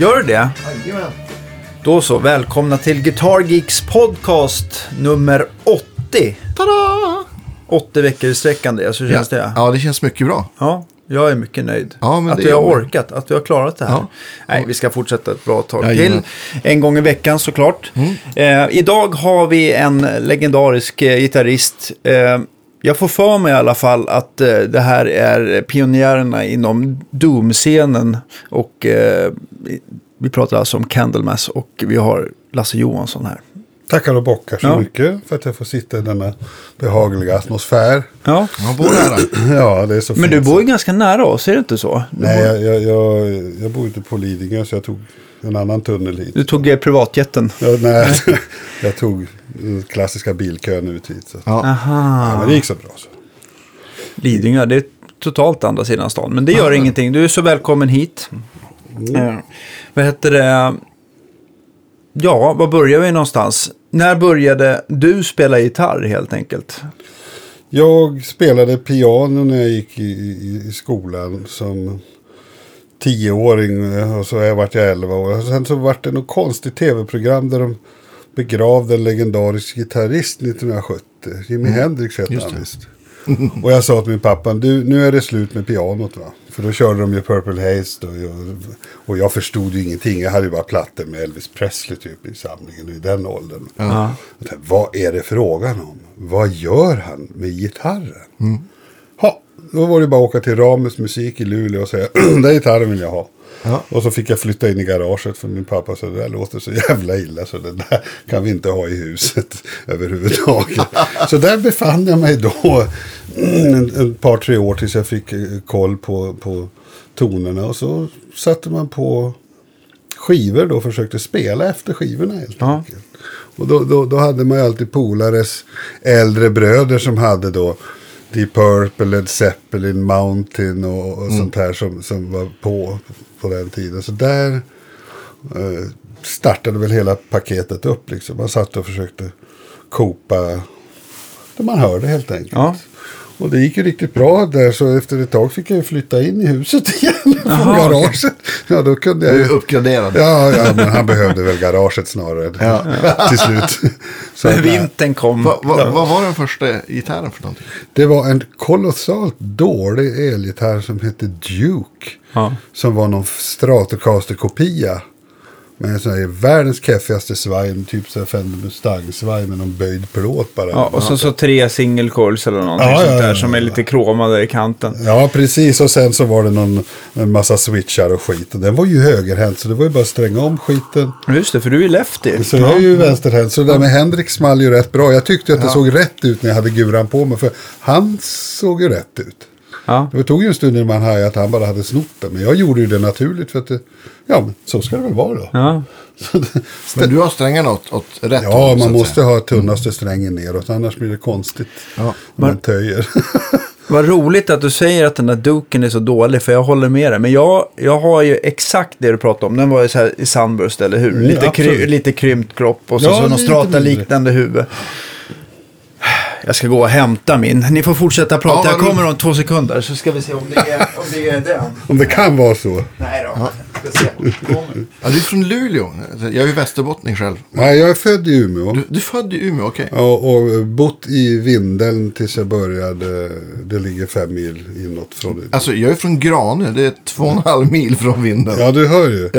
Gör det det? Jajamän. Då så, välkomna till Guitar Geeks podcast nummer 80. Tada! 80 veckor i sträckan det, så känns det. Ja, det känns mycket bra. Ja, jag är mycket nöjd. Ja, att vi har orkat, att vi har klarat det här. Ja. Nej, vi ska fortsätta ett bra tag till. En gång i veckan såklart. Mm. Eh, idag har vi en legendarisk eh, gitarrist. Eh, jag får för mig i alla fall att eh, det här är pionjärerna inom Doom-scenen. Och eh, vi- pratar alltså om Candlemass och vi har Lasse Johansson här. Tackar och bockar så Ja. mycket för att jag får sitta i denna behagliga atmosfär. Ja, Man bor nära. Ja, det är så men fint. du bor ju ganska nära oss, är det inte så? Du, Nej, bor, jag, jag, jag, jag bor inte på Lidingö så jag tog en annan tunnel hit. du tog eh, privatjeten. Ja, nej, jag tog den klassiska bilkön ut hit. Så. Ja. Ja. Aha. men det gick så bra. Så. Lidingö, det är totalt andra sidan stan. Men det gör ingenting, du är så välkommen hit. Eh, vad heter det? Ja, var börjar vi någonstans? När började du spela gitarr helt enkelt? Jag spelade piano när jag gick i, i, i skolan som tioåring och så har jag elva år. Och sen så vart det något konstigt tv-program där de begravde en legendarisk gitarrist 1970. Jimi Hendrix hette han visst. Och jag sa till min pappa, du, nu är det slut med pianot va. För då körde de ju Purple Haze då. Jag, och jag förstod ju ingenting. Jag hade ju bara plattor med Elvis Presley typ i samlingen i den åldern. Ja. Jag tänkte, vad är det frågan om? Vad gör han med gitarren? Ha, då var det bara att åka till Ramus musik i Luleå och säga, den där gitarren vill jag ha. Ja. Och så fick jag flytta in i garaget för min pappa sa, det där låter så jävla illa så det där kan vi inte ha i huset överhuvudtaget. så där befann jag mig då en, ett par, tre år tills jag fick eh, koll på, på tonerna. Och så satte man på skivor då och försökte spela efter skivorna helt Ja. enkelt. Och då, då, då hade man ju alltid polares äldre bröder som hade då Deep Purple, Led Zeppelin, Mountain och, och sånt här som, som var på på den tiden. Så där eh, startade väl hela paketet upp liksom. Man satt och försökte kopa det man hörde helt enkelt. Ja. Och det gick ju riktigt bra där så efter ett tag fick jag ju flytta in i huset igen. Från Jaha, okej. garaget. Ja då kunde jag Du ju är uppgraderad. Ja, ja, men han behövde väl garaget snarare till slut. Så att, vintern kom. Va, va, Vad var den första gitarren för någonting? det var en kolossalt dålig elgitarr som hette Duke. Ja. Som var någon Stratocaster-kopia. Med en sån här världens keffigaste svaj, typ så här Fender Mustang-svaj med någon böjd plåt bara. Ja, och så, så tre single coils eller någonting Ja, sånt ja, där ja, som är ja. lite kromade i kanten. Ja, precis. Och sen så var det någon, en massa switchar och skit. Och den var ju högerhänt, så det var ju bara att stränga om skiten. Just det, för du är lefty. Så jag är ju vänsterhänt. Så det där med Hendrix small ju rätt bra. Jag tyckte att det såg rätt ut när jag hade guran på mig. För han såg ju rätt ut. Ja. Det tog ju en stund innan man hajade att han bara hade snott det. Men jag gjorde ju det naturligt för att det, ja, men så ska det väl vara då. Ja. Det- Men du har strängarna åt, åt rätt Ja, håll, man måste säga. ha tunnaste strängen neråt. Annars blir det konstigt. Ja. Om man töjer. Vad roligt att du säger att den där duken är så dålig, för jag håller med dig. Men jag, jag har ju exakt det du pratade om. Den var ju så här i Sunburst, eller hur? Mm, lite, kry, absolut. lite krympt kropp och så, Ja, så någon lite strata-liknande huvud. Jag ska gå och hämta min. Ni får fortsätta prata. Ja, jag kommer om två sekunder så ska vi se om det är, om det är den. Om det kan vara så. Nej då. Ska Kommer. Ja, du är från Luleå. Jag är ju västerbottning själv. Nej, jag är född i Umeå. Du, du är född i Umeå, okej. Ja, och bott i Vindeln tills jag började. Det ligger fem mil inåt från Umeå. Alltså, jag är från Granö. Det är två och en halv mil från Vindeln. Ja, du hör ju.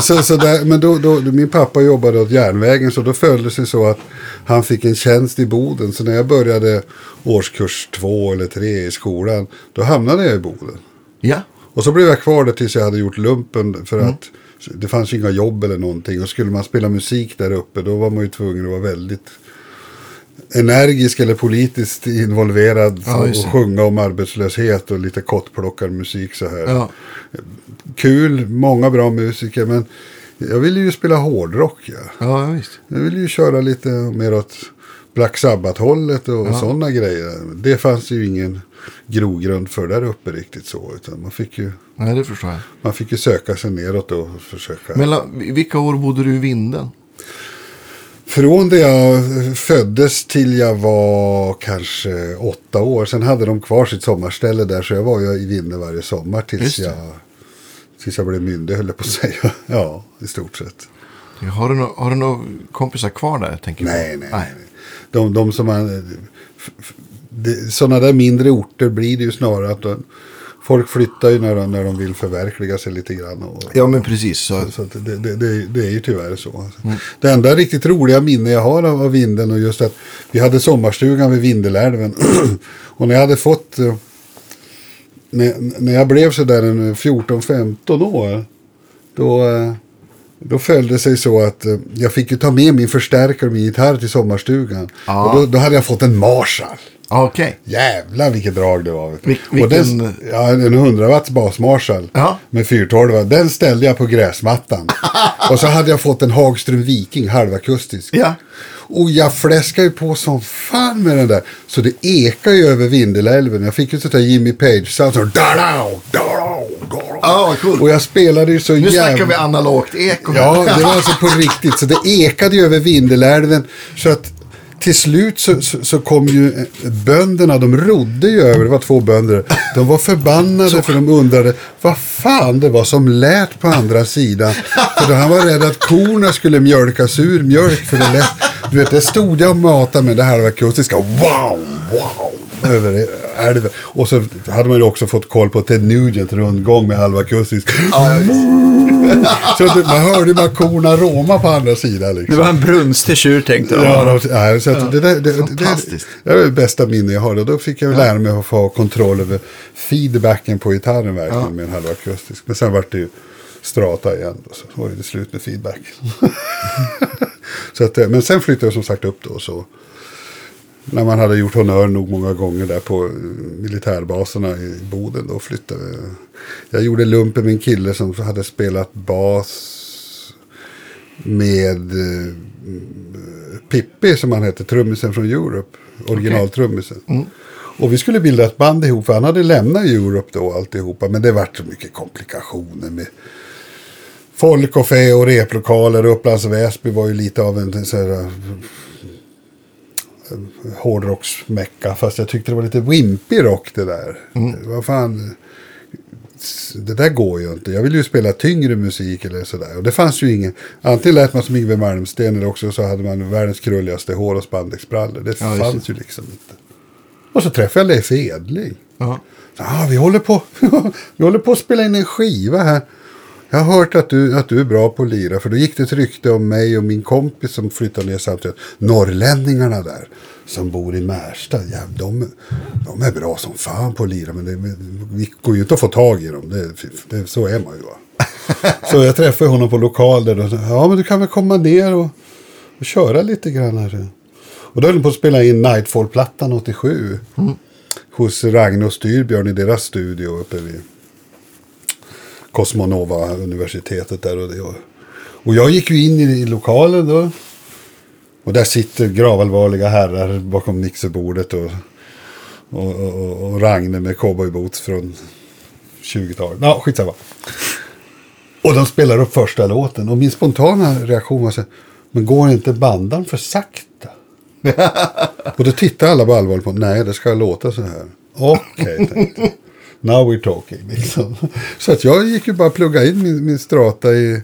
Så, så där, men då, då, min pappa jobbade åt järnvägen så då följde det sig så att han fick en tjänst i Boden. Så när jag började årskurs två eller tre i skolan, då hamnade jag i Boden. ja. Och så blev jag kvar där tills jag hade gjort lumpen för att det fanns ju inga jobb eller någonting. Och skulle man spela musik där uppe då var man ju tvungen att vara väldigt energisk eller politiskt involverad Ja, och sjunga om arbetslöshet och lite kottplockarmusik så här. Ja. Kul, många bra musiker men jag ville ju spela hårdrock. Ja. Ja, visst. Jag ville ju köra lite mer åt Black Sabbath-hållet och sådana grejer. Det fanns ju ingen grogrund för där uppe riktigt så. Utan man fick ju, Nej, det förstår jag. man fick ju söka sig neråt och försöka. Mellan, vilka år bodde du i Vindeln? Från det jag föddes till jag var kanske åtta år. Sen hade de kvar sitt sommarställe där. Så jag var ju i Vindeln varje sommar tills jag, tills jag blev myndig höll jag på att säga. Ja, i stort sett. Har du, no har du några kompisar kvar där? Tänker du? Nej, nej, nej. De, de som man... Sådana där mindre orter blir det ju snarare att de, folk flyttar ju när de, när de vill förverkliga sig lite grann. Och, Ja, men precis. Så, så att det, det, det, det är ju tyvärr så. alltså. Det enda riktigt roliga minne jag har av, av Vindeln och just att vi hade sommarstugan vid Vindelälven. och när jag hade fått... eh, När, när jag blev sådär en 14-15 år. Då, eh, då följde det sig så att eh, jag fick ju ta med min förstärkare och min gitarr till sommarstugan. Ja. Och då, då hade jag fått en Marshall. okej. Jävlar vilket drag det var. Vil- och vilken- den, ja, en 100 watts basmarshall Ja. med 412. Den ställde jag på gräsmattan. och så hade jag fått en Hagström Viking halvakustisk. Ja. Och jag fläskade ju på som fan med den där. Så det ekar ju över Vindelälven. Jag fick ju sånt där Jimmy Page-sound. Vad coolt. Och jag spelade ju så Nu jävla... snackar vi analogt eko. Ja, det var alltså på riktigt. Så det ekade ju över Vindelälven. Så att till slut så, så, så kom ju eh, bönderna, de rodde ju över, det var två bönder. De var förbannade för de undrade vad fan det var som lät på andra sidan. För då han var rädd att korna skulle mjölkas ur mjölk för det lät. Du vet, det stod jag och matade med det här akustiska. Wow, wow. Över älven. Och så hade man ju också fått koll på Ted Nugent rundgång med halvakustisk. Så att man hörde bara korna råma på andra sidan. Det Liksom. var en brunstig tjur tänkte jag. Ja, ja, så att det, där, det, det, det, Fantastiskt. det är det bästa minne jag har. Och då fick jag lära mig att få kontroll över feedbacken på gitarren verkligen med en halvakustisk. Men sen vart det ju strata igen. Då, så var det slut med feedback. så att, men sen flyttade jag som sagt upp då. Så när man hade gjort honör nog många gånger där på eh, militärbaserna i Boden. Då flyttade jag. Jag gjorde lumpen med en kille som hade spelat bas med eh, Pippi som han hette, trummisen från Europe. Originaltrummisen. Och vi skulle bilda ett band ihop för han hade lämnat Europe då alltihopa. Men det vart så mycket komplikationer med folk och fe och replokaler. Upplands Väsby var ju lite av en så här, eh, hårdrocksmecka. Fast jag tyckte det var lite wimpig rock det där. Vad fan. Det där går ju inte. Jag vill ju spela tyngre musik eller sådär. Och det fanns ju ingen. Antingen lät man som Yngwie Malmsteen eller också så hade man världens krulligaste hår och spandexbrallor. Det Ja, fanns ju liksom inte. Och så träffade jag Leif Edling. Ja. Ja, vi håller på. vi håller på att spela in en skiva här. Jag har hört att du, att du är bra på att lira. För då gick det ett rykte om mig och min kompis som flyttade ner samtidigt. Norrlänningarna där. Som bor i Märsta. Ja, de, de är bra som fan på att lira. Men det, vi går ju inte att få tag i dem. Det, det, så är man ju va. Så jag träffade honom på lokal där. Och sa, ja men du kan väl komma ner och, och köra lite grann här. Och då höll de på att spela in Nightfall-plattan 87. Hos Ragnar och Styrbjörn i deras studio uppe vid Cosmonova-universitetet där. Och, det. och- jag gick ju in i, i lokalen då. Och där sitter gravallvarliga herrar bakom mixerbordet. Och, och, och, och, Ragne med cowboyboots från 20-talet. Ja, skitsamma. Och de spelar upp första låten. Och min spontana reaktion var så här, men går inte bandan för sakta? och då tittar alla på allvar på, nej det ska låta så här. Okej, tänkte jag. Now we're talking. Liksom. Så att jag gick ju bara plugga in min, min strata i,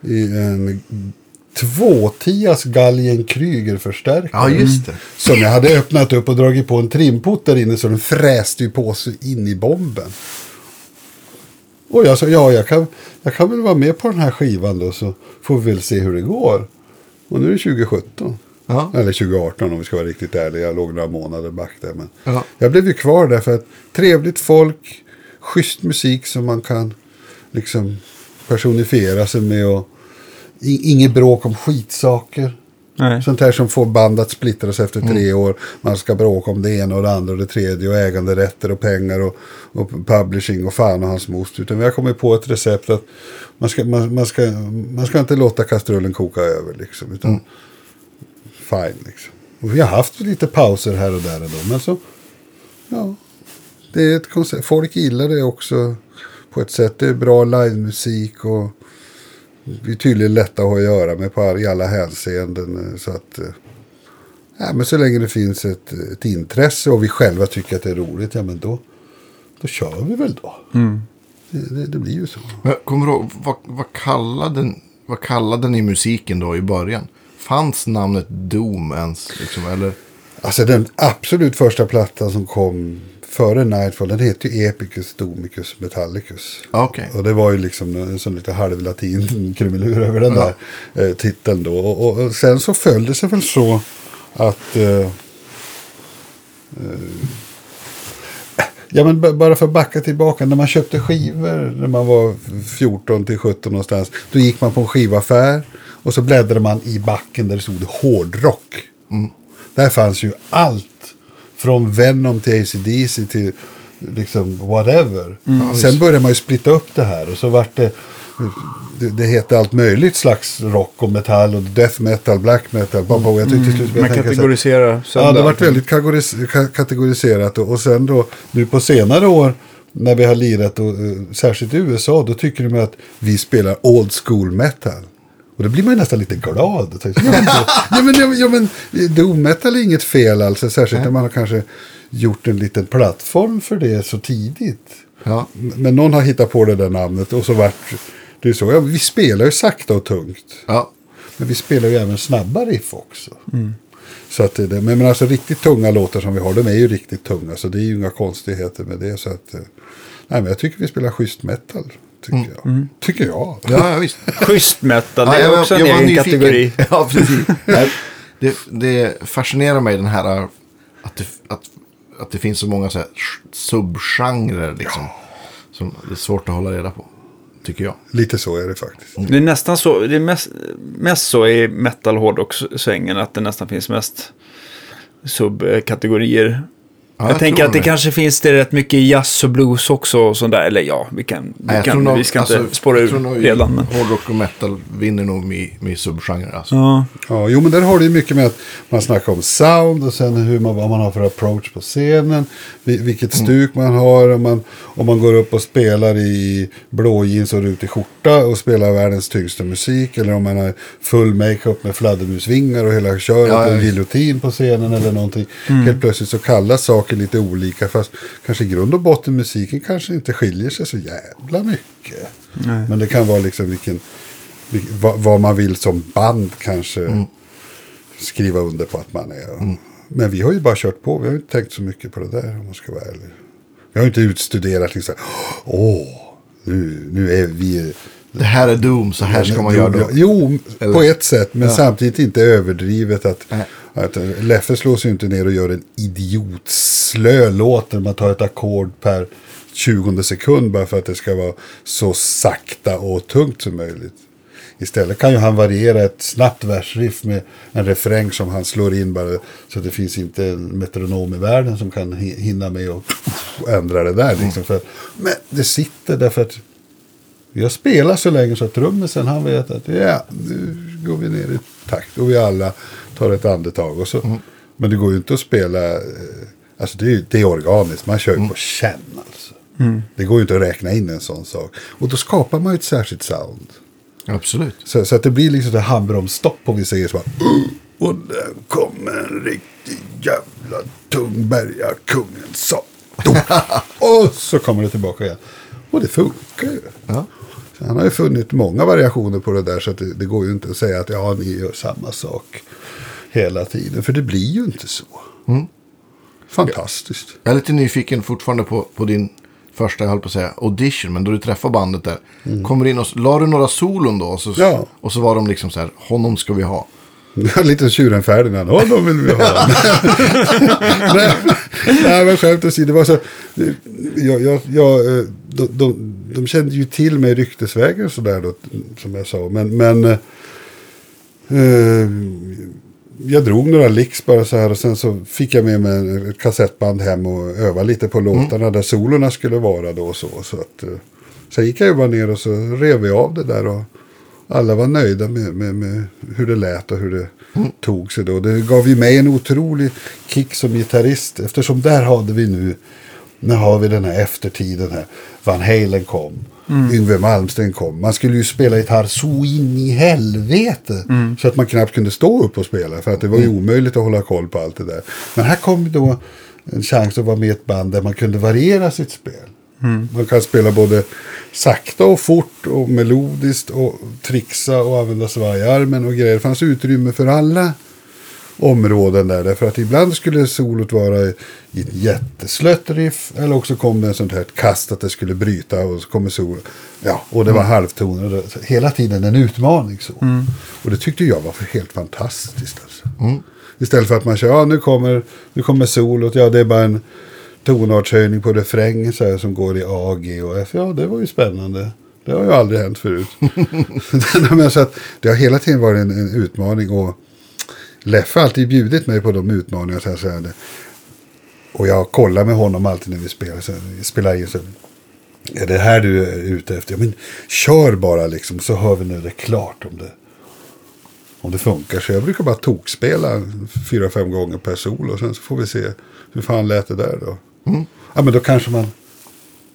i en tvåtias Galgen Kryger-förstärkare. ja, just det. Som jag hade öppnat upp och dragit på en trimpot där inne så den fräste ju på sig in i bomben. Och jag sa, ja jag kan, jag kan väl vara med på den här skivan då så får vi väl se hur det går. Och nu är det 2017. Ja. Eller 2018 om vi ska vara riktigt ärliga. Jag låg några månader back där. Men Ja. Jag blev ju kvar där för att trevligt folk, schysst musik som man kan liksom personifiera sig med. Och inget bråk om skitsaker. Nej. Sånt här som får band att splittras efter tre år. Man ska bråka om det ena och det andra och det tredje och äganderätter och pengar och, och publishing och fan och hans most. Utan vi har kommit på ett recept att man ska, man, man ska, man ska inte låta kastrullen koka över liksom. Utan fine liksom. Och vi har haft lite pauser här och där ändå. Men så, ja. Det är ett koncept. Folk gillar det också på ett sätt. Det är bra livemusik och vi är tydligen lätta att ha att göra med på, i alla hänseenden. Så att, eh, ja, men så länge det finns ett, ett intresse och vi själva tycker att det är roligt, ja men då, då kör vi väl då. det, det, det blir ju så. Men kommer du ihåg, vad, vad, kallade, vad kallade ni musiken då i början? Fanns namnet Doom ens? Liksom, eller? Alltså den absolut första plattan som kom före Nightfall, den heter ju Epicus Domicus Metallicus. Ah, Okej. Och det var ju liksom en sån lite halvlatin krumelur över den Ja. där eh, titeln då. Och, och, och sen så föll det sig väl så att... Eh, eh, ja men b- bara för att backa tillbaka. När man köpte skivor när man var 14 till 17 någonstans. Då gick man på en skivaffär. Och så bläddrade man i backen där det stod hårdrock. Där fanns ju allt. Från Venom till ACDC till liksom whatever. Sen började man ju splitta upp det här. Och så vart det, det, det hette allt möjligt slags rock och metall och death metal, black metal. Mm. Jag tyckte till slut Man tänka så kategoriserar Ja, det varit väldigt kategoris- ka- kategoriserat. Och, och sen då, nu på senare år, när vi har lirat, och, eh, särskilt i USA, då tycker de att vi spelar old school metal. Och då blir man ju nästan lite glad. Ja, men, ja, men, ja, men, ja, men doom metal är inget fel alltså, särskilt när man har kanske gjort en liten plattform för det så tidigt. Ja. Men någon har hittat på det där namnet och så vart det är så. Ja, vi spelar ju sakta och tungt. Ja. Men vi spelar ju även snabba riff också. Så att det, det- men, men alltså riktigt tunga låtar som vi har, de är ju riktigt tunga. Så det är ju inga konstigheter med det. Så att, eh, nej, men jag tycker vi spelar schysst metal. Tycker jag. Tycker jag. Ja, ja, visst. Schysst metal, det Ja, är jag- också jag en egen kategori. Ja, precis. Det, det fascinerar mig den här att det, att, att det finns så många så här subgenrer liksom. Som det är svårt att hålla reda på. Tycker jag. Lite så är det faktiskt. Det är nästan så, det är mest, mest så i metal hårdrock-svängen att det nästan finns mest subkategorier. Ja, jag, tänker tror att det det. kanske finns det rätt mycket jazz och blues också och sånt där. Eller ja, vi kan, vi, Nej, jag kan, nog- vi ska alltså, inte spåra jag ur redan. Men... Hårdrock och metal vinner nog med, med subgenrer. Alltså. Ja, Ja, jo men där har det ju mycket med att man snackar om sound och sen hur man, vad man har för approach på scenen. vi- Vilket stuk man har. Om man, om man går upp och spelar i blå jeans och rutig skjorta och spelar världens tyngsta musik. Eller om man har full makeup med fladdermusvingar och hela köret Ja, och ja, en visst. giljotin på scenen eller någonting. Helt plötsligt så kallas saker lite olika. Fast kanske i grund och botten musiken kanske inte skiljer sig så jävla mycket. Men det kan vara liksom vilken, vil- vad, vad man vill som band kanske skriva under på att man är. Men vi har ju bara kört på. Vi har inte tänkt så mycket på det där om man ska vara ärlig. Vi har inte utstuderat liksom. Åh, nu, nu är vi... Det här är Doom, så här ska man göra då. Jo, Eller- på ett sätt. Men Ja. samtidigt inte överdrivet. Att, Nej. Att eh, Leffe slås ju inte ner och gör en idiotslö låt där man tar ett ackord per 20 sekund bara för att det ska vara så sakta och tungt som möjligt. Istället kan ju han variera ett snabbt versriff med en refräng som han slår in bara så att det finns inte en metronom i världen som kan hi- hinna med och ändra det där. Liksom. För, men det sitter därför att vi har spelat så länge så att trummisen han vet att ja, nu går vi ner i takt och vi alla tar ett andetag. Och så. Men det går ju inte att spela, eh, alltså det är, det är organiskt, man kör ju på känn alltså. Det går ju inte att räkna in en sån sak. Och då skapar man ju ett särskilt sound. Absolut. Så, så att det blir liksom det handbromsstopp om vi säger så här. Och där kommer en riktig jävla tung bergakungen sa. Och så kommer det tillbaka igen. Och det funkar ju. Ja. Han har ju funnit många variationer på det där. Så det, det går ju inte att säga att ja, ni gör samma sak hela tiden. För det blir ju inte så. Fantastiskt. Jag är lite nyfiken fortfarande på, på din första, jag höll på att säga, audition. Men då du träffar bandet där. Kommer in och la du några solon då? Och så, Ja. och så var de liksom så här, honom ska vi ha. Lite tjuren Ferdinand. Ja, de vill vi ha. nej, nej, men skämt åsido. Det var så. Jag, jag, jag, eh, de, de, de kände ju till mig ryktesvägen sådär då. Som jag sa. Men, men eh, eh, jag drog några licks bara så här. Och sen så fick jag med mig ett kassettband hem och öva lite på låtarna. Där solorna skulle vara då och så. så att, eh, sen gick jag ju bara ner och så rev vi av det där. Och, alla var nöjda med, med, med hur det lät och hur det tog sig då. Det gav ju mig en otrolig kick som gitarrist. Eftersom där hade vi nu, nu har vi den här eftertiden här. Van Halen kom, Yngwie Malmsteen kom. Man skulle ju spela gitarr så in i helvete. Så att man knappt kunde stå upp och spela. För att det var ju omöjligt att hålla koll på allt det där. Men här kom då en chans att vara med i ett band där man kunde variera sitt spel. Man kan spela både sakta och fort och melodiskt och trixa och använda svajarmen och grejer. Det fanns utrymme för alla områden där. Därför att ibland skulle solot vara i ett jätteslött riff. Eller också kom det en sånt här kast att det skulle bryta och så kommer sol. Ja, och det var halvtoner. Hela tiden en utmaning så. Och det tyckte jag var helt fantastiskt. Alltså. Istället för att man kör, ja nu kommer, nu kommer solot. Ja, det är bara en tonartshöjning på refrängen så här, som går i A, G och F. Ja, det var ju spännande. Det har ju aldrig hänt förut. Men så att det har hela tiden varit en, en utmaning. Och Leffe har alltid bjudit mig på de utmaningarna. Så här, så här, och jag kollar med honom alltid när vi spelar. Så här, spelar in så är det här du är ute efter? Ja, men kör bara liksom så hör vi när det är klart om det, om det funkar. Så jag brukar bara tokspela fyra, fem gånger per sol och sen så får vi se hur fan lät det där då. Ja, men då kanske man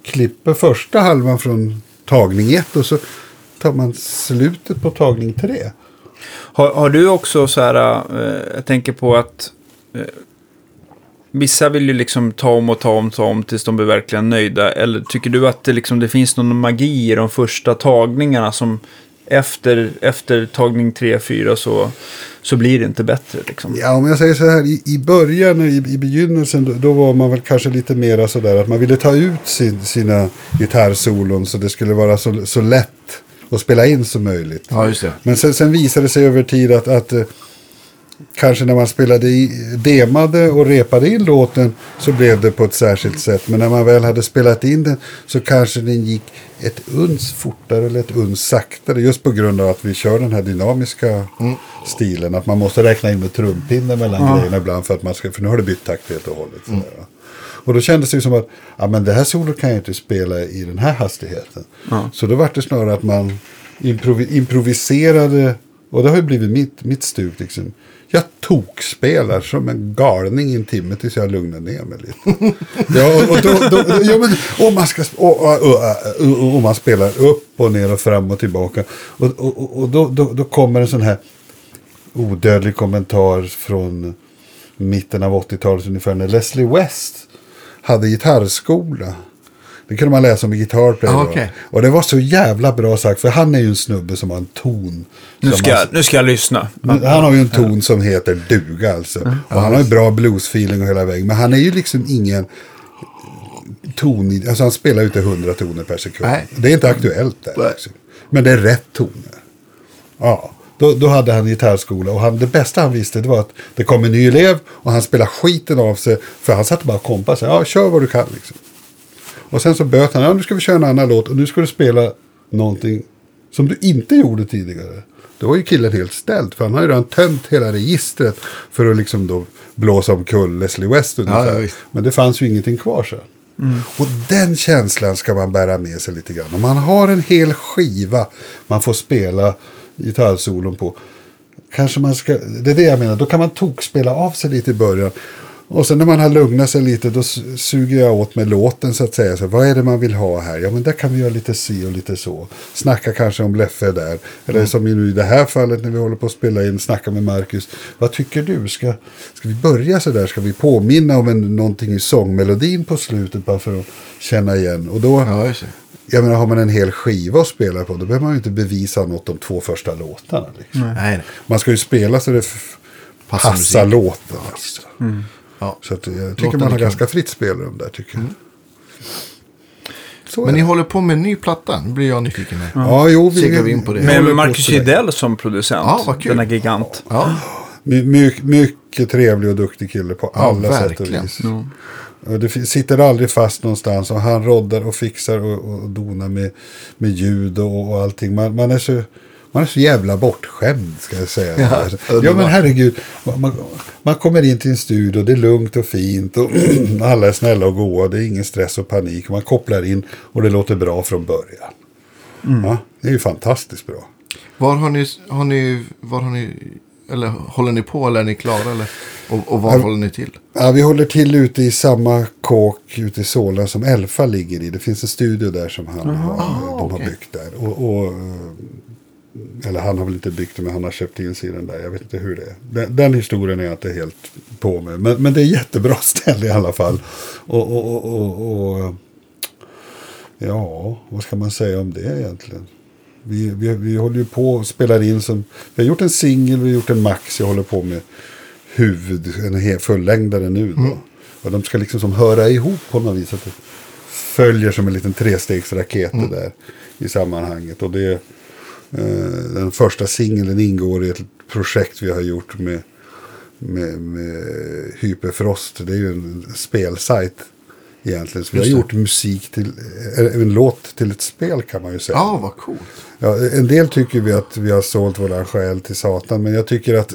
klipper första halvan från tagning ett och så tar man slutet på tagning tre. Har, har du också så här, eh, jag tänker på att eh, vissa vill ju liksom ta om och ta om, ta om tills de blir verkligen nöjda. Eller tycker du att det, liksom, det finns någon magi i de första tagningarna som efter, efter tagning 3, 4 så, så blir det inte bättre liksom? Ja, om jag säger så här, i, i början, i, i begynnelsen, då, då var man väl kanske lite mera sådär att man ville ta ut sin, sina gitarrsolon så det skulle vara så, så lätt att spela in som möjligt. Ja. Men sen, sen visade det sig över tid att, att eh, kanske när man spelade i, demade och repade in låten så blev det på ett särskilt sätt. Men när man väl hade spelat in den så kanske den gick ett uns fortare eller ett uns saktare. Just på grund av att vi kör den här dynamiska stilen. Att man måste räkna in med trumpinnen mellan grejerna ibland för att man ska, för nu har det bytt takt helt och hållet. sådär, va. Och då kändes det som att ja, men det här solot kan jag inte spela i den här hastigheten. Så då var det snarare att man improvi- improviserade. Och det har ju blivit mitt, mitt stuk. Liksom. Jag tokspelar som en galning i en timme tills jag lugnar ner mig lite. ja, och, då, då, ja, men, och, man ska, och, och, och, man spelar upp och ner och fram och tillbaka. Och, och, och- och då, då, då kommer en sån här odödlig kommentar från mitten av 80-talet ungefär när Leslie West hade gitarrskola. Det kunde man läsa om i Guitar Player. Ah, okej. Och det var så jävla bra sagt för han är ju en snubbe som har en ton. Nu ska, man- jag, nu ska jag lyssna. Han har ju en ton som heter duga alltså. Och han har ju bra bluesfeeling och hela vägen. Men han är ju liksom ingen ton, alltså han spelar ju inte 100 toner per sekund. Nej. Det är inte aktuellt där. Liksom. Men det är rätt toner. Ja, då, då hade han gitarrskola och han, det bästa han visste det var att det kom en ny elev och han spelade skiten av sig. För han satt bara och kompade sig. Ja, kör vad du kan liksom. Och sen så böt han. Ja, nu ska vi köra en annan låt och nu ska du spela någonting som du inte gjorde tidigare. Då var ju killen helt ställd. För han har ju redan tömt hela registret för att liksom då blåsa omkull Leslie West ungefär. Ja. Men det fanns ju ingenting kvar sen. Och den känslan ska man bära med sig lite grann. Om man har en hel skiva man får spela gitarrsolon på. Kanske man ska, det är det jag menar, då kan man tokspela av sig lite i början. Och sen när man har lugnat sig lite då su- suger jag åt med låten så att säga. Så, vad är det man vill ha här? Ja men där kan vi göra lite si och lite så. Snacka kanske om Leffe där. Eller som nu i det här fallet när vi håller på att spela in, snacka med Marcus. Vad tycker du? Ska, ska vi börja så där? Ska vi påminna om en, någonting i sångmelodin på slutet bara för att känna igen? Och då, Ja. Jag menar har man en hel skiva att spela på då behöver man ju inte bevisa något de två första låtarna. Liksom. Nej. Man ska ju spela så det Passar låten. Alltså. Ja. Så att jag tycker Låten man har ganska fritt spelrum där tycker jag. Så Men ni håller på med en ny platta. Nu blir jag nyfiken. Här. Ja, jo, vi, vi in på det. Med Marcus. Gidell som producent. Ja, vad kul. Denna gigant. Ja, My, my, mycket trevlig och duktig kille på Ja, alla sätt och vis. Och det sitter aldrig fast någonstans och han roddar och fixar och, och donar med, med ljud och, och allting. Man, man, är så, man är så jävla bortskämd ska jag säga. Ja, Ja, men herregud, man, man, kommer in till en studio, det är lugnt och fint och alla är snälla och goa. Det är ingen stress och panik. Man kopplar in och det låter bra från början. Ja, det är ju fantastiskt bra. var har ni, har ni, var har ni, eller håller ni på eller är ni klara? Eller, och, och var håller ni till? Ja, vi håller till ute i samma kåk ute i Solna som Elfa ligger i. Det finns en studio där som han har, de har okej. byggt där. Och, och, eh, eller han har väl inte byggt det, men han har köpt in sig i den där. Jag vet inte hur det är. Den, den historien är jag inte helt på med. Men, men det är jättebra ställe i alla fall. Och, och, och, och, och Ja, vad ska man säga om det egentligen? Vi, vi, vi håller ju på och spelar in som... Vi har gjort en singel, vi har gjort en max. Jag håller på med huvud, en fullängdare nu då. Och de ska liksom som höra ihop på något vis. Att det följer som en liten trestegsraket det där i sammanhanget. Och det, eh, den första singeln ingår i ett projekt vi har gjort med, med, med Hyperfrost. Det är ju en spelsajt egentligen. Så vi har gjort musik till, eh, en låt till ett spel kan man ju säga. Ja, vad coolt. Ja, en del tycker vi att vi har sålt våran själ till Satan. Men jag tycker att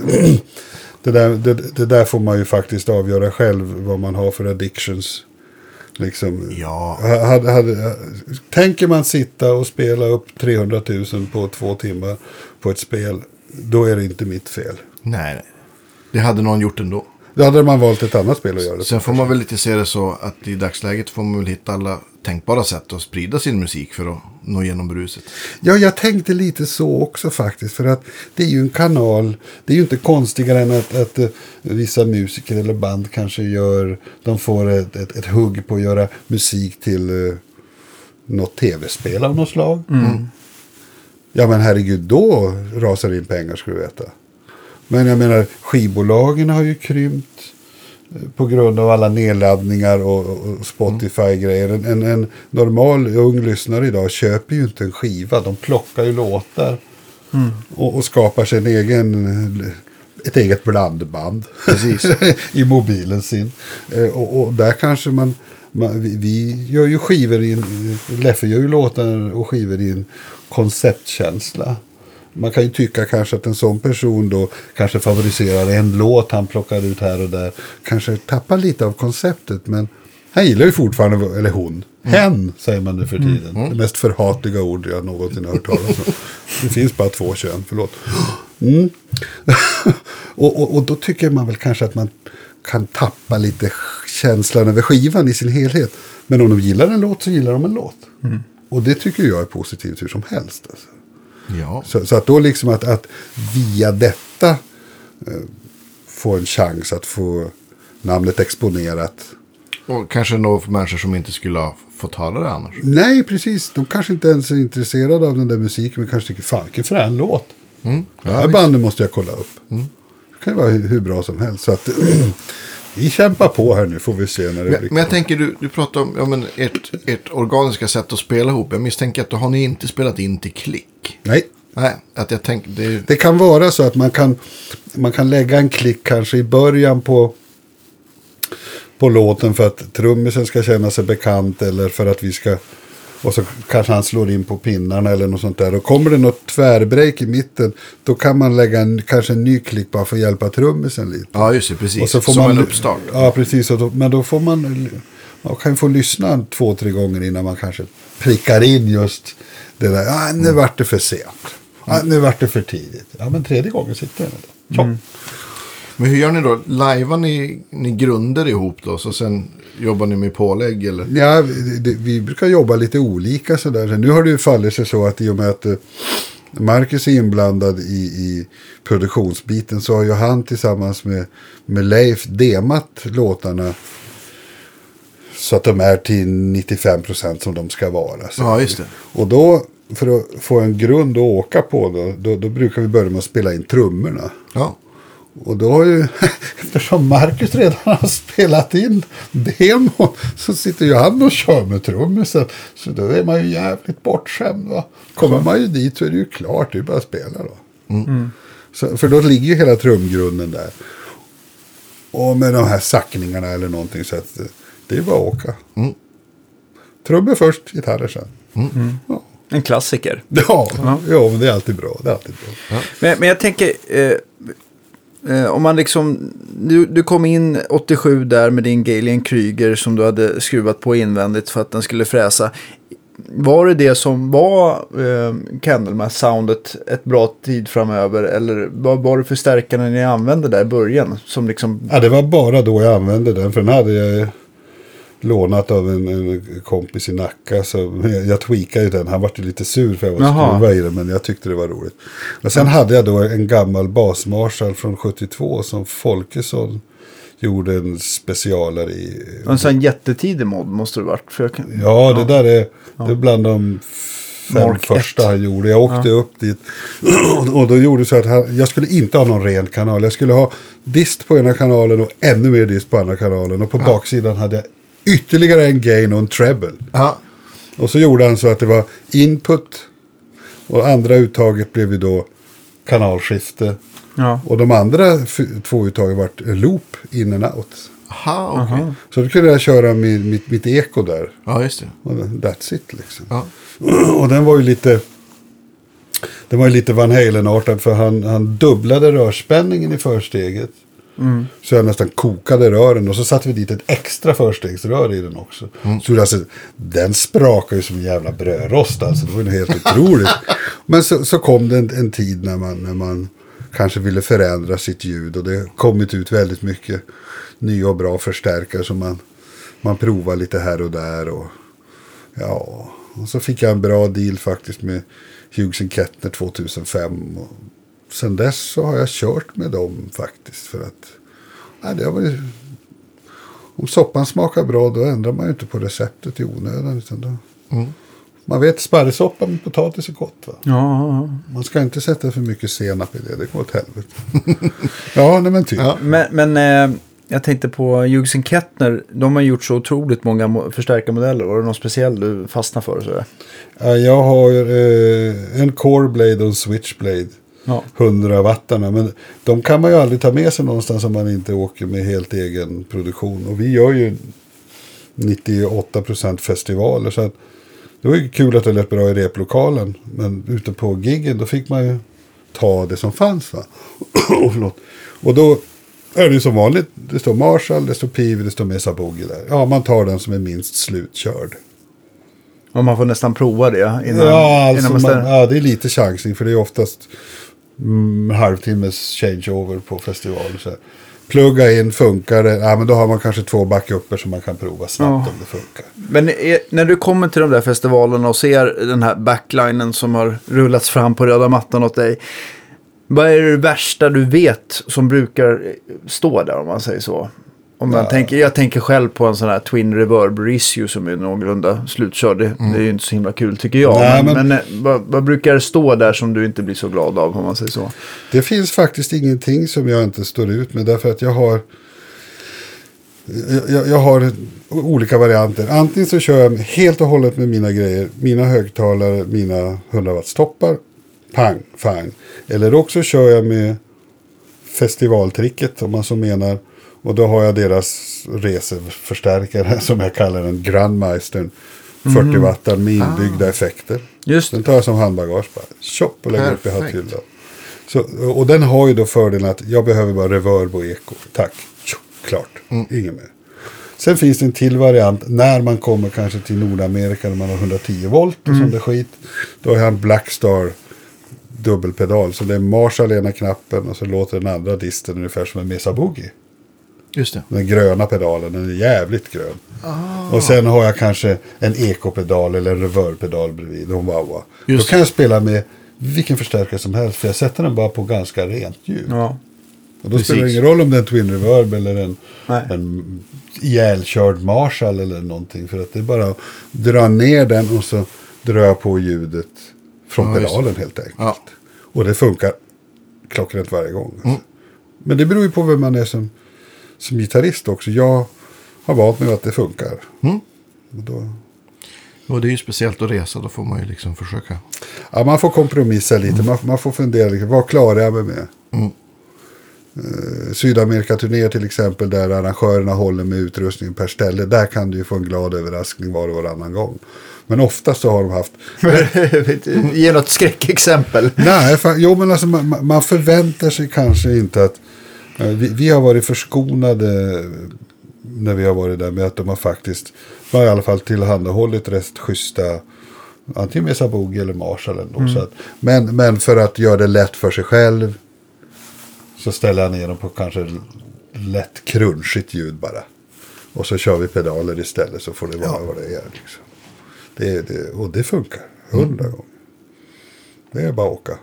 det där, det, det där får man ju faktiskt avgöra själv. Vad man har för addictions. Liksom. Ja. Ha- Hade, hade, tänker man sitta och spela upp 300 000 på två timmar på ett spel. Då är det inte mitt fel. Nej. Det hade någon gjort ändå. Då hade man valt ett annat spel att göra det Sen får man väl lite se det så att i dagsläget får man väl hitta alla tänkbara sätt att sprida sin musik för att nå igenom bruset. Ja, jag tänkte lite så också faktiskt. För att det är ju en kanal. Det är ju inte konstigare än att, att eh, vissa musiker eller band kanske gör. De får ett, ett, ett hugg på att göra musik till uh, något tv-spel av något slag. Ja, men herregud, då rasar det in pengar ska du veta. Men jag menar, skivbolagen har ju krympt eh, på grund av alla nedladdningar och, Spotify-grejer. En, en, en normal ung lyssnare idag köper ju inte en skiva. De plockar ju låtar och, och skapar sig en egen, ett eget blandband i mobilen sin. Eh, Och, och där kanske man, man vi, vi gör ju skivor i en, Leffe gör ju låtar och skivor i en konceptkänsla. Man kan ju tycka kanske att en sån person då kanske favoriserar en låt han plockar ut här och där. Kanske tappar lite av konceptet men han gillar ju fortfarande, eller hon, hen säger man nu för tiden. Det mest förhatliga ord jag någonsin har hört talas om. Det finns bara två kön, förlåt. Mm. och, och, och då tycker man väl kanske att man kan tappa lite känslan över skivan i sin helhet. Men om de gillar en låt så gillar de en låt. Och det tycker jag är positivt hur som helst. Alltså. Ja. Så, så att då liksom att, att via detta eh, få en chans att få namnet exponerat. Och kanske nå för människor som inte skulle ha fått höra det annars. Nej, precis. De kanske inte ens är intresserade av den där musiken. Men kanske tycker, fan vilken frän låt. Mm. Det här bandet måste jag kolla upp. Det kan ju vara hur, hur bra som helst. Så att vi kämpar på här nu får vi se när det Men, blir men jag tänker, du, du pratar om ja, men ert, ert organiska sätt att spela ihop. Jag misstänker att då har ni inte spelat in till klick. Nej, Nej, att jag tänker, det det kan vara så att man kan, man kan lägga en klick kanske i början på, på låten för att trummisen ska känna sig bekant eller för att vi ska och så kanske han slår in på pinnarna eller något sånt där. Och kommer det något tvärbreak i mitten då kan man lägga en, kanske en ny klick bara för att hjälpa trummisen lite. Ja, just det, precis. Och så får Som man, en uppstart. Ja, precis. Då, men då får man, man kan ju få lyssna två, tre gånger innan man kanske prickar in just det där. Ja, nu vart det för sent. Ja, nu vart det för tidigt. Ja, men tredje gången sitter den då. Men hur gör ni då? Lajvar ni, ni grunder ihop då? Så sen jobbar ni med pålägg eller? Ja, vi, vi brukar jobba lite olika sådär. Så Nu har det ju fallit sig så att i och med att eh, Marcus är inblandad i, i produktionsbiten så har ju han tillsammans med, med Leif demat låtarna så att de är till 95% som de ska vara. Så. Ja, just det. Och då, för att få en grund att åka på, då, då, då brukar vi börja med att spela in trummorna. Ja. Och då har ju, eftersom Marcus redan har spelat in demon, så sitter ju han och kör med trummisen. Så då är man ju jävligt bortskämd. Va? Kommer man ju dit så är det ju klart, det är bara att spela då. Så, för då ligger ju hela trumgrunden där. Och med de här sackningarna eller någonting så att eh, det är bara att åka. Mm. Trummor först, gitarrer sen. Ja. En klassiker. Ja, ja, men det är alltid bra. Det är alltid bra. Men, men jag tänker, eh, eh, om man liksom, du, du kom in 87 där med din Galen Kryger som du hade skruvat på invändigt för att den skulle fräsa. Var det det som var eh, Candlemass-soundet ett bra tid framöver? Eller vad var det för stärkande ni använde där i början? Som liksom, Ja, det var bara då jag använde den. För den hade jag lånat av en, en kompis i Nacka. Så jag, jag tweakade ju den. Han var lite sur för jag var skruva i den. Men jag tyckte det var roligt. Och sen hade jag då en gammal basmarshall från 72 som Folkesson gjorde en specialare i... En sån jättetidig mod måste det varit. För kan... Ja, det där är, det är bland de fem Mark första ett. han gjorde. Jag åkte upp dit och då gjorde så att han, jag skulle inte ha någon ren kanal. Jag skulle ha dist på ena kanalen och ännu mer dist på andra kanalen. Och på baksidan hade jag ytterligare en gain och en treble. Ja. Och så gjorde han så att det var input och andra uttaget blev ju då kanalskifte. Ja. Och de andra två uttagen vart loop in and out. Aha, okej. Så då kunde jag köra min, mitt, mitt eko där. Ja, just det. Och that's it liksom. Ja. Och den var ju lite... Den var ju lite Van Halen-artad för han, han dubblade rörspänningen i försteget. Så jag nästan kokade rören och så satte vi dit ett extra förstegsrör i den också. Så alltså, den sprakade ju som en jävla brödrost alltså. Det var ju helt otroligt. Men så, så kom det en, en tid när man, när man kanske ville förändra sitt ljud. Och det har kommit ut väldigt mycket nya och bra förstärkare som man, man provar lite här och där. Och, Ja, och så fick jag en bra deal faktiskt med Hughes Kettner 2005. Och sen dess så har jag kört med dem faktiskt. För att nej, det har varit, om soppan smakar bra då ändrar man ju inte på receptet i onödan. Utan då, Man vet sparrisoppa med potatis är gott va? Ja, ja, Man ska inte sätta för mycket senap i det, det går åt helvete. ja, nej men typ. Ja. Men, men eh, jag tänkte på Hughes Kettner. De har gjort så otroligt många mo- förstärkarmodeller. Var det någon speciell du fastnade för? Så? Ja, Jag har eh, en core blade och en switchblade. Ja. 100 wattarna. Men de kan man ju aldrig ta med sig någonstans om man inte åker med helt egen produktion. Och vi gör ju 98% festivaler. Så att det var ju kul att det lät bra i replokalen. Men ute på giggen då fick man ju ta det som fanns. Va? Och. Och då är det ju som vanligt. Det står Marshall, det står Pivi, det står Mesa Boogie där. Ja, man tar den som är minst slutkörd. Och man får nästan prova det innan, Ja, alltså innan man man, ja, det är lite chansning för det är oftast mm, halvtimmes changeover på festival. Så. Plugga in, funkar det? Ja, men då har man kanske två backupper som man kan prova snabbt Ja. om det funkar. Men är, när du kommer till de där festivalerna och ser den här backlinen som har rullats fram på röda mattan åt dig. Vad är det värsta du vet som brukar stå där om man säger så? Om man Ja. tänker, jag tänker själv på en sån här Twin Reverb Issue som är någorlunda slutkörd. Det, det är ju inte så himla kul tycker jag. Nej, men men- men, eh, vad, vad brukar stå där som du inte blir så glad av om man säger så? Det finns faktiskt ingenting som jag inte står ut med. Därför att jag har, jag- jag, har olika varianter. Antingen så kör jag helt och hållet med mina grejer. Mina högtalare, mina 100 watts toppar. Pang, fine. Eller också kör jag med festivaltricket om man så menar. Och då har jag deras reseförstärkare som jag kallar den Grandmeistern. 40 wattar med inbyggda effekter. Just Den tar jag som handbagage bara. Tjopp och lägger upp i Perfekt. hatthyllan. Så, och den har ju då fördelen att jag behöver bara reverb och eko. Tack. Tjopp, klart. Inget mer. Sen finns det en till variant när man kommer kanske till Nordamerika när man har 110 volt och sånt där skit. Då har jag en Blackstar dubbelpedal. Så det är Marshall ena knappen och så låter den andra disten ungefär som en Mesa Boogie. Just det. Den gröna pedalen, den är jävligt grön. Och sen har jag kanske en ekopedal eller en reverb-pedal bredvid. Och wow, wow. Då kan jag spela med vilken förstärkare som helst. För jag sätter den bara på ganska rent ljud. Ja. och då precis. spelar det ingen roll om det är en Twin Reverb eller en, Nej. en ihjälkörd Marshall eller någonting. För att det är bara att dra ner den och så drar jag på ljudet från Ja, pedalen helt enkelt. Ja. Och det funkar klockrent varje gång. Alltså. Men det beror ju på vem man är som, som gitarrist också. Jag har valt mig att det funkar. Mm. Och då, Och det är ju speciellt att resa, då får man ju liksom försöka. ja, man får kompromissa lite. Man, man får fundera lite. Vad klarar jag mig med? Mm. Eh, Sydamerikaturnéer till exempel där arrangörerna håller med utrustningen per ställe. Där kan du ju få en glad överraskning var och varannan gång. Men oftast så har de haft Ge något skräckexempel. Nej, fa- jo men alltså man- man förväntar sig kanske inte att... eh, Vi, vi har varit förskonade när vi har varit där med att de har faktiskt, de har i alla fall tillhandahållit rätt schyssta, antingen Mesa Boogie eller Marshall ändå. Så att, men, men för att göra det lätt för sig själv så ställer jag ner dem på kanske lätt crunchigt ljud bara. Och så kör vi pedaler istället så får det vara vad det är. Liksom. Det, det, och det funkar, hundra gånger. Det är bara att åka.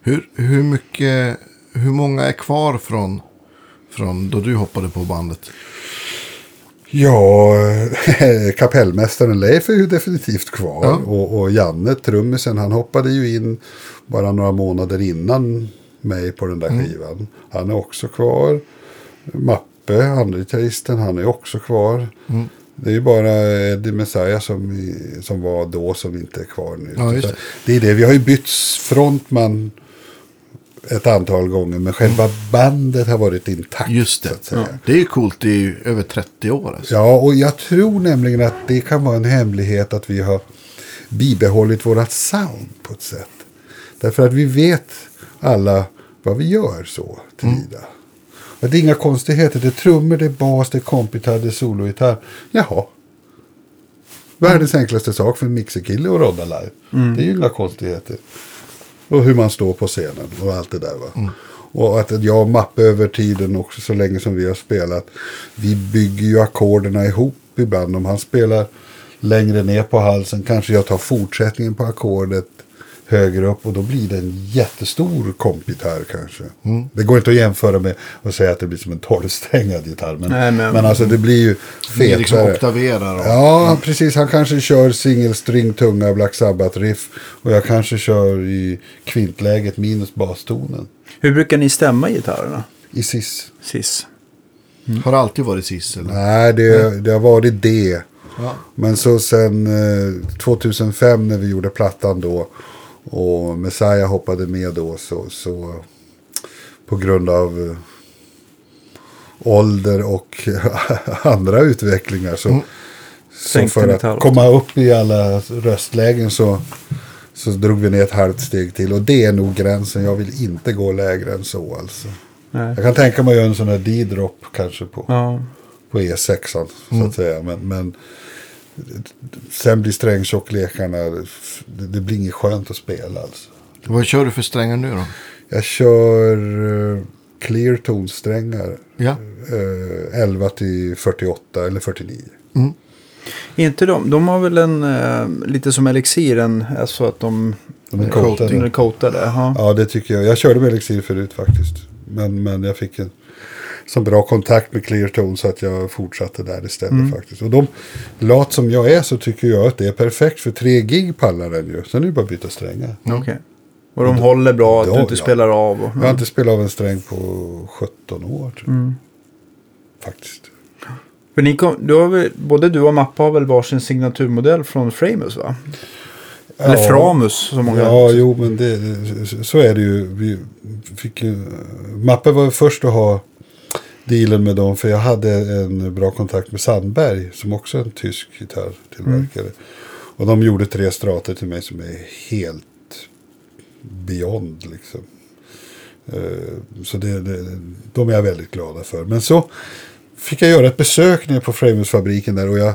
Hur, hur mycket, hur många är kvar från Från då du hoppade på bandet. Ja, kapellmästaren Leif är ju definitivt kvar. Ja. Och, och Janne, trummisen, han hoppade ju in bara några månader innan mig på den där Mm. skivan. Han är också kvar. Mappe, andra gitarristen, han är också kvar. Mm. Det är ju bara Eddie Messiah som, som var då som inte är kvar nu. Ja, det. det är det, vi har ju bytt frontman ett antal gånger. Men själva bandet har varit intakt. Just det. säga. Det är ju coolt. Ju över 30 år. Alltså. Ja, och jag tror nämligen att det kan vara en hemlighet att vi har bibehållit vårat sound på ett sätt. Därför att vi vet alla vad vi gör så tillvida. Och det är inga konstigheter. Det är trummor, det är bas, det är kompgitarr, det är sologitarr. Jaha. Världens enklaste sak för en mixerkille att rodda live. Det är ju inga konstigheter. Och hur man står på scenen och allt det där va. Och att jag och Mappe över tiden också så länge som vi har spelat. Vi bygger ju ackorderna ihop ibland. Om han spelar längre ner på halsen kanske jag tar fortsättningen på ackordet högre upp. Och då blir det en jättestor kompgitarr kanske. Det går inte att jämföra med att säga att det blir som en tolvsträngad gitarr. Men, Nej, men- men alltså det blir ju liksom fetare. oktaverar. Och, Ja, precis. Han kanske kör singelstring, tunga Black Sabbath-riff. Och jag kanske kör i kvintläget minus bastonen. Hur brukar ni stämma gitarrerna? I sis. Sis. Har det alltid varit sist? Eller? Nej, det, det har varit det. Ja. Men så sen eh, 2005 när vi gjorde plattan då. Och Messiah hoppade med då. Så, så på grund av eh, ålder och andra utvecklingar. Så, så Sänkte för att komma upp i alla röstlägen så, så drog vi ner ett halvt steg till. Och det är nog gränsen. Jag vill inte gå lägre än så alltså. Nej. Jag kan tänka mig att göra en sån här D-drop kanske på Ja. på E6 så att säga. Men, men sen blir strängtjocklekarna, det, det blir inget skönt att spela alltså. Vad kör du för strängar nu då? Jag kör uh, clear tone-strängar. Ja. eh, 11 till 48 eller 49. Inte de. De har väl en, eh, lite som Elixir, en, alltså att de, De är Eh, coatade. coatade. Ja. Ja, det tycker jag. Jag körde med Elixir förut faktiskt. Men, men jag fick en så bra kontakt med Clear Tone så att jag fortsatte där istället faktiskt. Och de, lat som jag är så tycker jag att det är perfekt för tre gig pallar den ju. Sen är det bara att byta strängar. Okej. Och de håller bra, att du inte ja. spelar av. Och, Jag har inte spelat av en sträng på 17 år. Tror jag. Faktiskt. För ni kom, du har väl, både du och Mappa har väl varsin signaturmodell från Framus va? Eller Ja. Framus som många Ja, jo, men det, så är det ju. Vi fick ju. Mappe var först att ha dealen med dem. För jag hade en bra kontakt med Sandberg. Som också är en tysk gitarrtillverkare. Och de gjorde tre strater till mig som är helt beyond liksom. Eh, Så det, det, de är jag väldigt glada för. Men så fick jag göra ett besök nere på Framus-fabriken där. Och jag,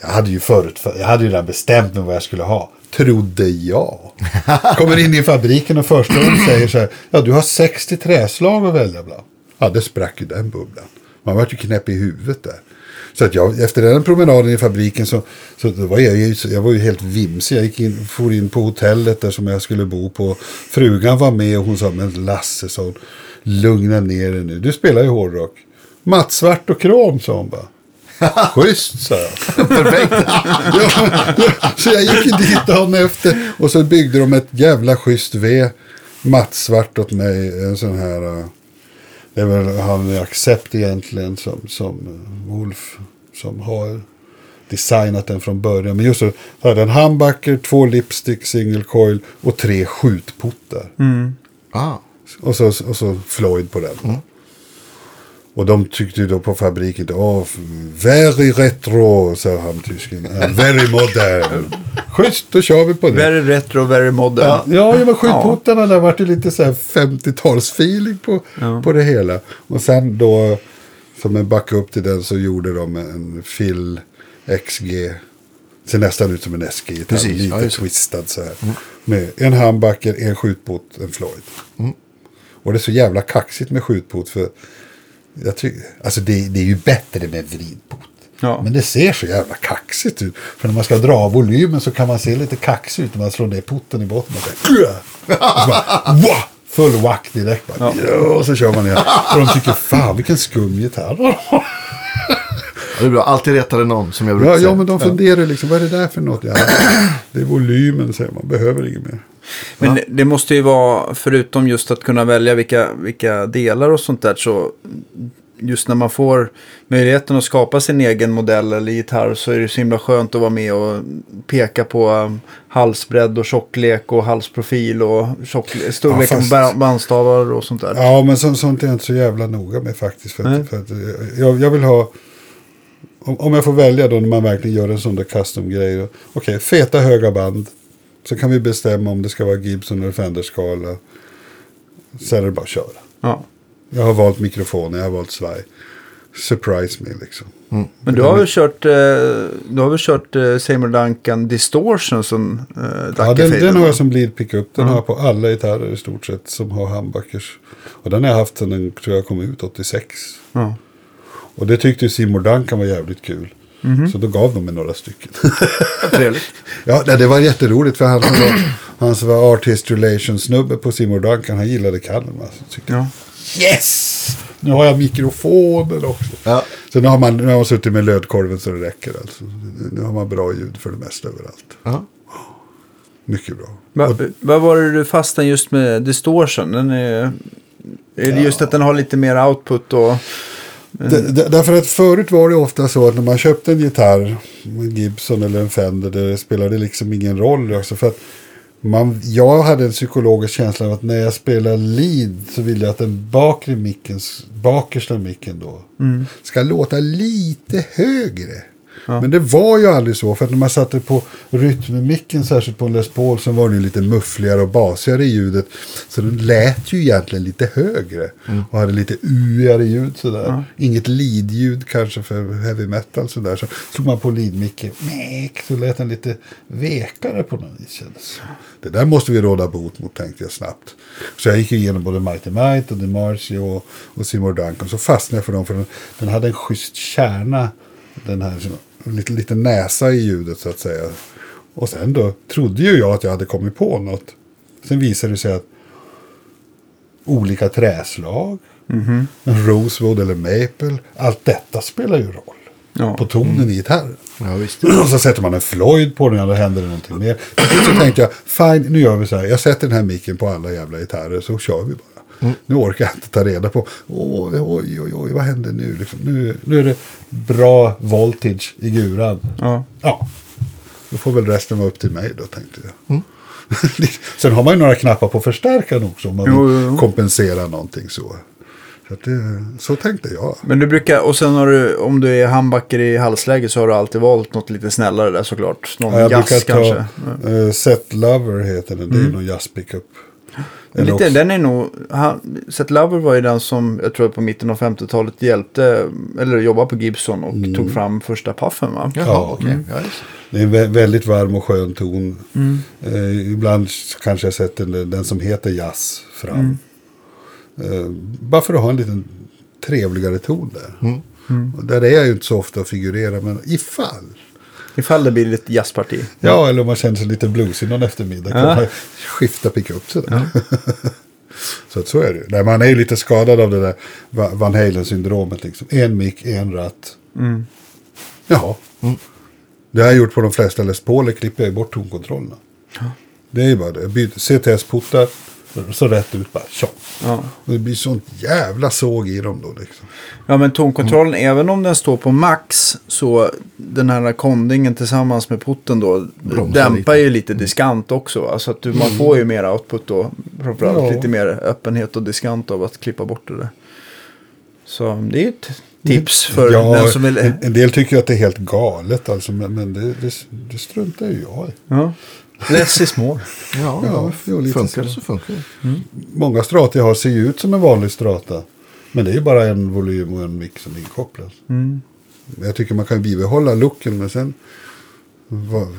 jag hade ju förut, jag hade ju redan bestämt mig vad jag skulle ha. Trodde jag. Kommer in i fabriken och första säger så här. Ja, du har 60 träslag att välja bland. Ja, det sprack ju den bubblan. Man var ju knäpp i huvudet där. Så att jag, efter den promenaden i fabriken så, så var jag, ju, jag var ju helt vimsig. Jag gick in, for in på hotellet där som jag skulle bo på. Frugan var med och hon sa, men Lasse, sa hon, lugna ner dig nu. Du spelar ju hårdrock. Mattsvart och krom, sa hon bara. Schysst, sa jag. Perfekt. ja, så jag gick dit dagen efter och så byggde de ett jävla schysst V. Mattsvart åt mig. En sån här. Det är väl han i Accept egentligen som, som Wolf. Som har designat den från början. Men just så hade en humbucker, två lipstick, single coil och tre skjutputtar. ah. Och så, och så Floyd på den. Och de tyckte ju då på fabriken, åh, very retro, sa han tysken. Uh, very modern. Schysst, då kör vi på det. Very retro, very modern. Ja, ja men skjutportarna där vart det lite så här 50-talsfeeling på, Ja. på det hela. Och sen då, som en backup till den så gjorde de en Phil XG. Ser nästan ut som en SG-gitarr, Precis, lite ja, twistad så här. Med en humbucker, en skjutpot, en Floyd. Och det är så jävla kaxigt med skjutpot för jag tycker, alltså det, det är ju bättre med vridpot. Ja. Men det ser så jävla kaxigt ut. För när man ska dra volymen så kan man se lite kaxig ut när man slår ner putten i botten. Och så, och så bara, wow, Full whack direkt. Bara, ja. och så kör man igen. Och de tycker fan vilken skum gitarr. Ja, det är bra. Alltid rättare någon som jag brukar Ja, säga. ja, men de funderar liksom, vad är det där för något? Ja, det är volymen, säger man. Behöver inget mer. Men det- det måste ju vara, förutom just att kunna välja vilka, vilka delar och sånt där, så just när man får möjligheten att skapa sin egen modell eller gitarr så är det så himla skönt att vara med och peka på um, halsbredd och tjocklek och halsprofil och tjocklek, storleken fast- på ba- bandstavar och sånt där. Ja, men så, sånt är jag inte så jävla noga med faktiskt. För att, för att, eh, jag, jag vill ha... Om, jag får välja då när man verkligen gör en sån där custom-grej. Okej, feta höga band. Så kan vi bestämma om det ska vara Gibson eller Fender-skala. Sen är det bara att köra. Ja. Jag har valt mikrofoner, jag har valt svaj. Surprise me liksom. Men du har väl kört, eh, du har väl kört eh, Seymour Duncan Distortion som eh, Ja, den, den har jag som lead pickup. Den Ja. har jag på alla gitarrer i stort sett som har humbuckers. Och den har jag haft sedan den tror jag kom ut 86. Ja. Och det tyckte ju Seymour Duncan var jävligt kul. Så då gav de mig några stycken. Trevligt. ja, nej, det var jätteroligt för han som var, han som var artist relations snubbe på Seymour Duncan, han gillade Callum. Alltså, Ja. Yes! Nu har jag mikrofonen också. Ja. Så nu har, man, nu har man suttit med lödkorven så det räcker. Alltså. Nu har man bra ljud för det mesta överallt. Ja. Mycket bra. Va, vad var det du fastnade just med Distortion? Den är, är det just att den har lite mer output och... D- därför att förut var det ofta så att när man köpte en gitarr, en Gibson eller en Fender, det spelade liksom ingen roll. Alltså för att man, jag hade en psykologisk känsla av att när jag spelar lead så vill jag att den bakre micken, bakersta micken då, ska låta lite högre. Men det var ju aldrig så, för att när man satte på rytmmicken, särskilt på en Les Paul, så var det ju lite muffligare och basigare i ljudet. Så den lät ju egentligen lite högre och hade lite uigare ljud sådär. Inget lead-ljud kanske för heavy metal sådär. Så slog man på lead-micken, mäk, så lät den lite vekare på något vis. Det där måste vi råda bot mot tänkte jag snabbt. Så jag gick igenom både Mighty Might och DeMarcio och, och Seymour Duncan. Så fastnade jag för dem för den, den hade en schysst kärna. Den här lite, lite näsa i ljudet så att säga. Och sen då trodde ju jag att jag hade kommit på något. Sen visade det sig att olika träslag, en rosewood eller maple, allt detta spelar ju roll. Ja. På tonen i gitarren. ja, visst. Och så sätter man en Floyd på den och då händer det någonting mer. Så tänkte jag, fine, nu gör vi så här. Jag sätter den här micken på alla jävla gitarrer så kör vi bara. Nu orkar jag inte ta reda på, oj, oj, oj, oj vad händer nu? Liksom, nu? Nu är det bra voltage i guran. Ja. Ja, då får väl resten vara upp till mig då, tänkte jag. Sen har man ju några knappar på förstärkaren också om man Jo, vill jo, jo. kompensera någonting så. Så, det, så tänkte jag. Men du brukar, och sen har du, om du är handbacker i halsläge så har du alltid valt något lite snällare där såklart. Någon Ja, jag jazz brukar kanske. ta uh, Set Lover heter den. Det är någon jazz-pickup. Eller Lite, också- den är nog, han, Seth Lover var ju den som jag tror på mitten av 50-talet hjälpte, eller jobbade på Gibson och Mm. tog fram första puffen va? Jaha, Ja. Ja, just. Det är en vä- väldigt varm och skön ton. Eh, ibland kanske jag sätter den, den som heter jazz fram. Eh, bara för att ha en liten trevligare ton där. Och där är jag ju inte så ofta och figurerar, men ifall. Ifall det blir lite jazzparti. Ja, eller om man känner sig lite bluesig någon eftermiddag. Kan Ja. man skifta pickup sådär. så att så är det. Nej, man är ju lite skadad av det där Va- Van Halen-syndromet. Liksom. En mick, en ratt. Jaha. Det har jag gjort på de flesta Les Pauler, klipper jag bort tonkontrollerna. Det är ju bara det. CTS-portar, så rätt ut bara tjock. Ja. Det blir sånt jävla såg i dem då liksom. Ja men tonkontrollen, även om den står på max så den här kondingen tillsammans med putten då Bromsar dämpar ju lite diskant också. va? Så att du, man får ju mer output då. Framförallt Ja. lite mer öppenhet och diskant av att klippa bort det där. Så det är ett tips för ja, den som vill... en, en del tycker att det är helt galet alltså, men, men det, det, det struntar ju jag i. Ja. Less is more. Ja, Ja, jo, lite funkar det så. så funkar det. Många strata jag har ser ju ut som en vanlig strata. Men det är ju bara en volym och en mick som är inkopplad. Mm. Jag tycker man kan bibehålla looken men sen... vad-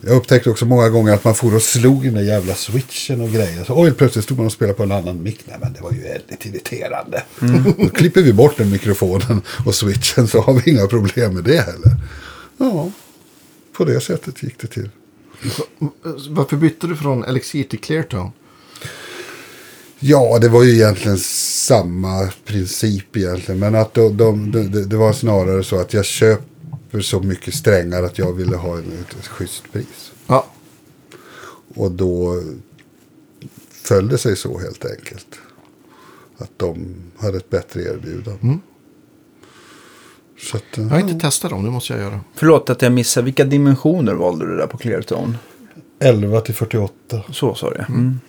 Jag upptäckte också många gånger att man for och slog den där jävla switchen och grejer. Så oj, plötsligt stod man och spelade på en annan mick. Nej men det var ju väldigt irriterande. Då klipper vi bort den mikrofonen och switchen så har vi inga problem med det heller. Ja, på det sättet gick det till. Varför bytte du från Elixir till Cleartone? Ja, det var ju egentligen samma princip egentligen. Men att de, de, de, det var snarare så att jag köper så mycket strängar att jag ville ha en, ett, ett schysst pris. Ja, Och då föll det sig så helt enkelt. Att de hade ett bättre erbjudande. Mm. Så att, jag har inte testat dem, det måste jag göra. Förlåt att jag missade. Vilka dimensioner valde du där på Cleartone? 11 till 48. Så sa du. Mm.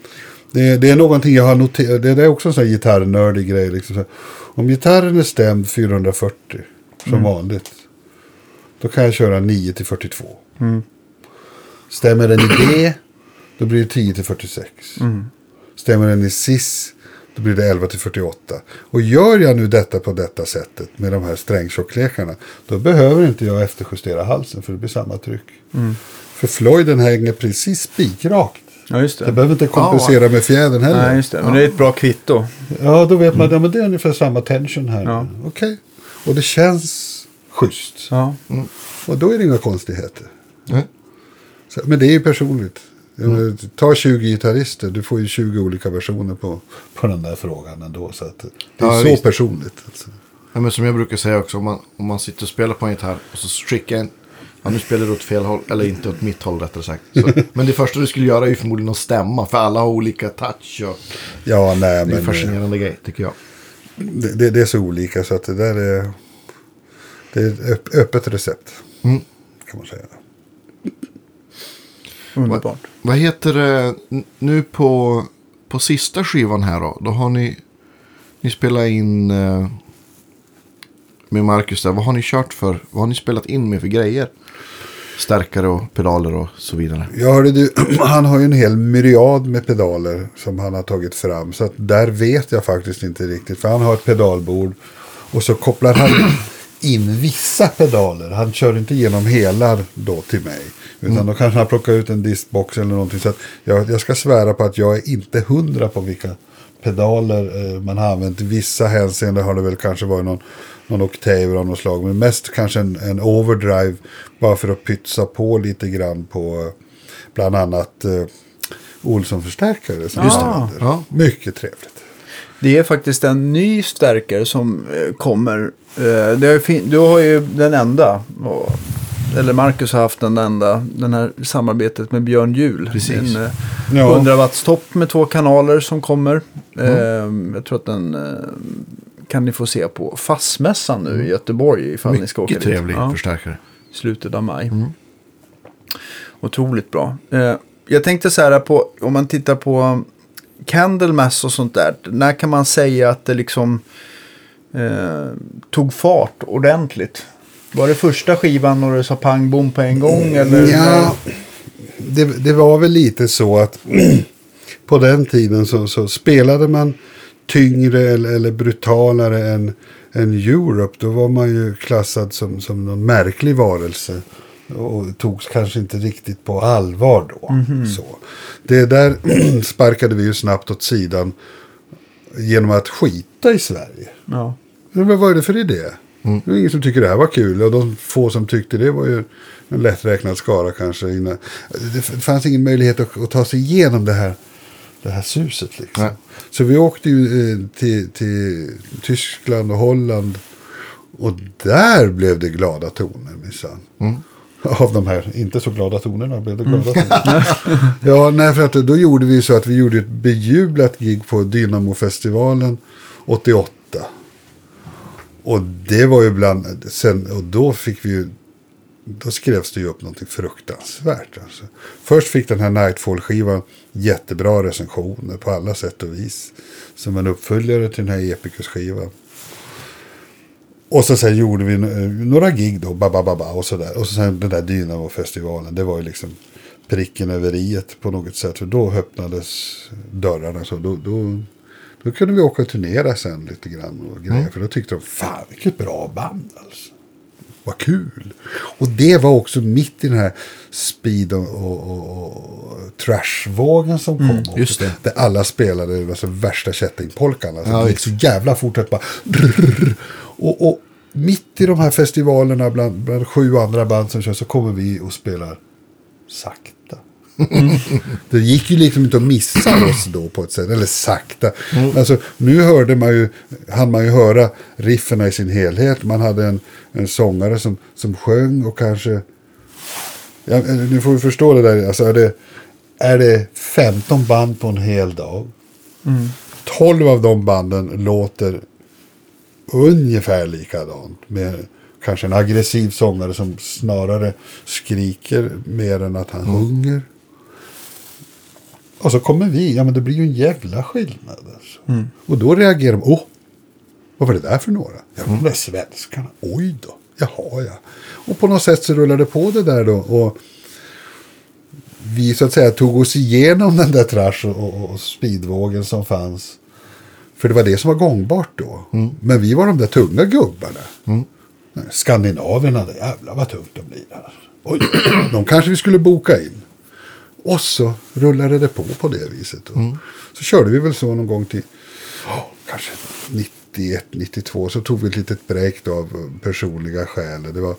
Det, det är någonting jag har noterat. Det är också en sån här gitarrnördig grej. Liksom. Om gitarren är stämd 440 som vanligt. Då kan jag köra 9 till 42. Stämmer den i D. Då blir det 10 till 46. Stämmer den i cis. Då blir det 11 till 48. Och gör jag nu detta på detta sättet med de här strängtjocklekar. Då behöver inte jag efterjustera halsen för det blir samma tryck. För Floyden hänger precis spikrakt. Ja, just det. Jag behöver inte kompensera med fjädern heller. Nej, just det. Men det är ett bra kvitto. Ja, då vet man att det är ungefär samma tension här. Ja. Okej. Och det känns schysst. Ja. Och då är det inga konstigheter. Nej. Så, men det är ju personligt. Menar, Ta 20 gitarrister, du får ju 20 olika versioner på, på den där frågan ändå. Så att det är Ja, så visst. personligt. Alltså. Ja, men som jag brukar säga också, om man, om man sitter och spelar på en gitarr och så skickar en... Ja, nu spelar du åt fel håll, eller inte åt mitt håll rättare sagt. Så, men det första du skulle göra är ju förmodligen att stämma, för alla har olika touch. Och Ja, nej, det är en men fascinerande grej, tycker jag. det, det, det är så olika så att det där är... Det är ett öpp, öppet recept. Mm. Kan man säga. Underbart. Vad heter det nu på, på sista skivan här då? Då har ni, ni spelat in eh, med Marcus där. Vad har ni kört för? Vad har ni spelat in med för grejer? Stärkare och pedaler och så vidare. Ja, hörde du, han har ju en hel myriad med pedaler som han har tagit fram. Så att där vet jag faktiskt inte riktigt. För han har ett pedalbord och så kopplar han in vissa pedaler. Han kör inte igenom hela då till mig. Utan då kanske han plockar ut en diskbox eller någonting. Så att jag, jag ska svära på att jag är inte hundra på vilka pedaler eh, man har använt. I vissa hänseenden har det väl kanske varit någon, någon oktaver av något slag. Men mest kanske en, en overdrive. Bara för att pytsa på lite grann på eh, bland annat eh, Olsson-förstärkare. Som använder. Ja. Mycket trevligt. Det är faktiskt en ny stärkare som eh, kommer. Eh, det är fin- du har ju den enda. Eller Marcus har haft den enda. Den här samarbetet med Björn Juhl. Precis. En eh, Ja. 100 watts topp med två kanaler som kommer. Eh, jag tror att den kan ni få se på Fassmässan nu i Göteborg. Ifall ni ska åka Mycket dit. trevlig Ja förstärkare. slutet av maj. Otroligt bra. Jag tänkte så här på, om man tittar på Candlemass och sånt där. När kan man säga att det liksom eh, tog fart ordentligt? Var det första skivan och det sa pang bom på en gång? Eller? Ja, det, det var väl lite så att på den tiden så, så spelade man tyngre eller, eller brutalare än, än Europe. Då var man ju klassad som, som någon märklig varelse. Och togs kanske inte riktigt på allvar då. Så. Det där sparkade vi ju snabbt åt sidan genom att skita i Sverige. Ja. Men vad var det för idé? Det var ingen som tycker det här var kul. Och de få som tyckte det var ju en lätträknad skara kanske. Innan. Det fanns ingen möjlighet att, att ta sig igenom det här, det här suset. Liksom. Nej. Så vi åkte ju eh, till, till Tyskland och Holland. Och där blev det glada toner minsann. Av de här inte så glada tonerna blev det glada toner. ja, nej, för att då gjorde vi så att vi gjorde ett bejublat gig på Dynamo-festivalen 88. Och det var ju bland, sen, och då fick vi ju, då skrevs det ju upp någonting fruktansvärt. Alltså. Först fick den här Nightfall-skivan jättebra recensioner på alla sätt och vis. Som en uppföljare till den här Epicus-skivan. Och så sen gjorde vi några gig då, ba, ba, ba, ba, och sådär. Och så sen den där Dynamo-festivalen, det var ju liksom pricken över iet på något sätt. För då öppnades dörrarna. Så då, då, då kunde vi åka och turnera sen lite grann och grejer. För då tyckte de, fan vilket bra band alltså. Vad kul. Och det var också mitt i den här speed och, och, och, trashvågen som kom. också. just det. Där alla spelade alltså, värsta kättingpolkan. Alltså, Ja, det gick så jävla fort att bara... Och, och mitt i de här festivalerna bland, bland sju andra band som kör så kommer vi och spelar sakta. Det gick ju liksom inte att missa oss då på ett sätt, eller sakta. Alltså, nu hörde man ju, hann man ju höra riffen i sin helhet. Man hade en, en sångare som, som sjöng och kanske... Ja, nu får vi förstå det där, alltså är det, är det 15 band på en hel dag? 12 av de banden låter ungefär likadant. Med kanske en aggressiv sångare som snarare skriker mer än att han sjunger. Och så kommer vi, ja men det blir ju en jävla skillnad. Alltså. Och då reagerar de, åh, vad var det där för några? Ja, de där svenskarna, oj då, jaha ja. Och på något sätt så rullar det på det där då. Och vi så att säga tog oss igenom den där trash och, och, och speedvågen som fanns. För det var det som var gångbart då. Men vi var de där tunga gubbarna. Nej, Skandinavierna, jävlar vad tungt de blir. Här. Oj, de kanske vi skulle boka in. Och så rullade det på på det viset. Då. Så körde vi väl så någon gång till ja, kanske 91, 92. Så tog vi ett litet break då av personliga skäl. Det var,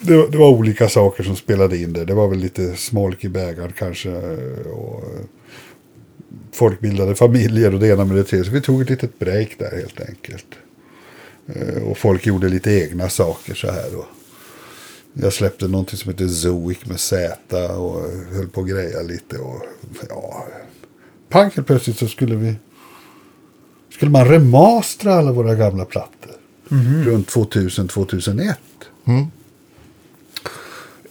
det, var- det var olika saker som spelade in det. Det var väl lite smolk i bägaren kanske. Och eh, folk bildade familjer och det ena med det tredje. Så vi tog ett litet break där helt enkelt. Eh, Och folk gjorde lite egna saker så här. Och jag släppte någonting som heter Zoic med Z och höll på att greja lite. Och, ja, pang plötsligt så skulle vi... Skulle man remastra alla våra gamla plattor. Runt 2000-2001.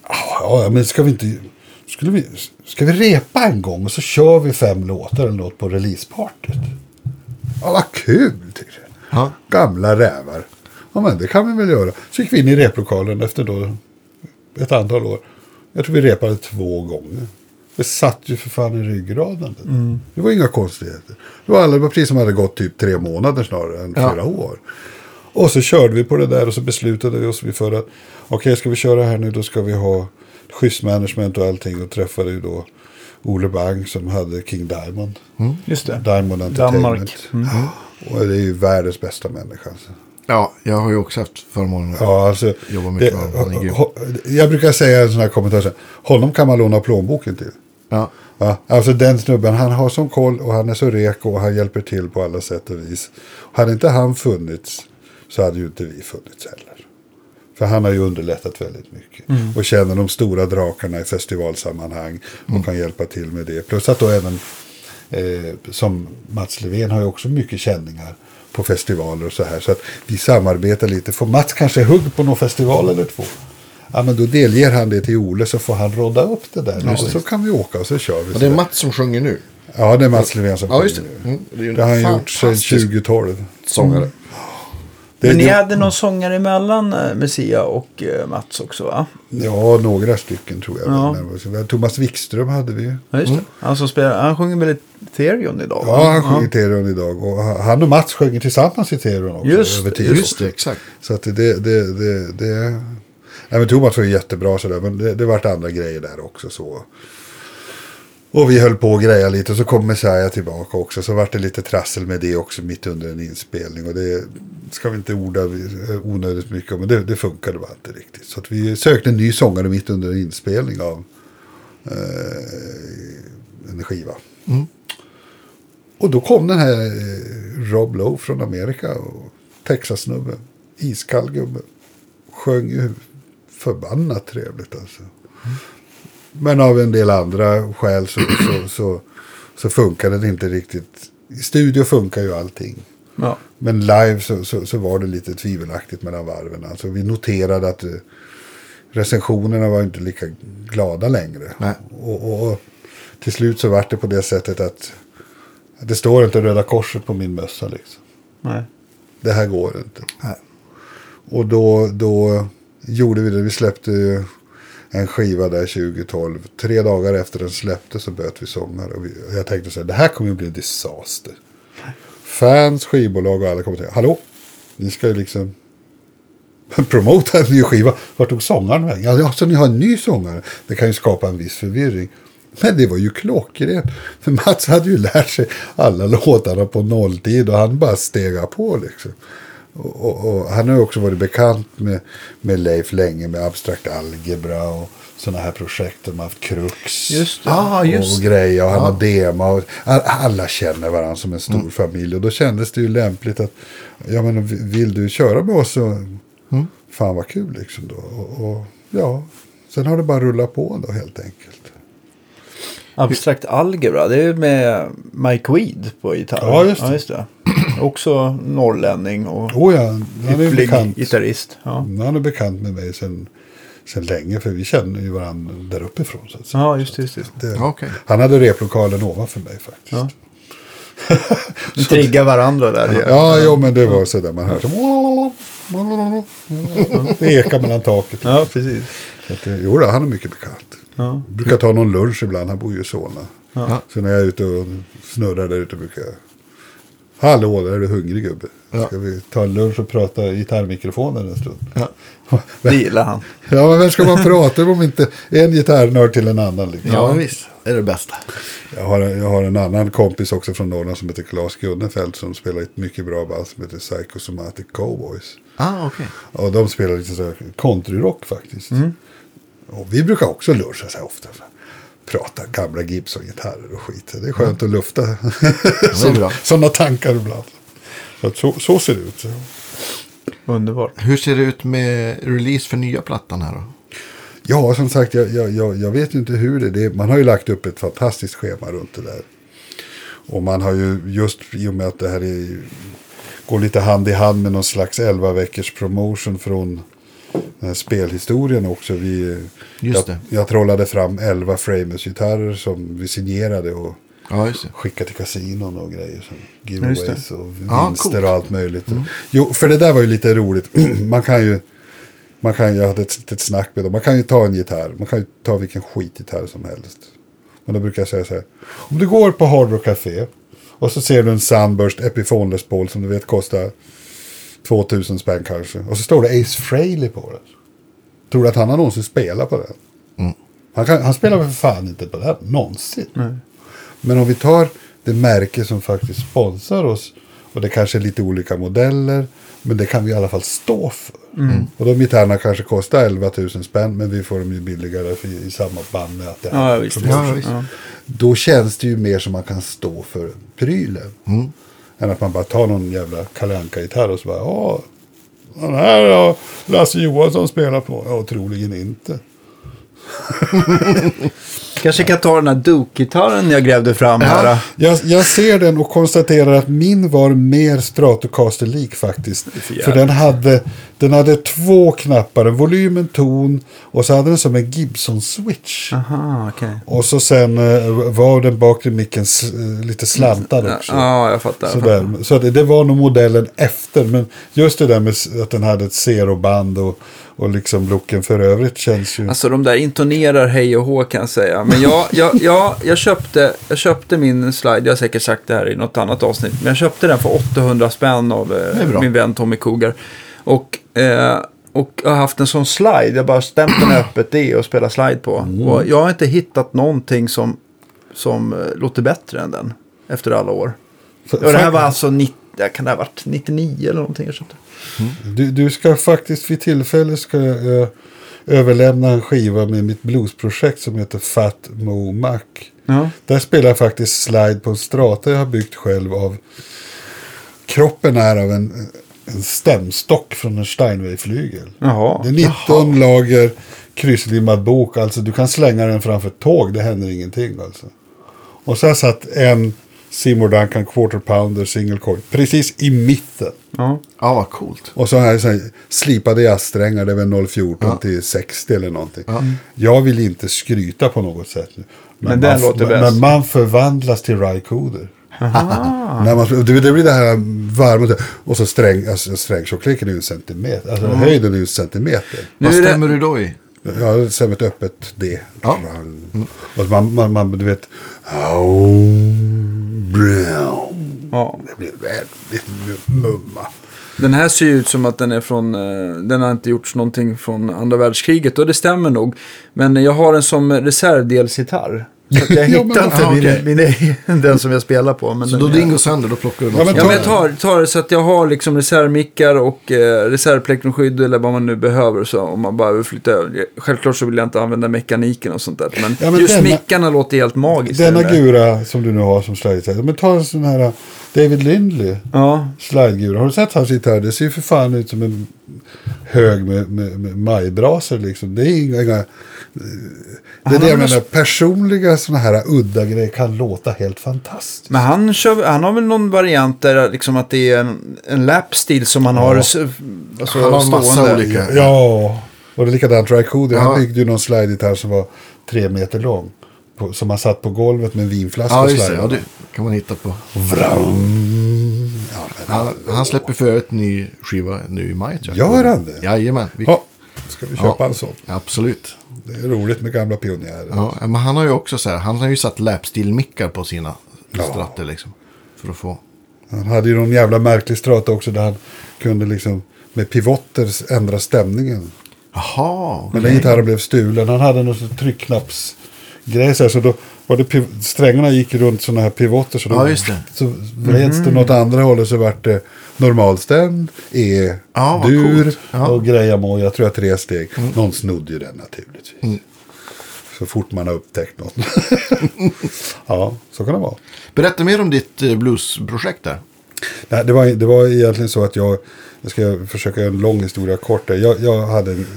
Ja, ja, men ska vi inte... Skulle vi, ska vi repa en gång och så kör vi fem låtar eller något på releasepartyt? Ja, vad kul! Gamla rävar. Ja, men det kan vi väl göra. Så gick vi in i replokalen efter då ett antal år. Jag tror vi repade två gånger. Det satt ju för fan i ryggraden. Det, det var inga konstigheter. Det var, alla, precis som hade gått typ tre månader snarare än Ja. fyra år. Och så körde vi på det där och så beslutade vi oss för att okej, ska vi köra här nu då ska vi ha schysstmanagement och allting. Och träffade ju då Ole Bang som hade King Diamond. Just det. Diamond Entertainment. Danmark. Mm. Och det är ju världens bästa människa. Ja, jag har ju också haft förmånen att Ja, alltså, jobba mycket det, med honom. Ho- jag brukar säga en sån här kommentar. så här, Honom kan man låna plånboken till. Ja. Ja, alltså den snubben, han har som koll och han är så reko och han hjälper till på alla sätt och vis. Hade inte han funnits så hade ju inte vi funnits heller. För han har ju underlättat väldigt mycket. Och känner de stora drakarna i festivalsammanhang och kan hjälpa till med det. Plus att då även, eh, som Mats Levén har ju också mycket känningar på festivaler och så här. Så att vi samarbetar lite. Får Mats kanske hugg på någon festival eller två? Ja, men då delger han det till Ole så får han rodda upp det där. och så kan vi åka och så kör vi. Och det är. Mats som sjunger nu. Ja, det är Mats Levén som Ja, sjunger. Mm, det Det har han gjort sedan fantastisk 2012. Sångare. Det, Men ni det, hade någon sångare emellan eh, Messia och eh, Mats också va? Ja, några stycken tror jag. Ja. Men Thomas Wikström hade vi ju. Ja, det. Han som spelar, han sjunger väl Ethereon idag? va? Ja, han sjunger Teron idag. Och han och Mats sjunger tillsammans i Teron också. Just över tid. Just det, exakt. Så att det... det, det, det, det Nej, men Thomas var ju jättebra sådär. Men det, det vart andra grejer där också. så. Och vi höll på att greja lite. Och så kom Messiah tillbaka också. Så vart det lite trassel med det också mitt under en inspelning. Och det ska vi inte orda onödigt mycket om. Men det, det funkade bara inte riktigt. Så att vi sökte en ny sångare mitt under en inspelning av eh, en skiva. Och då kom den här eh, Rob Lowe från Amerika. Och Texas-snubbe. Iskall gubbe. Sjöng ju förbannat trevligt alltså. Men av en del andra skäl så, så, så, så funkar det inte riktigt. I studio funkar ju allting. Ja. Men live så, så, så var det lite tvivelaktigt mellan varven. Alltså vi noterade att eh, recensionerna var inte lika glada längre. Och, och, och till slut så var det på det sättet att det står inte Röda Korset på min mössa liksom. Nej. Det här går inte. Nej. Och då, då gjorde vi det. Vi släppte ju en skiva där 2012. Tre dagar efter den släpptes så böt vi sångare. Och vi, jag tänkte så här, det här kommer ju bli en disaster. Fans, skivbolag och alla kommer säga, hallå, ni ska ju liksom promota en ny skiva. Vart tog sångaren vägen? Ja, så ni har en ny sångare. Det kan ju skapa en viss förvirring. Men det var ju klockrent. För Mats hade ju lärt sig alla låtarna på nolltid och han bara stega på liksom. Och, och, och han har också varit bekant med, med Leif länge med abstrakt algebra och sådana här projekt. De har haft Krux. Ah, och grejer och han har Dema. Och, all- alla känner varandra som en stor Mm. familj. Och då kändes det ju lämpligt att, ja men vill du köra med oss så, Mm. fan vad kul liksom då. Och, och ja, sen har det bara rullat på då helt enkelt. Abstrakt algebra, det är med Mike Weed på gitarr. Ja, just det. Ja, just det. Också norrlänning och Oh ja, han är bekant. gitarrist. Ja. Han är bekant med mig sen, sen länge. För vi känner ju varandra där uppifrån. Så att ja, just det. Just det. Okej. Han hade replokalen ovanför mig faktiskt. Ja. Ja, Ni triggar varandra där. ja jo, men det var sådär man hör så. Det ekar mellan taket. Ja, precis. Så att, det- jo, då, han är mycket bekant. Ja. Brukar ta någon lunch ibland. Han bor ju i Solna. Ja. Så när jag är ute och snurrar där ute brukar jag. Hallå, där är du hungrig gubbe? Ja. Ska vi ta en lunch och prata i gitarrmikrofonen en stund? Ja. Det gillar han. Ja, men vem ska man prata om inte en gitarrnörd till en annan? Liksom? Ja, visst. Det är det bästa. Jag, har, jag har en annan kompis också från Norrland som heter Claes Gunnefelt som spelar ett mycket bra band som heter Psychosomatic Cowboys. Ah, okej. Och de spelar lite så här countryrock faktiskt. Och vi brukar också luncha så här ofta. Prata gamla Gibson-gitarrer och skit. Det är skönt att lufta bra. sådana tankar ibland. Så, så, ser det ut. Underbart. Hur ser det ut med release för nya plattan här då? Ja, som sagt, jag, jag, jag, vet inte hur det är. det. Man har ju lagt upp ett fantastiskt schema runt det där. Och man har ju just i och med att det här är, går lite hand i hand med någon slags 11 veckors promotion från spelhistorien också. Vi, Just jag, jag trollade fram 11 Framers-gitarrer som vi signerade och Ja, skickade till kasinon och grejer. Som giveaways och Ja, vinster coolt. och allt möjligt. Jo, för det där var ju lite roligt. man kan ju, man kan jag hade ett litet snack med dem. Man kan ju ta en gitarr. Man kan ju ta vilken skitgitarr som helst. Men då brukar jag säga så här. Om du går på Hard Rock Café och så ser du en Sunburst Epiphone Les Paul som du vet kostar 2000 spänn kanske. Och så står det Ace Frehley på den. Tror du att han har någonsin spelat på den? Han, kan, han spelar väl för fan inte på den någonsin. Men om vi tar det märke som faktiskt sponsrar oss. Och det kanske är lite olika modeller. Men det kan vi i alla fall stå för. Och de gitarrerna kanske kostar 11 000 spänn. Men vi får dem ju billigare för, i samma band med att det Ja, visst. Ja, visst. Ja. Då känns det ju mer som man kan stå för prylen. Än att man bara tar någon jävla kalanka gitarr och så bara. Ja, den här har Lasse Johansson spelar på. Ja, troligen inte. Kanske kan ta den här Duke-gitarren jag grävde fram här. Jag, jag ser den och konstaterar att min var mer Stratocaster-lik faktiskt. för den, hade, den hade två knappar, en volym, en ton och så hade den som en Gibson-switch. Okej. Och så sen eh, var den bakre micken eh, lite slantad också. Ja, jag fattar. Jag fattar. Sådär. Så det, det var nog modellen efter. Men just det där med att den hade ett zeroband och, och liksom looken för övrigt känns ju... Alltså de där intonerar hej och hå kan jag säga. Men jag, jag, jag, jag, köpte, jag köpte min slide, jag har säkert sagt det här i något annat avsnitt. Men jag köpte den för 800 spänn av eh, min vän Tommy Kogar. Och, eh, och jag har haft en sån slide, jag bara stämt den i öppet D och spelat slide på. Och jag har inte hittat någonting som, som eh, låter bättre än den. Efter alla år. Och det här var alltså, 90, ja, kan det ha varit 99 eller någonting jag köpte? Du, du ska faktiskt vid tillfälle ska jag eh, överlämna en skiva med mitt bluesprojekt som heter Fat Mo Mac. Ja. Där spelar jag faktiskt slide på en strata jag har byggt själv av. Kroppen är av en, en stämstock från en Steinway-flygel. Jaha. Det är 19 lager krysslimmad bok. Alltså du kan slänga den framför ett tåg. Det händer ingenting alltså. Och så har jag satt en Seymour Duncan Quarter Pounder single coil. Precis i mitten. Ja. Ja, vad coolt. Och så jag så här slipade jazzsträngar. Det är väl 014 Ja. till 60 eller någonting. Jag vill inte skryta på något sätt. Men, Men den man, låter bäst. men man förvandlas till Rycoder. När man, det, det blir det här varma. Och så sträng, alltså, strängtjockleken är ju en centimeter. Alltså höjden är ju en centimeter. Nu Vad är det- stämmer du då i? Ja, som ett öppet D. Ja. Och man, man, man, du vet. Oh, brown. Ja. Det blir väldigt mumma. Den här ser ju ut som att den är från, eh, den har inte gjorts någonting från andra världskriget och det stämmer nog. Men jag har den som reservdelsgitarr. Så jag Ja, hittar men- inte ah, min, okej. min, egen- den som jag spelar på. Men Så då är- din går sönder, då plockar du något Ja, men Ja, men jag tar, tar det så att jag har liksom reservmickar och eh, reservplektrumskydd eller vad man nu behöver. Så om man bara vill flytta över. Självklart så vill jag inte använda mekaniken och sånt där. Men, Ja, men just denna- mickarna låter helt magiskt. Denna gura som du nu har som slide Men ta en sån här uh, David Lindley. Ja, Slidegura. Har du sett hans gitarr? Det ser ju för fan ut som en hög med, med, med majbrasor liksom. Det är inga... det är det jag menar. Personliga sådana här udda grejer kan låta helt fantastiskt. men han, kör, han har väl någon variant där liksom att det är en, en lapstil som han har s- alltså, Han har massa stående. olika. Ja, och det är likadant Rycody. Ja. Han byggde ju någon slide-gitarr som var tre meter lång. På, som han satt på golvet med en vinflaska Ja, och slidade. Ja, det kan man hitta på. Ja, Han, han släpper för övrigt ny skiva nu i maj. Gör han det? Jajamän. Vi, ja, ska vi köpa Ja. en sån? Absolut. Det är roligt med gamla pionjärer. Ja, men han har ju också så här, han har ju satt lapsteel-mickar på sina Ja. stratter liksom. För att få. Han hade ju någon jävla märklig strata också där han kunde liksom med pivotter ändra stämningen. Jaha. Men den gitarren blev stulen. Han hade någon tryckknappsgrej så, här, så då var det strängarna gick runt sådana här pivotter. Så, Ja, så vreds det något andra hållet så vart det normalstämd, E, Ja, dur. Ja. Mm. och greja må. Jag tror jag tre steg. Någon snodde ju den naturligtvis. Så fort man har upptäckt något. ja, så kan det vara. Berätta mer om ditt eh, bluesprojekt där. Nej, det, var, det var egentligen så att jag, jag ska försöka göra en lång historia kort där. Jag, jag hade en,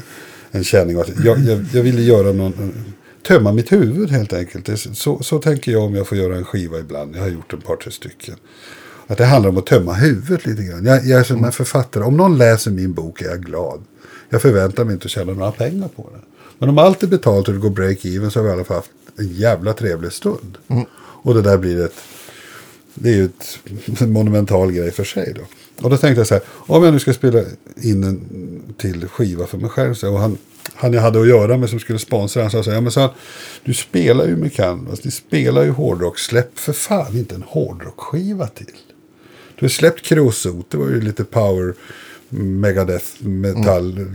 en känning av att jag, jag, jag ville göra någon, tömma mitt huvud helt enkelt. Så, så tänker jag om jag får göra en skiva ibland. Jag har gjort en par, tre stycken. Att det handlar om att tömma huvudet lite grann. Jag, jag är som en författare. Om någon läser min bok är jag glad. Jag förväntar mig inte att tjäna några pengar på den. Men om allt är betalt och det går break-even så har vi i alla fall haft en jävla trevlig stund. Mm. Och det där blir ett det är ju ett, en monumental grej för sig då. Och då tänkte jag så här, om jag nu ska spela in en till skiva för mig själv. Så, och han, han jag hade att göra med som skulle sponsra, han sa så här, ja men så här, du spelar ju med Canvas, ni spelar ju hårdrock, släpp för fan inte en hårdrockskiva till. Du har släppt Creosote, det var ju lite power, megadeth, metall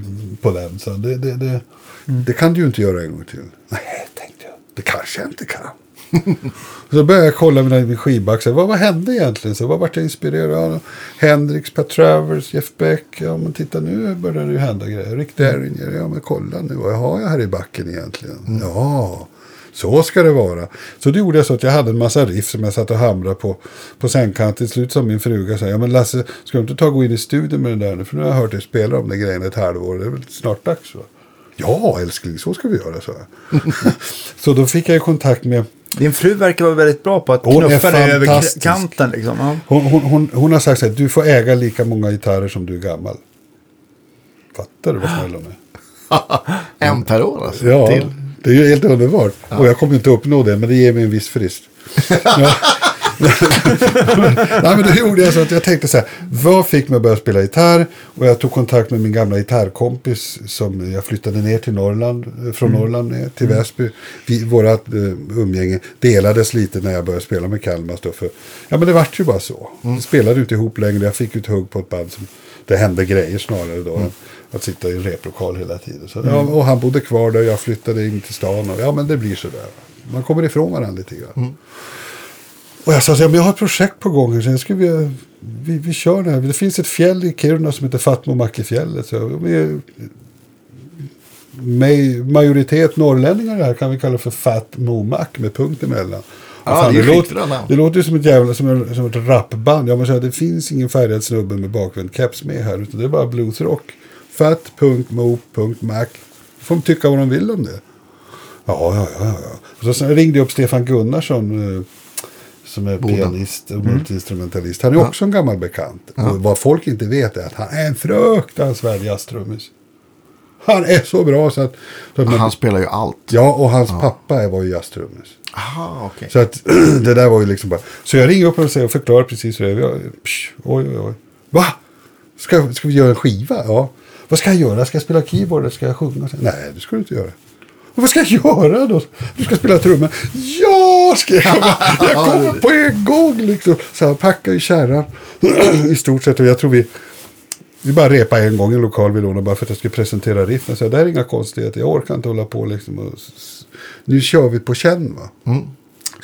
på den. Så det, det, det, det kan du ju inte göra en gång till. Nej, tänkte jag, det kanske jag inte kan. Så började jag kolla mina min skivback. Vad, vad hände egentligen? Så vad vart jag inspirerad av? Hendrix, Pat Travers, Jeff Beck. Ja men titta nu börjar det ju hända grejer. Rick Derringer. Ja men kolla nu. Vad har jag här i backen egentligen? Ja. Så ska det vara. Så det gjorde jag så att jag hade en massa riff som jag satt och hamrade på, på sängkanten. Till slut sa min fruga så här, ja men Lasse, ska du inte ta och gå in i studion med den där nu? För nu har jag hört dig spela om den grejen ett halvår. Det är väl snart dags va? Ja älskling, så ska vi göra, så så då fick jag kontakt med Din fru verkar vara väldigt bra på att Hon är knuffa dig över fantastisk. kanten. Liksom. Ja. Hon, hon, hon, hon har sagt så här, du får äga lika många gitarrer som du är gammal. Fattar du vad snäll hon är? En per år alltså. Ja, Till. Det är ju helt underbart. Och jag kommer inte uppnå det, men det ger mig en viss frist. Ja. Nej, men då gjorde jag så att jag tänkte så här, vad fick mig att börja spela gitarr? Och jag tog kontakt med min gamla gitarrkompis som jag flyttade ner till Norrland, eh, från Norrland ner till Väsby. Vi, vårat eh, umgänge delades lite när jag började spela med Kalmar. Då, för, ja, men det vart ju bara så. Vi spelade inte ihop längre, jag fick ju ett hugg på ett band som det hände grejer snarare då. än Att sitta i en replokal hela tiden. Så, ja, och han bodde kvar där, jag flyttade in till stan. Och, ja, men det blir så där. Man kommer ifrån varandra lite grann. Och jag sa så här, men jag har ett projekt på gång. Så jag skulle vilja, vi, vi kör det här. Det finns ett fjäll i Kiruna som heter Fatmomackefjället. Så vi är, maj- majoritet norrlänningar här kan vi kalla för Fat Momack med punkt emellan. Ja, Fan, det låter, det låter som ett jävla som, en, som ett rapband. Jag måste säga, det finns ingen färgad snubbe med bakvänd keps med här. Utan det är bara bluesrock. Fat, punkt, mo, punkt, mac. Får de tycka vad de vill om det. Ja, ja, ja. ja. Och så ringde jag upp Stefan Gunnarsson. eh, Som är Boden. pianist och multiinstrumentalist. Han är också en gammal bekant. Och vad folk inte vet är att han är en fruktansvärd jazztrummis. Han är så bra så att... Så att man, Han spelar ju allt. ja, och hans pappa var ju jazztrummis. Aha, okej. Så att det där var ju liksom bara... Så jag ringer upp och säger och förklarar precis hur det är. Jag, psh, oj, oj, oj. Va? Ska, ska vi göra en skiva? Ja. Vad ska jag göra? Ska jag spela keyboard eller ska jag sjunga? Nej, det ska du inte göra. Och vad ska jag göra då? Du ska spela trummor. Ja, skrek jag. Jag kommer på en gång liksom. Så han packade i kärran. I stort sett. Och jag tror vi... Vi bara repa en gång i en lokal vi lånade bara för att jag skulle presentera riffen. Så det här är inga konstigheter, jag orkar inte hålla på liksom. Och, nu kör vi på känn va.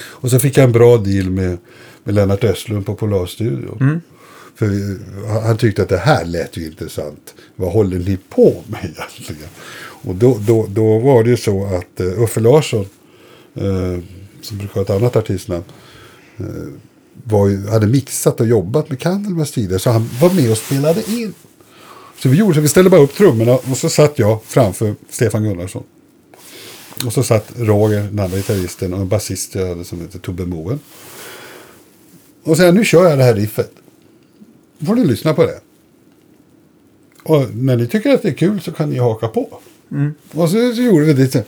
Och så fick jag en bra deal med, med Lennart Östlund på Polarstudion. För eh, han- tyckte att det här lät ju intressant. Vad håller ni på med egentligen? Och då, då, då var det ju så att uh, Uffe Larsson, eh, som brukar ha ett annat artistnamn, eh, var ju, hade mixat och jobbat med Candlemass tidigare. Så han var med och spelade in. Så vi gjorde så vi ställde bara upp trummorna och så satt jag framför Stefan Gunnarsson. Och så satt Roger, den andra gitarristen, och en basist jag hade som heter Tobbe Moen. Och sen nu kör jag det här riffet. Då får ni lyssna på det. Och när ni tycker att det är kul så kan ni haka på. Och så, så gjorde vi det.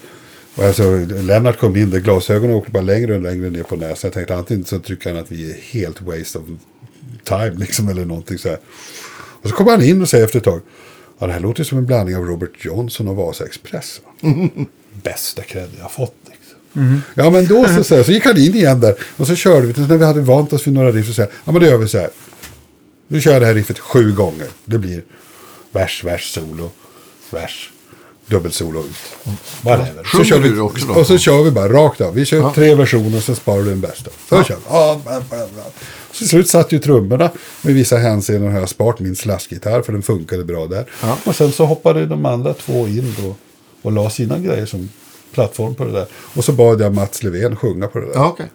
Och alltså, Lennart kom in där glasögonen åkte bara längre och längre ner på näsan. Jag tänkte antingen så tycker han att vi är helt waste of time liksom eller någonting så här. Och så kommer han in och säger efter ett tag. Ja, det här låter som en blandning av Robert Johnson och Vasa Express. Bästa cred jag fått. Liksom. Ja men då så, så, här, så gick han in igen där. Och så körde vi. Så när vi hade vant oss vid några riff så säger ja men då gör vi så här. Nu kör jag det här riffet sju gånger. Det blir vers, vers, solo, vers, dubbelsolo ut. Whatever. Sjunger kör vi, också då? Och så kör vi bara rakt av. Vi kör tre versioner sen sparar du den bästa. Så kör vi. Ja, bla, bla, bla. Så till slut satt ju trummorna. Med vissa hänseenden har jag sparat min slaskgitarr för den funkade bra där. Och sen så hoppade de andra två in då och la sina grejer som plattform på det där. Och så bad jag Mats Levén sjunga på det där. Ja, okej.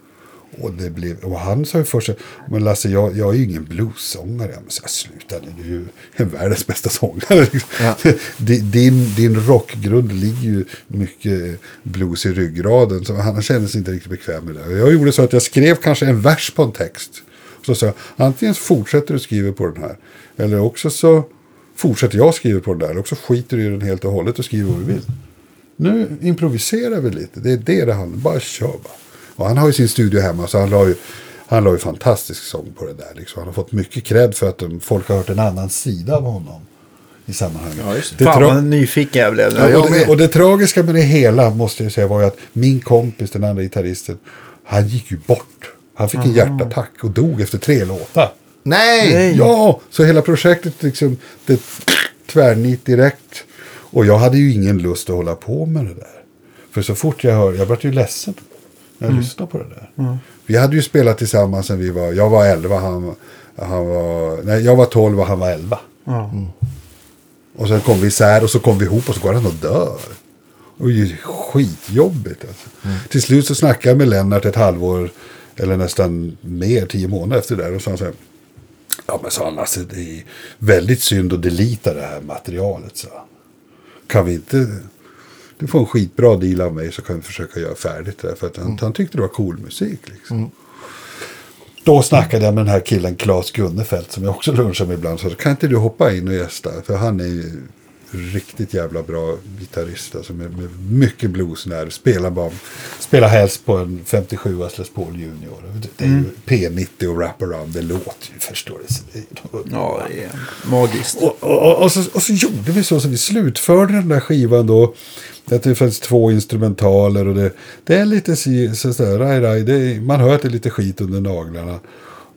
Och, det blev, och han sa ju först, men Lasse jag, jag är ju ingen bluessångare. Sa, sluta nu, du är ju en världens bästa sångare. liksom. Ja. Din, din, rockgrund ligger ju mycket blues i ryggraden. Så han kände sig inte riktigt bekväm med det. Jag gjorde så att jag skrev kanske en vers på en text. Så sa jag, antingen fortsätter du skriva på den här. Eller också så fortsätter jag skriva på den där. Eller också skiter du i den helt och hållet och skriver vad du vill. Nu improviserar vi lite. Det är det det handlar om. Bara kör bara. Och han har ju sin studio hemma så han la ju, han la ju fantastisk sång på det där. Liksom. Han har fått mycket cred för att de, folk har hört en annan sida av honom. I sammanhanget. Ja, just det. Det Fan vad nyfiken jag blev. Ja, och, det, och det tragiska med det hela måste jag säga var ju att min kompis, den andra gitarristen, han gick ju bort. Han fick en hjärtattack och dog efter tre låtar. Nej! Nej. Ja, så hela projektet liksom, det tvärnit direkt. Och jag hade ju ingen lust att hålla på med det där. För så fort jag hör, jag blev ju ledsen när jag lyssnade på det där. Vi hade ju spelat tillsammans sen vi var, jag var 11, han, han var, nej jag var 12 och han var 11. Ja. Och sen kom vi isär och så kom vi ihop och så går han och dör. Och det är ju skitjobbigt alltså. Till slut så snackade jag med Lennart ett halvår, eller nästan mer, tio månader efter det där. Och så han så här, ja men sa han, alltså, det är väldigt synd att delita det här materialet. Så. Kan vi inte, du får en skitbra deal av mig så kan vi försöka göra färdigt det. här." För att han, han tyckte det var cool musik liksom. Då snackade jag med den här killen Claes Gunnefelt som jag också lunchar med ibland. Så kan inte du hoppa in och gästa? För han är ju riktigt jävla bra gitarrist. Alltså med, med mycket bluesnerv. Spelar, bara, spelar helst på en 57 Les Paul Junior. Det, det är ju P90 och wraparound. Det låter ju förstår du. Ja, det är magiskt. och, och, och, så, och så gjorde vi så, så vi slutförde den där skivan då. Att det fanns två instrumentaler och det, det är lite si- så, så raj, raj, det är, man hör att det är lite skit under naglarna.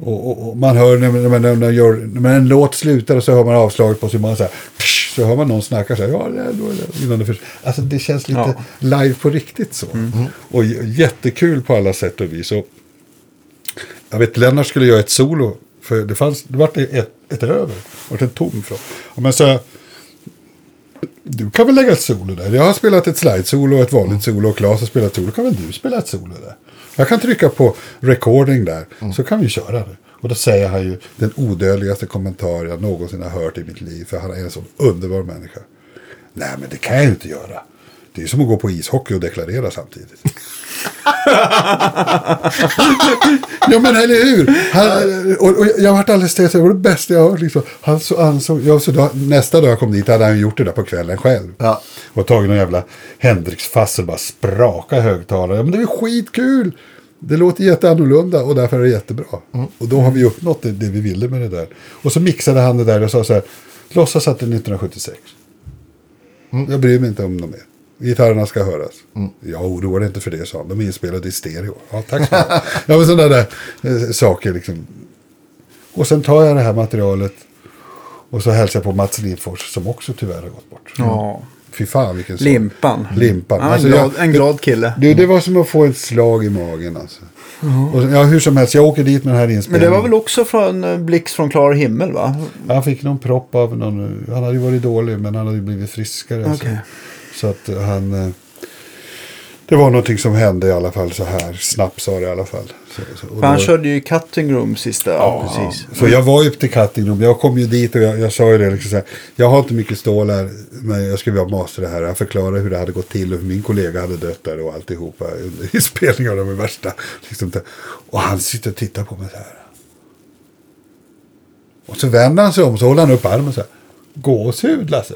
Och, och, och man hör när, när, när, man gör, när en låt slutar och så hör man avslaget på. Man så, här, psh, så hör man någon snacka så här. Ja, det, då det, innan det förs- alltså det känns lite Ja. live på riktigt så. Och j- jättekul på alla sätt och vis. Och, jag vet, Lennart skulle göra ett solo. För det fanns, det vart ett, ett över. Det vart en tom från. Men så, du kan väl lägga ett solo där. Jag har spelat ett slide-solo och ett vanligt solo. Och Claes har spelat solo. Kan väl du spela ett solo där? Jag kan trycka på recording där. Så kan vi köra det. Och då säger han ju den odödligaste kommentar jag någonsin har hört i mitt liv. För han är en sån underbar människa. Nej, men det kan jag ju inte göra. Det är som att gå på ishockey och deklarera samtidigt. ja men eller hur? Han, och, och jag varit alldeles ställd, det var det bästa jag har hört. Liksom. Han så ansåg, jag, så då, nästa dag jag kom dit hade han gjort det där på kvällen själv. Ja. Och tagit någon jävla Hendrix-fass och bara spraka högtalare. Ja, men det är skitkul! Det låter jätteannorlunda och därför är det jättebra. Och då har vi uppnått det, det vi ville med det där. Och så mixade han det där och sa så här. Låtsas att det är 1976. Jag bryr mig inte om dem mer. Gitarrerna ska höras. Jag oroar inte för det, sa han. De är inspelade i stereo. Ja, tack så mycket. ja, men sådana där eh, saker liksom. Och sen tar jag det här materialet Och så hälsade jag på Mats Lindfors som också tyvärr har gått bort. Ja. Fy fan vilken sorg. Limpan. Limpan. Ja, en, Alltså, glad, jag- en glad kille. Du, det var som att få ett slag i magen alltså. Och, ja, hur som helst, jag åker dit med den här Men inspelningen. det var väl också från eh, Blixt från klar himmel va? Han fick någon propp av någon, han hade ju varit dålig men han hade ju blivit friskare. Okej. Så, så att han, eh, det var någonting som hände i alla fall så här, snabbt sa det i alla fall. Så, så, han då- körde ju cutting room sista. Ja, precis. Så jag var ju till Cutting Room, jag kom ju dit och jag, jag sa ju det liksom så här, jag har inte mycket stål här, men jag skulle vilja master det här. Jag förklarade hur det hade gått till och hur min kollega hade dött där och alltihopa inspelningen av de värsta. Liksom, det. och han sitter och tittar på mig så här. Och så vänder han sig om så håller han upp armen så här. Gåshud Lasse.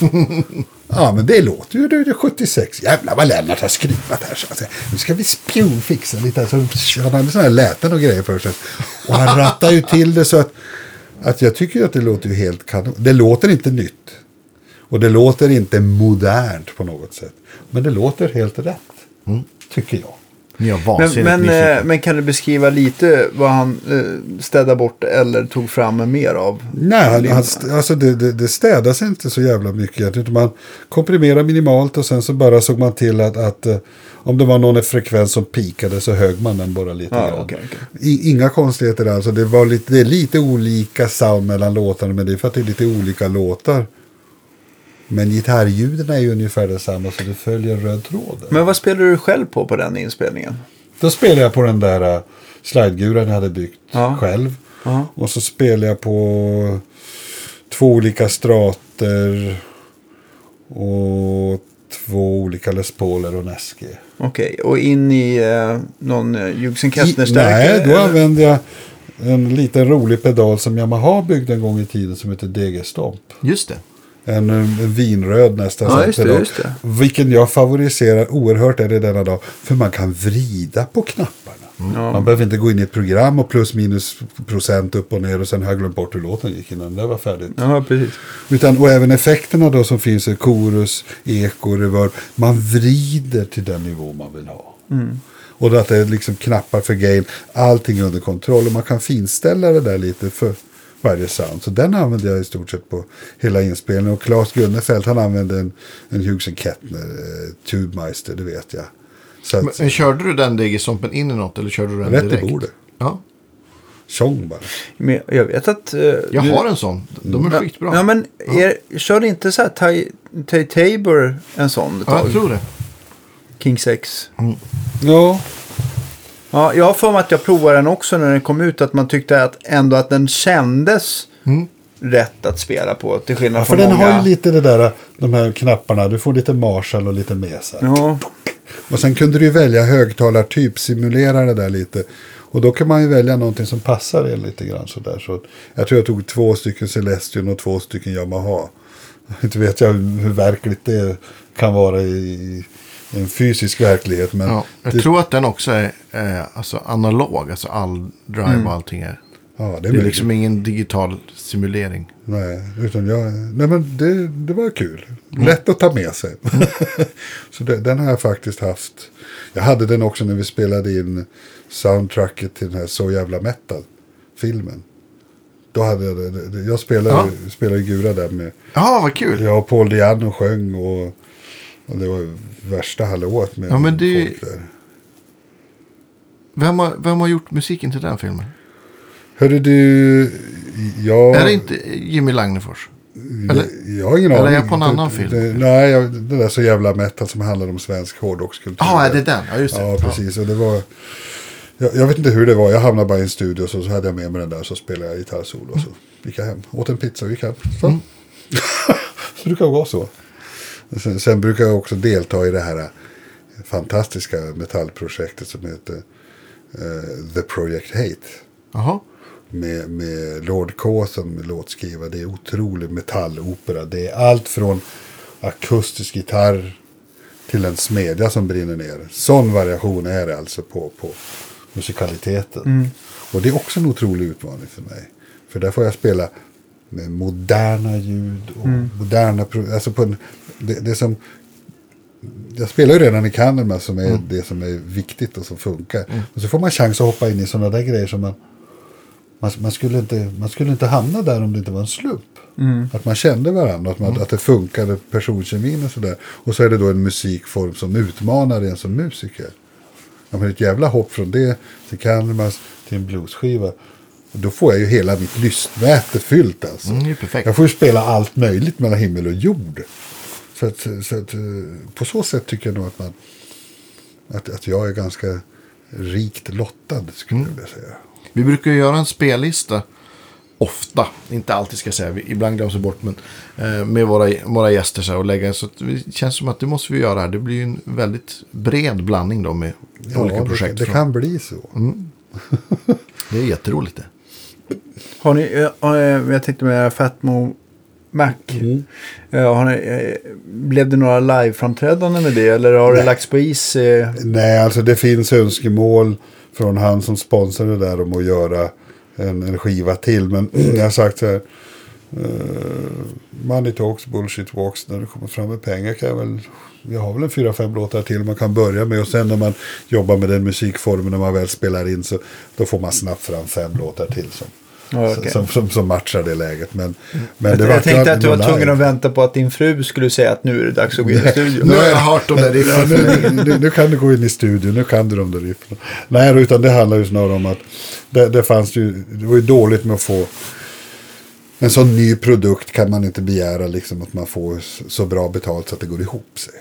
ja men det låter ju, det är 76. Jävlar vad Lennart har skruvat här. Så, alltså, nu ska vi spionfixa lite. här. Så, han hade sådana här läten och grejer för sig. Och han rattar ju till det så att, att jag tycker att det låter ju helt kanon. Det låter inte nytt. Och det låter inte modernt på något sätt. Men det låter helt rätt. Tycker jag. Har Men, men, eh, men kan du beskriva lite vad han eh, städade bort eller tog fram mer av? Nej, han, han, alltså det, det, det städas inte så jävla mycket. egentligen, Man komprimerar minimalt och sen så bara såg man till att, att eh, om det var någon frekvens som pikade så högg man den bara lite Ja, grann. okej, okej. I, inga konstigheter alls. Det, var lite, det är lite olika sound mellan låtarna men det är för att det är lite olika låtar. Men gitarrljuden är ju ungefär detsamma så det följer röd tråd. Men vad spelade du själv på på den inspelningen? Då spelade jag på den där uh, slideguran jag hade byggt Ja. själv. Ja. Och så spelade jag på två olika strater och två olika Les Pauler och Neske. Okej, och in i eh, någon eh, Jugsen Kettner-stärkare? Nej, då använde jag en liten rolig pedal som Yamaha byggde en gång i tiden som heter DG Stomp. Just det. En, eh, en vinröd nästan. Ja, just det, just det. Vilken jag favoriserar oerhört är det denna dag. För man kan vrida på knapparna. Ja. Man behöver inte gå in i ett program och plus minus procent upp och ner och sen har jag glömt bort hur låten gick innan det var färdigt. Ja, precis. Utan, och även effekterna då som finns i chorus, eko, reverb. Man vrider till den nivå man vill ha. Och då att det är liksom knappar för gain. Allting under kontroll. Och man kan finställa det där lite för varje sound. Så den använde jag i stort sett på hela inspelningen. Och Claes Gunnefelt han använde en, en Hughes Kettner eh, Tubemeister, det vet jag. Så Men, att, men körde du den DG-stompen in i något eller körde du den rätt i direkt? bordet. Ja. Sång bara. Men jag vet att... eh, Jag du- har en sån. De är Ja, skitbra. Ja, men er, körde inte så här Ty Tabor en sån ett Ja, jag tror det. King 6. Ja, Ja, jag har för mig att jag provade den också när den kom ut. Att man tyckte att ändå att den kändes Mm. rätt att spela på. Till skillnad Ja, för från den många. har ju lite det där, de här knapparna. Du får lite Marshall och lite Mesa. Ja, Och sen kunde du välja högtalartyp, simulera det där lite. Och då kan man ju välja någonting som passar en lite grann sådär. Så jag tror jag tog två stycken Celestion och två stycken Yamaha. Inte vet jag hur verkligt det kan vara i, i en fysisk verklighet. Men Ja, jag det, tror att den också är eh, alltså analog. Alltså all drive och allting är. ja, det är, Det är liksom ingen digital simulering. Nej, utan jag, nej men det, det var kul. Lätt att ta med sig. så det, den har jag faktiskt haft. Jag hade den också när vi spelade in soundtracket till den här Så jävla metal-filmen. Då hade jag. Jag spelade, Ja. spelade Gura där med. Ja, vad kul. Jag och Paul Diano sjöng och, och det var värsta hallået med Ja, men det- folk där. Vem har, vem har gjort musiken till den filmen? Hörru du, jag... Är det inte Jimmy Lagnefors? Eller? Jag har ingen Eller är aning. jag på en annan film? Det, nej, jag, det där så jävla metal som handlar om svensk hårdrockskultur. Ja, är det den? Ja, just det. Ja, precis. Och det var... Jag, jag vet inte hur det var. Jag hamnade bara i en studio så, så hade jag med mig den där så spelade jag gitarrsolo. Och så gick jag hem. Åt en pizza och gick hem. Så, Mm. så det kan vara så. Sen, sen brukar jag också delta i det här fantastiska metallprojektet som heter eh, The Project Hate. Jaha. Med, med Lord K som låtskrivare. Det är otrolig metallopera. Det är allt från akustisk gitarr till en smedja som brinner ner. Sån variation är det alltså på, på musikaliteten. Och det är också en otrolig utmaning för mig. För där får jag spela med moderna ljud och moderna... pro- Alltså på en, det, det som... Jag spelar ju redan i Candlemas som är det som är viktigt och som funkar. Och så får man chans att hoppa in i sådana där grejer som man man, man, skulle inte, man skulle inte hamna där om det inte var en slump. Att man kände varandra, att, man, att det funkade personkemin och sådär. Och så är det då en musikform som utmanar en som musiker. Ja, men ett jävla hopp från det till Candlemass till en bluesskiva. Och Då får jag ju hela mitt lystmäte fyllt alltså. Mm, det. Jag får ju spela allt möjligt mellan himmel och jord. Så, att, så att, eh, på så sätt tycker jag nog att, man, att, att jag är ganska rikt lottad skulle jag vilja säga. Vi brukar göra en spellista ofta, inte alltid ska jag säga, vi- ibland glöms det bort, men eh, med våra, våra gäster så här, och lägga, så det känns som att det måste vi göra här. Det blir ju en väldigt bred blandning då med olika det, projekt. det från- kan bli så. Det är jätteroligt det. Har ni, eh, eh, jag tänkte med Fatmo Mac. Eh, har ni, blev det några liveframträdanden med det? Eller har det Nej. lagts på is? Nej, alltså det finns önskemål från han som sponsrar det där om att göra en, en skiva till. Men jag har sagt så här. Money talks, bullshit walks. När det kommer fram med pengar kan jag väl. Jag har väl en fyra, fem låtar till man kan börja med. Och sen när man jobbar med den musikformen när man väl spelar in så då får man snabbt fram fem låtar till som, Okej. som, som, som matchar det läget. Men, men Jag, det jag tänkte att du var tvungen att vänta på att din fru skulle säga att nu är det dags att gå in i studion. Nu har jag hört om det. det Ja, är nu, nu, nu kan du gå in i studion, nu kan du de där riffen. Nej, utan det handlar ju snarare om att det, det fanns ju, det var ju dåligt med att få en sån ny produkt kan man inte begära liksom att man får så- bra betalt så att det går ihop sig.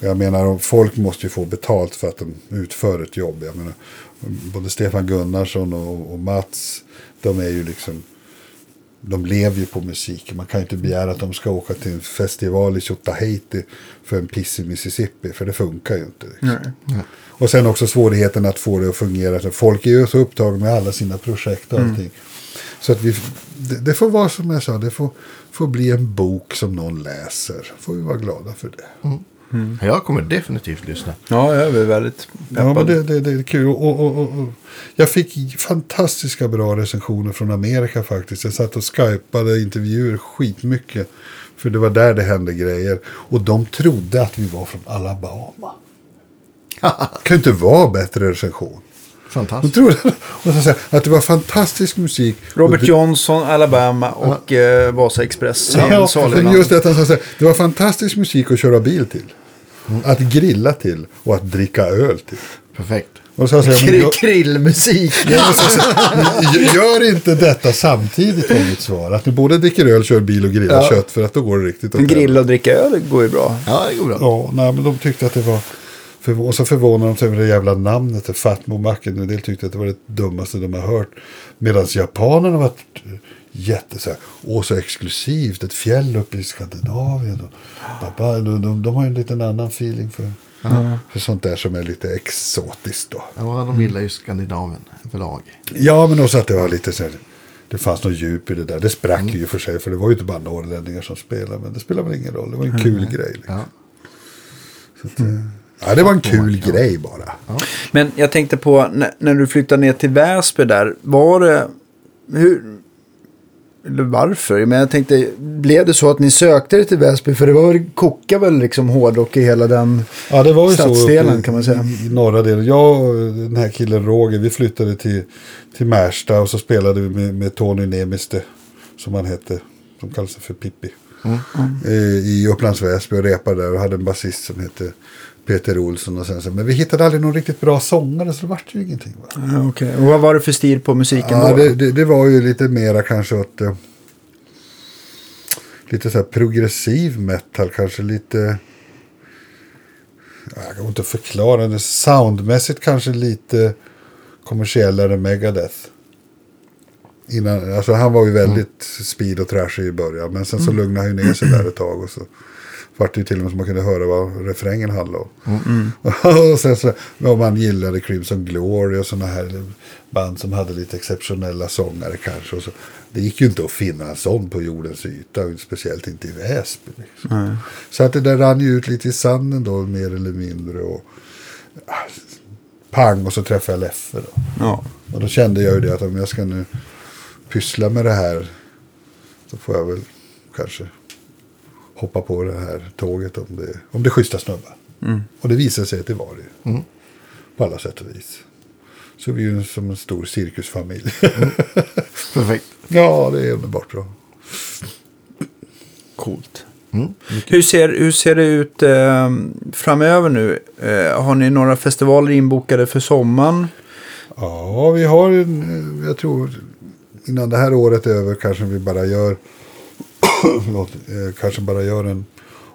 Jag menar, folk måste ju få betalt för att de utför ett jobb. Jag menar, både Stefan Gunnarsson och, och Mats, de är ju liksom de lever ju på musiken. Man kan ju inte begära att de ska åka till en festival i Tjotahejti för en piss i Mississippi. För det funkar ju inte. Liksom. Nej. Och sen också svårigheten att få det att fungera. Folk är ju så upptagna med alla sina projekt och allting. Så att vi, det, det får vara som jag sa, det får, får bli en bok som någon läser. Får vi vara glada för det. Jag kommer definitivt lyssna. Ja, jag är väldigt Ja, men peppad. det, det, det är kul. Och, och, och, jag fick fantastiska bra recensioner från Amerika faktiskt. Jag satt och skypade intervjuer skitmycket. För det var där det hände grejer. Och de trodde att vi var från Alabama. Det kan ju inte vara bättre recension. De Fantastiskt. trodde och så att det var fantastisk musik. Robert Johnson, Alabama och eh, Vasa Express. Ja, Ja, just det att han sa det var fantastisk musik att köra bil till. Att grilla till och att dricka öl till. Perfekt. Och så men Kri- jag- Krillmusik. Ja, men gör inte detta samtidigt var mitt svar. Att ni både dricker öl, kör bil och grillar Ja. kött. För att då går det riktigt En åt grill och dricka öl går ju bra. Ja, det går bra. Ja, nej, men de tyckte att det var... För, och så förvånade de sig över det jävla namnet. det Fatmo Macken. En del tyckte att det var det dummaste de har hört. Medan japanerna var jätte så här, Åh, så exklusivt. Ett fjäll uppe i Skandinavien. Och, de, de, de har ju en liten annan feeling för, för sånt där som är lite exotiskt då. Ja, de gillar ju Skandinavien överlag. Ja, men också att det var lite så här. Det fanns något djup i det där. Det sprack ju för sig. För det var ju inte bara norrlänningar som spelade. Men det spelar väl ingen roll. Det var en kul grej. Liksom. Ja. Så att, eh, ja, det var en kul grej bara. Men jag tänkte på när, när du flyttade ner till Väsby där. Var det... Hur... Eller varför? Men jag tänkte, blev det så att ni sökte er till Väsby? För det var kokade väl liksom hårdrock i hela den... Ja, det var ju så. Stadsdelen, i- kan man säga. I, I norra delen. Jag och den här killen Roger, vi flyttade till, till Märsta. Och så spelade vi med, med Tony Nemiste. Som han hette. Som kallades för Pippi. Eh, I Upplands Väsby och repade där. Och hade en basist som hette Peter Olsson. Och sen, så, men vi hittade aldrig någon riktigt bra sångare. Så det vart ju ingenting. Va? Ja, Okej, och vad var det för stil på musiken Ja, då? det, det, det var ju lite mera kanske åt... eh, lite så här progressiv metal, kanske lite... ja, Jag kan inte förklara det. Soundmässigt kanske lite kommersiellare Megadeth. Innan, alltså han var ju väldigt speed och trashig i början. Men sen så lugnade han ju ner sig där ett tag. Och så vart det ju till och med som man kunde höra vad refrängen handlade om. och sen så, om man gillade Crimson Glory och sådana här band som hade lite exceptionella sångare kanske. Och så, det gick ju inte att finna en sån på jordens yta. Speciellt inte i Väsby. Liksom. Så att det där rann ju ut lite i sanden då mer eller mindre. Och, ah, pang och så träffade jag Leffe då. Ja. Och då kände jag ju det att om jag ska nu pyssla med det här så får jag väl kanske hoppa på det här tåget om det, om det är schyssta snubbar. Och det visade sig att det var det. ju. På alla sätt och vis. Så vi är ju som en stor cirkusfamilj. Perfekt. Ja, det är underbart bra. Coolt. Hur, ser, hur ser det ut eh, framöver nu? Eh, har ni några festivaler inbokade för sommaren? Ja, vi har eh, jag tror innan det här året är över kanske vi bara gör, förlåt, eh, kanske bara gör en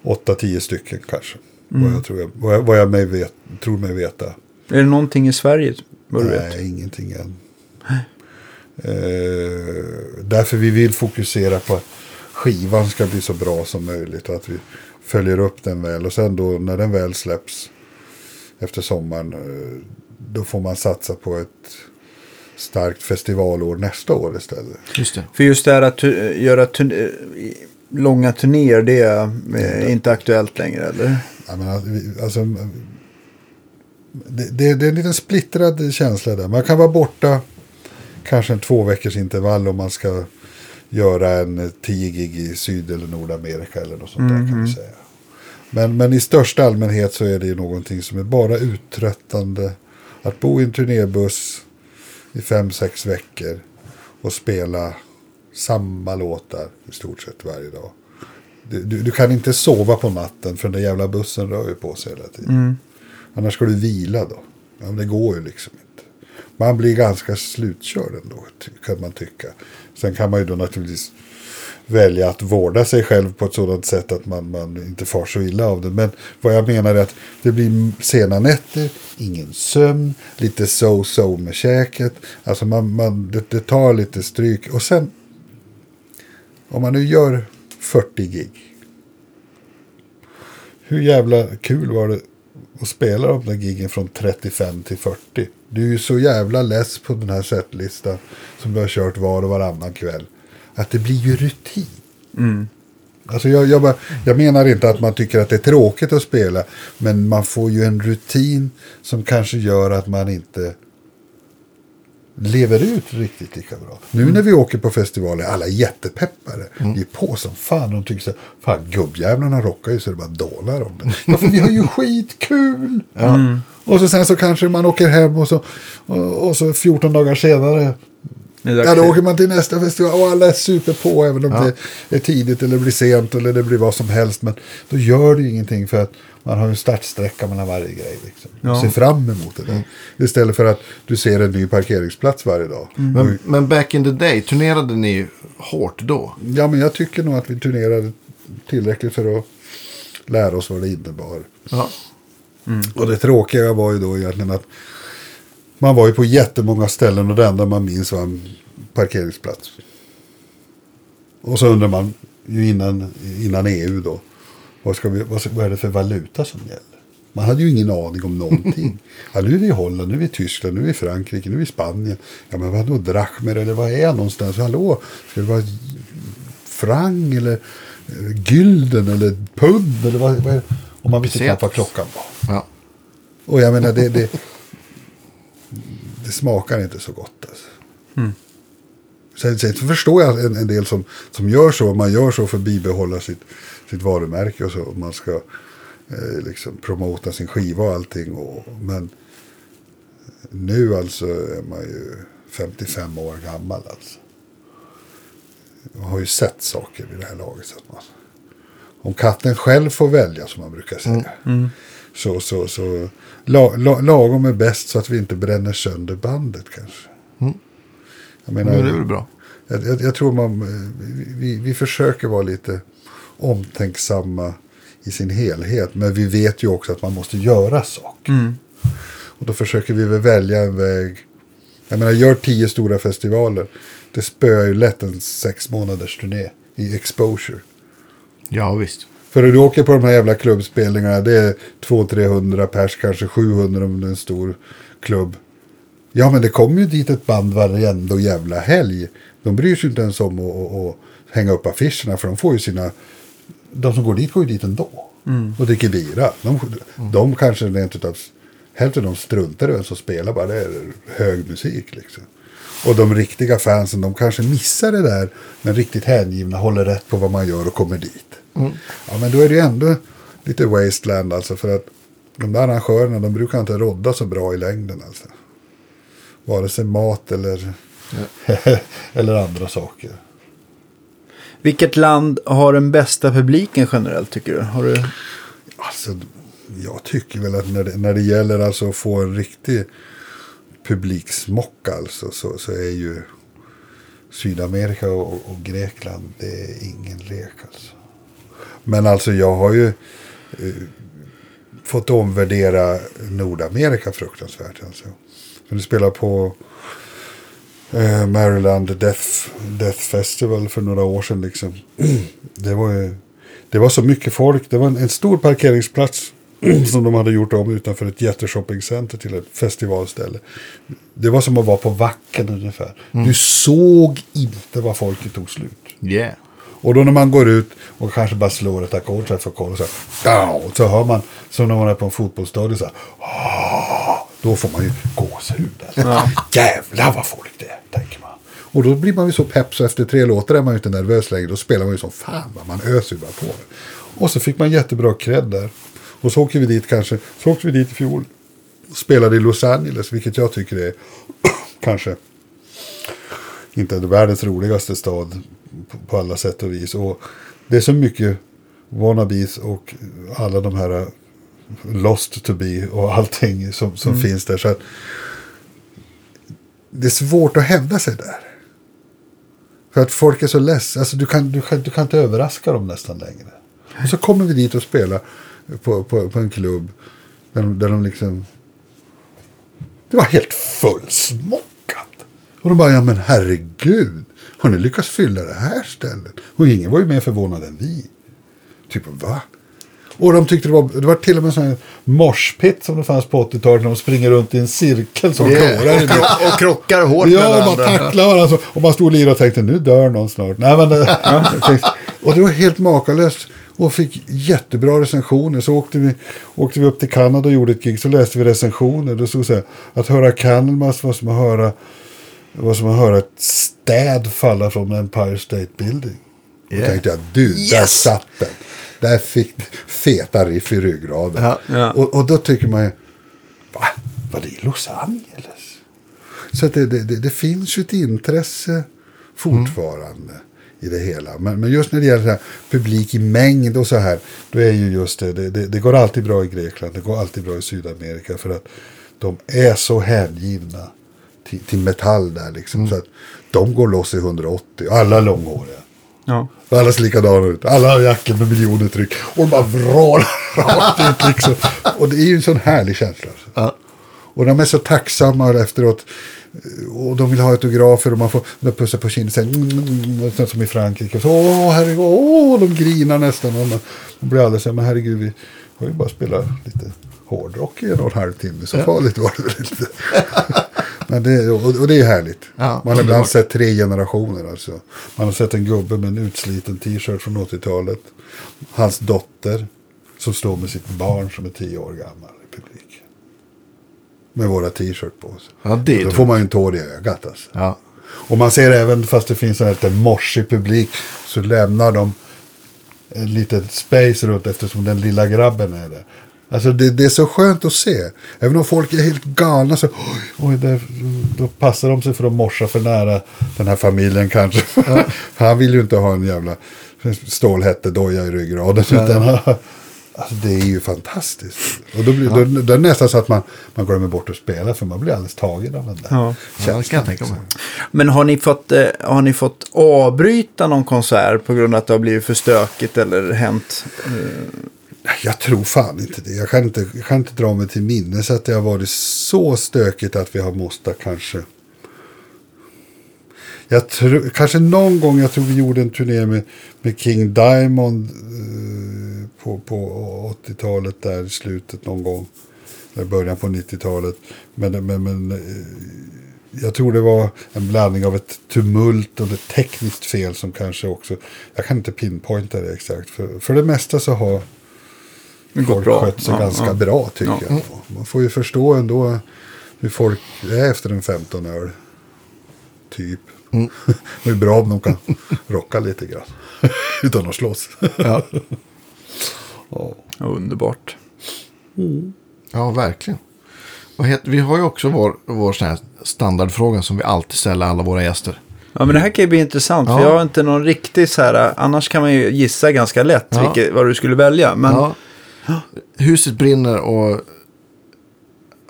8-10 stycken kanske. Vad jag, tror jag, vad jag, vad jag mig vet, tror mig veta. Är det någonting i Sverige? Vad du vet? Nej, ingenting än. Eh, därför vi vill fokusera på att skivan ska bli så bra som möjligt. Och att vi följer upp den väl. Och sen då när den väl släpps efter sommaren. Eh, då får man satsa på ett starkt festivalår nästa år istället. Just det. För just det här att tu- göra turn- eh, långa turnéer, det är eh, inte aktuellt längre, eller? Jag menar, alltså, det, det, det är en liten splittrad känsla där. Man kan vara borta kanske en två veckors intervall om man ska göra en 10 gig i Syd eller Nordamerika eller något sånt där kan vi säga. Men, men i största allmänhet så är det ju någonting som är bara uttröttande. Att bo i en turnébuss i fem, sex veckor och spela samma låtar i stort sett varje dag. Du, du, du kan inte sova på natten för den där jävla bussen rör ju på sig hela tiden. Annars ska du vila då. Ja, men det går ju liksom inte. Man blir ganska slutkörd ändå, kan man tycka. Sen kan man ju då naturligtvis välja att vårda sig själv på ett sådant sätt att man, man inte far så illa av det. Men vad jag menar är att det blir sena nätter, ingen sömn, lite so-so med käket. Alltså man, man, det, det tar lite stryk. Och sen, om man nu gör 40 gig. Hur jävla kul var det att spela de där giggen från 35 till 40? Du är ju så jävla less på den här setlistan som du har kört var och varannan kväll. Att det blir ju rutin. Alltså jag, jag, bara, jag menar inte att man tycker att det är tråkigt att spela. Men man får ju en rutin som kanske gör att man inte lever ut riktigt lika bra. Nu när vi åker på festivaler alla jättepeppare. Vi är på som fan. De tycker så här, fan gubbjävlarna rockar ju så det bara dånar om det. Ja, för vi har ju skitkul. Och så sen så kanske man åker hem och så, och, och så 14 dagar senare Ja, då åker man till nästa festival och alla är super på även om det är tidigt eller blir sent eller det blir vad som helst. Men då gör det ju ingenting för att man har en startsträcka mellan varje grej. Liksom. Ja. Och ser fram emot det. där. Istället för att du ser en ny parkeringsplats varje dag. Men, men back in the day, turnerade ni hårt då? Ja, men jag tycker nog att vi turnerade tillräckligt för att lära oss vad det innebar. Ja. Och det tråkiga var ju då egentligen att man var ju på jättemånga ställen och det enda man minns var en parkeringsplats. Och så undrar man ju innan, innan EU då. Vad, ska vi, vad, ska, vad är det för valuta som gäller? Man hade ju ingen aning om någonting. Ja, nu är vi i Holland, nu är vi i Tyskland, nu är vi i Frankrike, nu är vi i Spanien. Ja, men vadå drachmer eller vad är jag någonstans? Hallå, ska det vara frang eller eh, gylden eller pund eller vad, vad är det? Och man visste knappt vad klockan var. ja. Och jag menar, det, det, det smakar inte så gott. Alltså. Sen, sen förstår jag en, en del som, som gör så. Man gör så för att bibehålla sitt, sitt varumärke och så. Och man ska eh, liksom promota sin skiva och allting. Och, men nu alltså är man ju 55 år gammal alltså. Man har ju sett saker vid det här laget. Så att man, om katten själv får välja som man brukar säga. Så, så, så la, la, lagom är bäst så att vi inte bränner sönder bandet kanske. Jag menar, Men det är väl bra. jag, jag, jag tror man, eh, vi, vi, försöker vara lite omtänksamma i sin helhet. Men vi vet ju också att man måste göra saker. Och då försöker vi väl välja en väg. Jag menar, gör tio stora festivaler. Det spöar ju lätt en sex månaders turné i exposure. Ja, visst. För du åker på de här jävla klubbspelningarna, det är 200-300 pers, kanske 700 om det är en stor klubb. Ja, men det kommer ju dit ett band varenda jävla helg. De bryr sig inte ens om att, att, att hänga upp affischerna, för de får ju sina... De som går dit går ju dit ändå. Och dricker bira. De, de kanske rent utav... Hälften av dem struntar i vem som spelar, bara det är hög musik liksom. Och de riktiga fansen, de kanske missar det där, men riktigt hängivna håller rätt på vad man gör och kommer dit. Ja, men då är det ju ändå lite wasteland alltså, för att de där arrangörerna, de brukar inte rodda så bra i längden alltså. Vare sig mat eller Eller andra saker. Vilket land har den bästa publiken generellt tycker du? Har du... Alltså, jag tycker väl att när det, när det gäller alltså att få en riktig publiksmock alltså, så, så är ju Sydamerika och, och Grekland, det är ingen lek alltså. Men alltså jag har ju eh, fått omvärdera Nordamerika fruktansvärt. Alltså. För du spelar på eh, Maryland Death, Death Festival för några år sedan. Liksom. Det var ju det var så mycket folk. Det var en, en stor parkeringsplats som de hade gjort om utanför ett jätteshoppingcenter till ett festivalställe. Det var som att vara på Vacken ungefär. Du såg inte vad folket tog slut. Yeah. Och då när man går ut och kanske bara slår ett ackord så här för så här. "Ja", Så hör man som när man är på en fotbollsstadion så här. "Ah", Då får man ju gåshud. Alltså. Jävlar vad folk det är, tänker man. Och då blir man ju så pepp så efter tre låtar är man ju inte nervös längre. Då spelar man ju som fan. va. Man öser ju bara på det. Och så fick man jättebra cred där. Och så åkte vi dit kanske. Så åkte vi dit i fjol. Spelade i Los Angeles, vilket jag tycker är kanske inte världens roligaste stad på, alla sätt och vis. Och det är så mycket wannabes och alla de här uh, lost to be och allting som, som finns där. Så att det är svårt att hävda sig där. För att folk är så less. Alltså du kan, du, kan, du kan inte överraska dem nästan längre. Och så kommer vi dit och spelar på, på, på en klubb. Där de, där de liksom... Det var helt fullsmockat. Och de bara, ja men herregud. Har ni lyckats fylla det här stället? Och ingen var ju mer förvånad än vi. Typ, va? Och de tyckte det var, det var till och med en sån här morspitt som det fanns på 80-talet. När de springer runt i en cirkel som Yeah. tårar. Och, kro- och krockar hårt med Ja, man varandra. tacklar varandra. så- Och man stod och lirade och tänkte nu dör någon snart. Nej, men och det var helt makalöst. Och fick jättebra recensioner. Så åkte vi, åkte vi upp till Kanada och gjorde ett gig. Så läste vi recensioner. Det stod så här. Att höra Candlemass var som att höra, var som att höra ett städ falla från Empire State Building. Då Yeah. tänkte jag, du, där Yes! satt den. Där fick feta riff i ryggraden. Ja. Ja. Och, och då tycker man ju, va? Var det i Los Angeles? Så det, det, det, det finns ju ett intresse fortfarande i det hela. Men, men just när det gäller så här, publik i mängd och så här, då är ju just det, det, det, det går alltid bra i Grekland, det går alltid bra i Sydamerika för att de är så hängivna till, till metall där liksom. Så att de går loss i 180, alla långhåriga. Ja. Alla ser likadana ut. Alla har jackor med miljoner tryck. Och de bara vrålar rakt ut liksom. Och det är ju en sån härlig känsla. Alltså. Ja. Och de är så tacksamma efteråt. Och de vill ha autografer och man får de pussa på kinden. Mm, mm, sen som i Frankrike. Så, åh, herregud, åh, de grinar nästan. Och man, man blir alldeles så här, men herregud, vi har ju bara spelat lite hårdrock i en och en halv timme. Så farligt var det väl inte. Men det, och, det är härligt. Ja, man har ibland sett tre generationer. Alltså. Man har sett en gubbe med en utsliten t-shirt från 80-talet. Hans dotter som står med sitt barn som är tio år gammal i publiken. Med våra t-shirt på oss. Ja, det Då får man ju en tår i ögat. Alltså. Ja. Och man ser även, fast det finns en lite morsig publik, så lämnar de en liten space runt eftersom den lilla grabben är där. Alltså det, det är så skönt att se. Även om folk är helt galna så, oj, oj där, då passar de sig för att morsa för nära den här familjen kanske. För han vill ju inte ha en jävla stålhättedoja i ryggraden. Utan, alltså det är ju fantastiskt. Och då blir då, då är det nästan så att man, man glömmer bort att spela för man blir alldeles tagen av den där Ja. Ja, jag tänka mig. Men har ni, fått, eh, har ni fått avbryta någon konsert på grund av att det har blivit för stökigt eller hänt? Jag tror fan inte det. Jag kan inte, jag kan inte dra mig till minnes att det har varit så stökigt att vi har måste kanske. Jag tror, kanske någon gång, jag tror vi gjorde en turné med, med King Diamond eh, på, på 80-talet där i slutet någon gång. Eller början på 90-talet. Men, men, men eh, jag tror det var en blandning av ett tumult och ett tekniskt fel som kanske också, jag kan inte pinpointa det exakt. För, för det mesta så har folk bra. skött sig Ja, ganska ja. bra tycker Ja. jag. Man får ju förstå ändå hur folk är efter en 15 öl. Typ. det är bra om de kan rocka lite grann. Utan att slåss. Ja. Ja. Underbart. ja, verkligen. Heter, vi har ju också vår, vår sån här standardfråga som vi alltid ställer alla våra gäster. Ja, men det här kan ju bli intressant. Ja. För jag har inte någon riktig så här, annars kan man ju gissa ganska lätt Ja. vilket, vad du skulle välja. Men Ja. Huset brinner och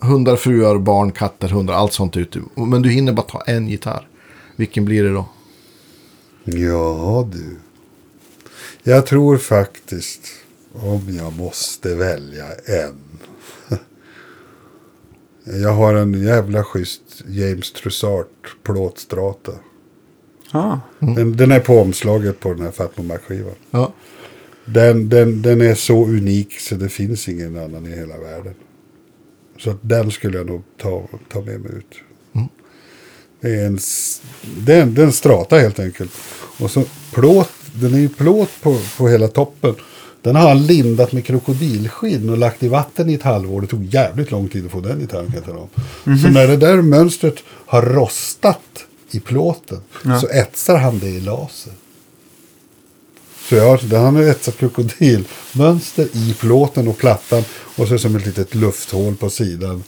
hundar, fruar, barn, katter, hundar, allt sånt ute. Men du hinner bara ta en gitarr. Vilken blir det då? Ja du. Jag tror faktiskt om jag måste välja en. Jag har en jävla schysst James Trussart plåtstrata. ja. Den, den är på omslaget på den här Fatmo Mac-skivan. Ja. Den, den, den är så unik så det finns ingen annan i hela världen. Så att den skulle jag nog ta, ta med mig ut. S- det är en, det är en strata helt enkelt. Och så plåt, den är ju plåt på, på hela toppen. Den har han lindat med krokodilskinn och lagt i vatten i ett halvår. Det tog jävligt lång tid att få den gitarren kan jag om. Så när det där mönstret har rostat i plåten så etsar han det i laser. Så jag, där han har etsat krokodilmönster i plåten och plattan. Och så som ett litet lufthål på sidan.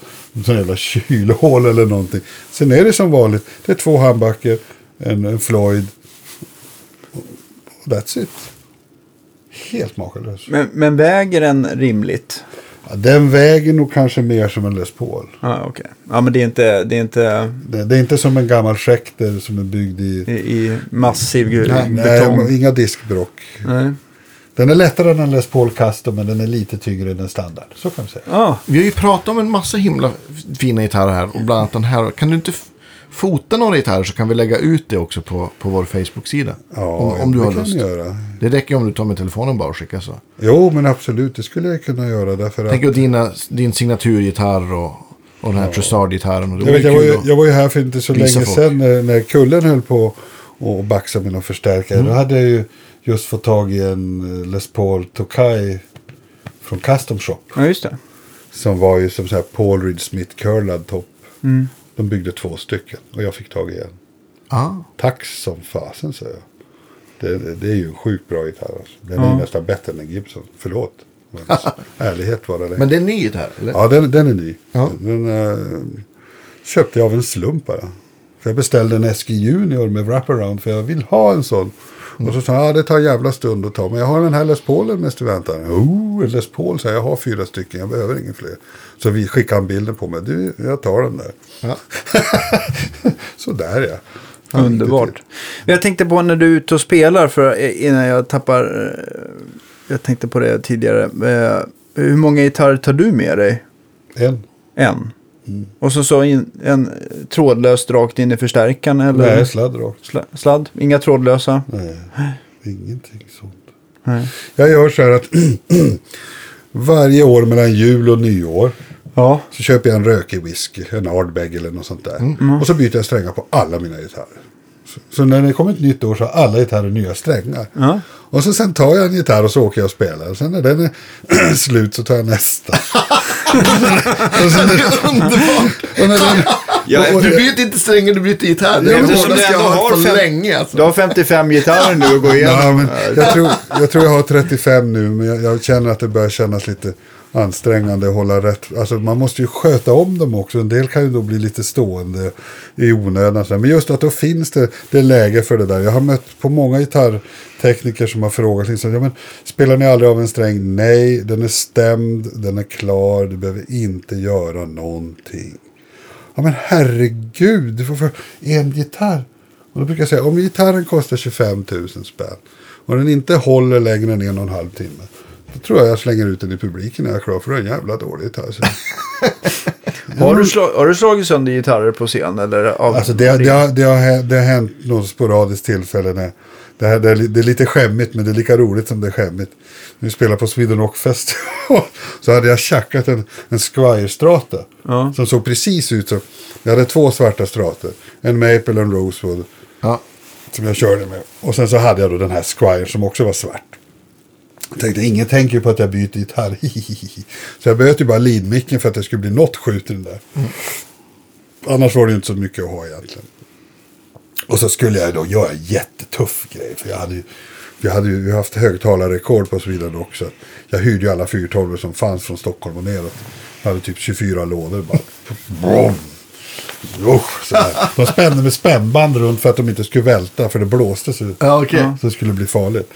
Som jävla kylhål eller någonting. Sen är det som vanligt. Det är två handbacker, en, en Floyd. Och that's it. Helt makalös. Men, men väger den rimligt? Ja, den väger nog kanske mer som en Les Paul. Ja, okej. Ja, men det är inte, det är inte Det, det är inte som en gammal Schecter som är byggd i... i, i massiv gu- Nej, betong. nej, inga diskbrock. Nej. Den är lättare än en Les Paul Custom men den är lite tyngre än en standard. Så kan vi säga. Ja, Vi har ju pratat om en massa himla fina gitarrer här. Och bland annat den här. Kan du inte fota några gitarrer så kan vi lägga ut det också på, på vår Facebook-sida. Ja, om, om du det har kan lust. göra. Det räcker om du tar med telefonen bara och skickar så. Jo, men absolut. Det skulle jag kunna göra. Därför att... Tänk att dina, din signaturgitarr och, och den här Trussard-gitarren. och det Jag, jag, var ju, jag var ju här för inte så länge folk. sedan när, när Kullen höll på och baxa med någon förstärkare. Då hade jag ju just fått tag i en eh, Les Paul Tokai från Custom Shop. ja just det. Som var ju som så här Paul Reed Smith curlad topp. De byggde två stycken och jag fick tag i en. Ah. Tack som fasen säger jag. Det, det, är ju en sjukt bra gitarr. Alltså. Den är nästan bättre än en Gibson. Förlåt. Men ärlighet var det. Men det är ny gitarr, eller? Ja, den, den är ny. Ja. Den eh, köpte jag av en slump bara. För jag beställde en SG Junior med wraparound för jag vill ha en sån. Och så sa han, ja det tar en jävla stund att ta. Men jag har den här Les Paulen mest väntar. Oh, en Les Paul, så jag har fyra stycken, jag behöver ingen fler. Så vi skickade han bilden på mig. Du, jag tar den där. Ja. så där ja. Underbart. Jag tänkte på när du är ute och spelar, för eh, innan jag tappar... eh, Jag tänkte på det tidigare. Eh, Hur många gitarrer tar du med dig? En. En. Och så, så in, en trådlöst rakt in i förstärkaren eller? Nej, sladd rakt. Sla, sladd? Inga trådlösa? Nej, ingenting sånt. Nej. Jag gör så här att varje år mellan jul och nyår Ja. så köper jag en rökig whisky, en Ardbeg eller något sånt där. Och så byter jag strängar på alla mina gitarrer. Så, när det kommer ett nytt år så har alla gitarrer nya strängar. Ja. Och så sen tar jag en gitarr och så åker jag och spelar. Och sen när den är slut så tar jag nästa. och sen Ja, och, och, Du byter inte strängar, du byter gitarr. Det Ja, är det hårdaste du jag har har på fem- länge. Alltså. Du har 55 gitarrer nu att gå igenom. Ja, men jag, tror, jag tror jag har 35 nu, men jag, jag känner att det börjar kännas lite ansträngande att hålla rätt. Alltså man måste ju sköta om dem också. En del kan ju då bli lite stående i onödan. Men just att då finns det, det läge för det där. Jag har mött på många gitarrtekniker som har frågat. Liksom, ja, men, spelar ni aldrig av en sträng? Nej, den är stämd, den är klar, du behöver inte göra någonting. Ja men herregud, du får för en gitarr. Och då brukar jag säga, om gitarren kostar 25 000 spänn och den inte håller längre än en och en halv timme. Då tror jag jag slänger ut den i publiken när jag är klar, för det är jävla dålig gitarr. Så. Har, du slag, har du slagit sönder gitarrer på scen? Eller av, Alltså det, det, har, det, har, det har hänt något sporadiskt tillfälle när det, här, det, är, det är lite skämmigt men det är lika roligt som det är skämmigt. När vi spelade på Sweden Rock Festival så hade jag tjackat en, en Squire Strata. Ja. Som såg precis ut som, jag hade två svarta strator. En Maple och en Rosewood. Ja. Som jag körde med. Och sen så hade jag då den här Squire som också var svart. Jag tänkte, ingen tänker ju på att jag byter gitarr. så jag böt ju bara leadmicken för att det skulle bli något skjut i den där. Annars var det ju inte så mycket att ha egentligen. Och så skulle jag då göra en jättetuff grej. För jag hade ju Vi hade ju haft högtalarrekord på Sweden också. Jag hyrde ju alla 412 som fanns från Stockholm och neråt. Jag hade typ 24 lådor bara. Brom. Usch, så här. De spände med spännband runt för att de inte skulle välta för det blåste så, Ja, okej. så det skulle bli farligt.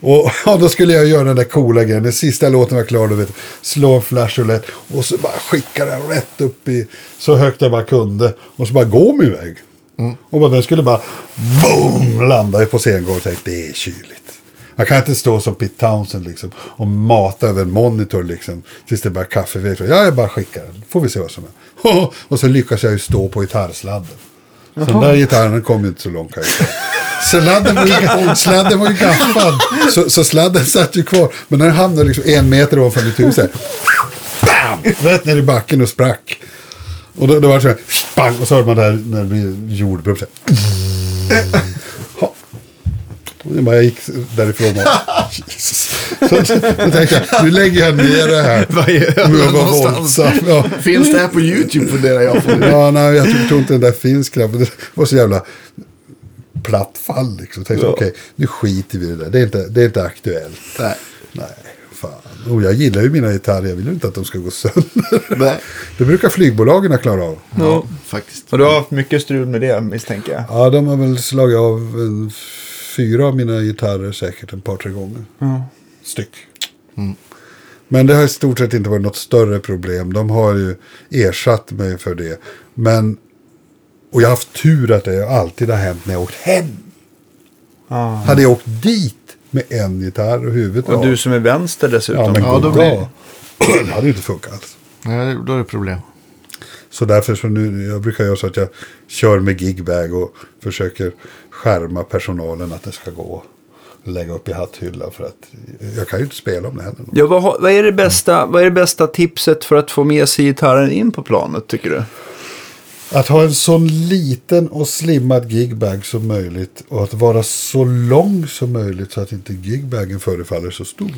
Och ja, då skulle jag göra den där coola grejen. Den sista låten var klar, du vet. Slå en flash roulette och så bara skicka den rätt upp i så högt jag bara kunde. Och så bara gå min väg. Och bara, den skulle bara boom, landa på scengolvet. och tänkte det är kyligt. Jag kan inte stå som Pete Townsend liksom, och mata över en monitor liksom, tills det bara kaffevek. Ja, jag bara skickar den. Får vi se vad som är. Och så lyckas jag ju stå på gitarrsladden. Så den där gitarren kom ju inte så långt. säga. Sladden var ju, sladden var ju gaffad. Så, så sladden satt ju kvar. Men den hamnade liksom en meter ovanför mitt huvud. så här. Bam! Rätt ner i backen och sprack. Och då, då var det så här. Bang! Och så hörde man där när det blir jordbrubb. Så här. Jag gick därifrån. Och, Jesus. Så, tänkte jag, nu lägger jag ner det här. Vad gör Jag var våldsam. Ja. Finns det här på YouTube funderar jag på. Ja, nej, jag tror- tror inte den där finns knappt. Det var så jävla platt fall liksom. Tänkte, Ja. okej, nu skiter vi i det där. Det är inte, det är inte aktuellt. Nej. Nej, fan. Och jag gillar ju mina gitarrer. Jag vill ju inte att de ska gå sönder. Nej. Det brukar flygbolagen klara av. Ja, faktiskt. Och du har haft mycket strul med det misstänker jag. Ja, de har väl slagit av fyra av mina gitarrer säkert en par, tre gånger. Styck. Men det har i stort sett inte varit något större problem. De har ju ersatt mig för det. Men, och jag har haft tur att det alltid har hänt när jag åkt hem. Ah. Hade jag åkt dit med en gitarr och huvudet Och av. du som är vänster dessutom. Ja, men Ja, då blir-. Det hade ju inte funkat alls. Nej, då är det problem. Så därför så nu, jag brukar göra så att jag kör med gigbag och försöker skärma personalen att det ska gå att lägga upp i hatthyllan för att jag kan ju inte spela om det händer. Ja, vad, vad, är det bästa, vad är det bästa tipset för att få med sig gitarren in på planet tycker du? Att ha en så liten och slimmad gigbag som möjligt och att vara så lång som möjligt så att inte gigbagen förefaller så stor.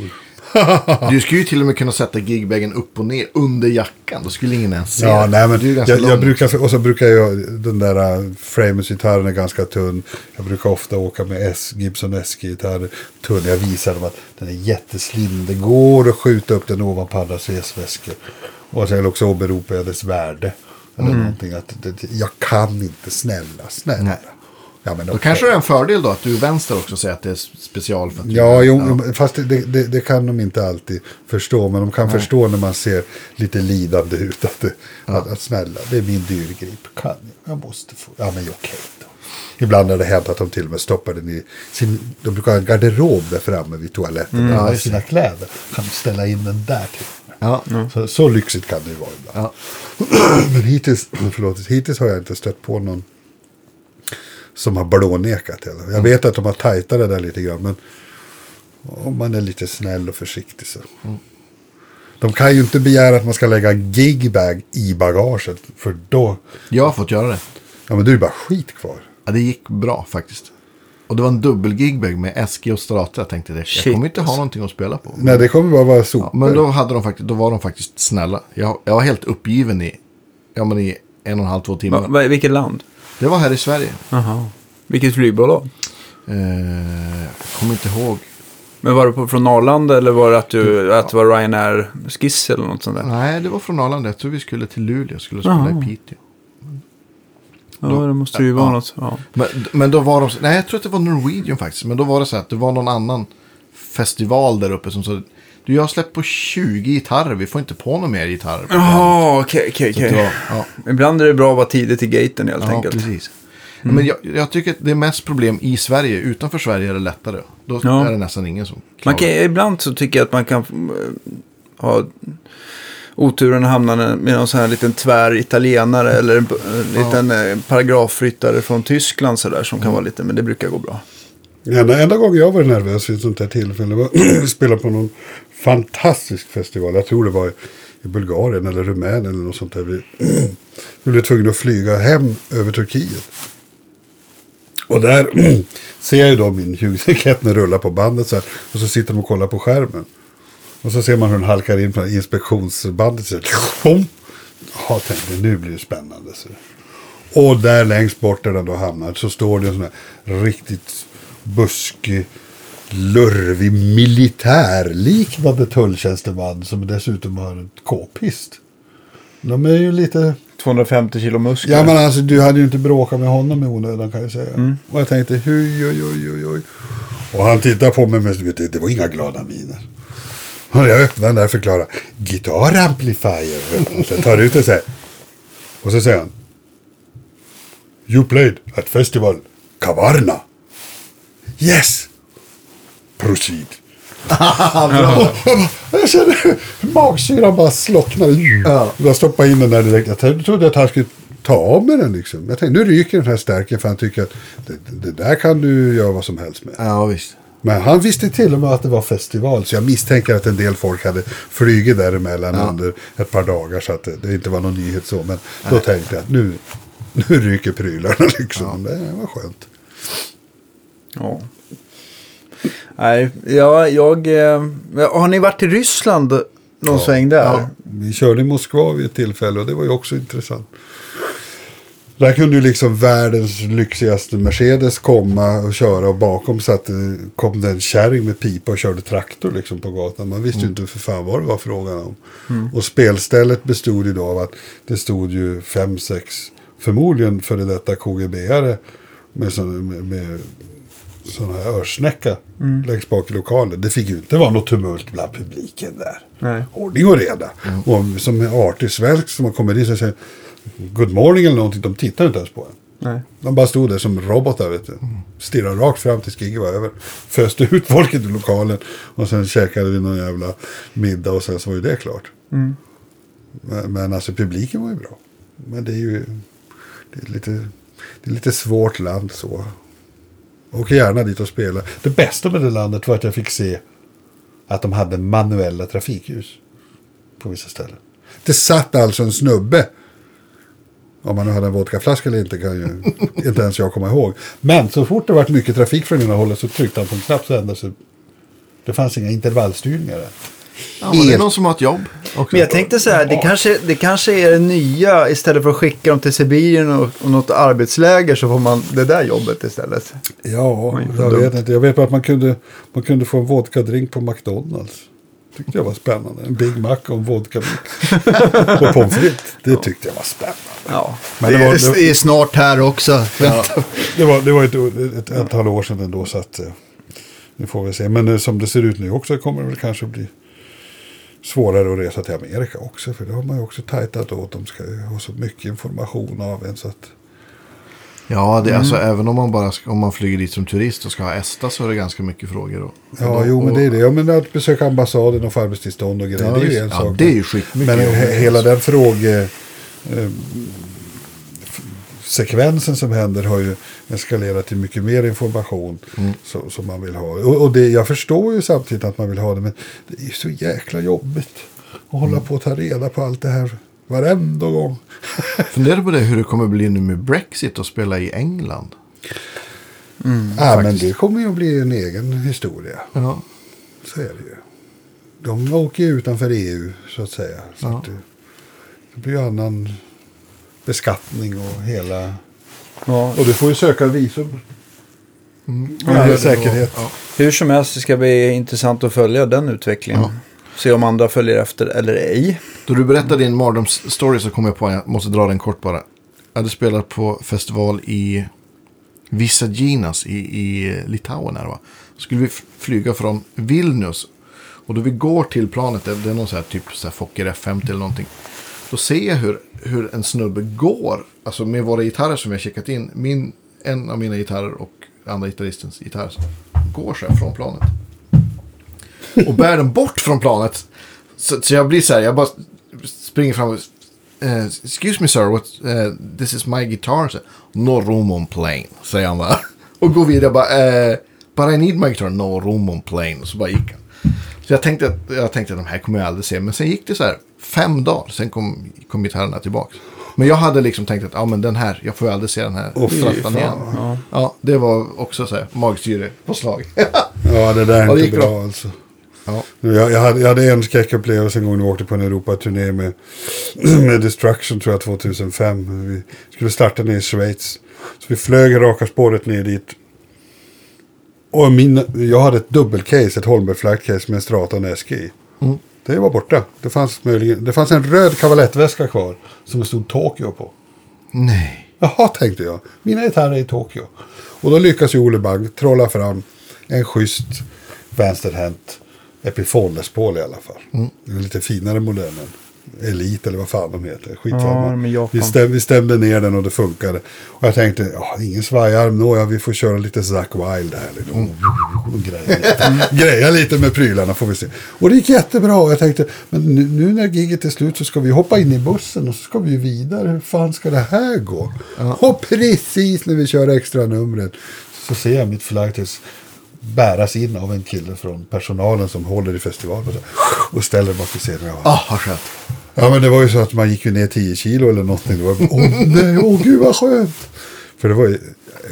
Du skulle ju till och med kunna sätta gigbagen upp och ner under jackan. Då skulle ingen ens se Ja, nej, men ju jag, jag brukar, och så brukar jag, den där uh, Framus-gitarren är ganska tunn. Jag brukar ofta åka med S, Gibson SG-gitarrer, tunn. Jag visar dem att den är jätteslim. Det går att skjuta upp den ovanpå andras resväskor. Och sen också åberopar jag dess värde. Eller någonting att det, jag kan inte, snälla, snälla. Nej. Ja, men Då okej. kanske det är en fördel då att du är vänster också säger att det är special för att du Ja, jo, fast det, det, det kan de inte alltid förstå. Men de kan förstå när man ser lite lidande ut. Att, det, att, att snälla, det är min dyrgrip. Kan jag? Jag måste få. Ja, men okej då. Ibland har det hänt att de till och med stoppar den i sin... De brukar ha en garderob där framme vid toaletten. Mm, ja, ja, just sina kläder. Kan du ställa in den där till Ja. så, så lyxigt kan det ju vara ibland. Ja. Men hittills, förlåt, hittills har jag inte stött på någon som har blånekat. Jag vet att de har tajtat det där lite grann. Men om man är lite snäll och försiktig så. De kan ju inte begära att man ska lägga en gigbag i bagaget. För då, Jag har fått göra det. ja men då är bara skit kvar. Ja, det gick bra faktiskt. Och det var en dubbel gigbag med SG och Strata. Jag tänkte det. Jag kommer inte ha någonting att spela på. Nej, det kommer bara vara Ja, sopor. men då, hade de faktiskt, då var de faktiskt snälla. Jag, jag var helt uppgiven i, ja, men i en och en halv, två timmar. Va, va, vilket land? Det var här i Sverige. Aha. Vilket flygbolag? Eh, jag kommer inte ihåg. Men var det på, från Arlanda eller var det att, du, att det var Ryanair-skiss eller något sånt där? Nej, det var från Arlanda. Jag tror vi skulle till Luleå. Skulle spela Jaha. i Piteå. Ja, det måste ju vara Ja. något. Ja. Men, men då var de, nej jag tror att det var Norwegian faktiskt. Men då var det så att det var någon annan festival där uppe som sa, du jag har släppt på 20 gitarrer, vi får inte på några mer gitarrer. på planet." Jaha, okej, okej, okej. ja, Ibland är det bra att vara tidigt i gaten helt ja, enkelt. precis. Men jag, jag tycker att det är mest problem i Sverige. Utanför Sverige är det lättare. Då Ja. är det nästan ingen som Man klagar. kan, ibland så tycker jag att man kan eh, ha oturen att hamna med någon sån här liten tvär italienare eller en en liten eh, paragrafryttare från Tyskland sådär som kan vara lite, men det brukar gå bra. Enda, enda gången jag var nervös vid ett sånt här tillfälle var att spela på någon fantastisk festival. Jag tror det var i, Bulgarien eller Rumänien eller något sånt där. Vi, vi blev tvungna att flyga hem över Turkiet. Och där ser jag ju då min Hughes Kettner rulla på bandet så här. Och så sitter de och kollar på skärmen. Och så ser man hur den halkar in på inspektionsbandet. Så här! Ja, tänkte nu blir det spännande. Så. Och där längst bort där den då hamnar så står det en sån här riktigt buskig lurvig militärliknande tulltjänsteman som dessutom har en k-pist. De är ju lite... 250 kilo muskler. Ja men alltså du hade ju inte bråkat med honom i onödan kan jag säga. Och jag tänkte oj oj oj oj. Och han tittade på mig men vet det var inga glada miner. Och jag öppnade den där och förklarade. Guitar amplifier. Och sen tar ut det så här. Och så säger han. You played at festival Kavarna. Yes. Proceed. Och jag, hur magsyran bara slocknade. Ja. Jag stoppade in den där direkt. Jag trodde att han skulle ta av med den liksom. Jag tänkte nu ryker den här stärken för han tycker att det, det där kan du göra vad som helst med. Ja, visst. Men han visste till och med att det var festival. Så jag misstänker att en del folk hade flugit däremellan under ett par dagar. Så att det, det inte var någon nyhet så. Men då tänkte jag att nu, nu ryker prylarna liksom. Det var skönt. Ja. Nej, ja, jag... eh, Har ni varit i Ryssland någon sväng där? Ja. Vi körde i Moskva vid ett tillfälle och det var ju också intressant. Där kunde ju liksom världens lyxigaste Mercedes komma och köra och bakom satt, kom det en kärring med pipa och körde traktor liksom på gatan. Man visste ju inte för fan vad det var frågan om. Och spelstället bestod ju då av att det stod ju fem, sex, förmodligen före detta KGB-are med, med, med sån här örsnäcka längst bak i lokalen. Det fick ju inte vara något tumult bland publiken där. Nej. Ordning och reda. Och som en artig svensk som har kommit dit och säger good morning eller någonting. De tittar inte ens på en. Nej. De bara stod där som robotar vet du. Stirrade rakt fram tills giget var över. Föste ut folket i lokalen. Och sen käkade vi någon jävla middag och sen så var ju det klart. Men, men alltså publiken var ju bra. Men det är ju det är lite, det är lite svårt land så. Åker gärna dit och spela. Det bästa med det landet var att jag fick se att de hade manuella trafikljus på vissa ställen. Det satt alltså en snubbe. Om man nu hade en vodkaflaska eller inte kan ju inte ens jag komma ihåg. Men så fort det var mycket trafik från ena hållet så tryckte han på en knapp så ändrade sig. Det fanns inga intervallstyrningar där. Ja, det är någon som har ett jobb. Också. Men jag tänkte så här, det kanske, det kanske är det nya. Istället för att skicka dem till Sibirien och, och något arbetsläger så får man det där jobbet istället. Ja, jag dumt. vet inte. Jag vet bara att man kunde, man kunde få en vodkadrink på McDonalds. Tyckte jag var spännande. En Big Mac och en vodkamix. och pommes frites. Det tyckte jag var spännande. Ja, Men det, det var- är, det- det är snart här också. Vänta. Det var, det var ett, ett antal år sedan ändå så att eh, nu får vi se. Men eh, som det ser ut nu också kommer det väl kanske bli svårare att resa till Amerika också. För det har man ju också tajtat åt. De ska ju ha så mycket information av en så att Ja, det, är alltså, även om man bara ska, om man flyger dit som turist och ska ha ESTA så är det ganska mycket frågor. Då. Ja, och, jo, men och- det är det. Ja, men att besöka ambassaden och få arbetstillstånd och grejer, Ja, det är ju en Ja, sak. det är ju skitmycket Men he- hela den fråge... Eh, sekvensen som händer har ju eskalerat till mycket mer information Mm. så, som man vill ha. Och, och det, jag förstår ju samtidigt att man vill ha det, men det är så jäkla jobbigt att hålla Mm. på och ta reda på allt det här varenda gång. Fundera på det hur det kommer bli nu med Brexit och spela i England. ja, men det kommer ju att bli en egen historia. Ja, Så är det ju. De åker ju utanför EU så att säga. Så Ja. att det, det blir ju annan beskattning och hela... Ja. Och du får ju söka visum. Mm. Det- säkerhet. Ja. Hur som helst det ska bli intressant att följa den utvecklingen. Ja. Se om andra följer efter eller ej. Då du berättade din mardrömsstory så kom jag på, jag måste dra den kort bara. Jag hade spelat på festival i Visaginas i, i Litauen här va. Så skulle vi flyga från Vilnius. Och då vi går till planet, det det är någon så här typ så här Fokker F50 eller någonting. Då ser jag hur, hur en snubbe går, alltså med våra gitarrer som jag checkat in. Min, en av mina gitarrer och andra gitarristens gitarr går så här från planet. Och bär den bort från planet. Så, så jag blir så här, jag bara springer fram och... Uh, excuse me sir, what, uh, this is my guitar. No room on plane, säger han bara. Och går vidare bara, uh, but I need my guitar, no room on plane. Och så bara gick han. Så jag tänkte, att, jag tänkte att de här kommer jag aldrig se. Men sen gick det så här fem dagar, sen kom, kom gitarrerna tillbaka. Men jag hade liksom tänkt att ja, men den här, jag får ju aldrig se den här frattan fan. igen. Ja. det var också så här magsyre på slag. Ja, det där är Ja, inte gick bra, bra. alltså. ja. Jag, jag, hade, jag hade en skräckupplevelse en gång när vi åkte på en Europaturné med, med Destruction tror jag 2005. Vi skulle starta ner i Schweiz. Så vi flög raka spåret ner dit. Och min, jag hade ett dubbelcase, ett Holmberg Flight Case med en Strata och en SG. Mm. Det var borta. Det fanns, möjligen, det fanns en röd kavalettväska kvar som det stod Tokyo på. Nej. Jaha, tänkte jag. Mina gitarrer är i Tokyo. Och då lyckas ju Olle Bang trolla fram en schysst vänsterhänt Epiphone Les Paul i alla fall. Mm. Den lite finare modellen. Elite eller vad fan de heter. Ja, Skitsamma. Japan. vi, stäm, vi stämde ner den och det funkade. Och jag tänkte, ja, ingen svajarm. Nåja, vi får köra lite Zack Wild här. Liksom. Och greja, lite. greja lite med prylarna får vi se. Och det gick jättebra. Och jag tänkte, men nu, nu när giget är slut så ska vi hoppa in i bussen och så ska vi vidare. Hur fan ska det här gå? Och precis när vi kör extra numret så ser jag mitt flightis bäras in av en kille från personalen som håller i festivalen. Och, så, och ställer bak vid scenen. Ah, vad skönt. Ja men det var ju så att man gick ju ner 10 kilo eller någonting. Det var, åh nej, åh gud vad skönt. För det var ju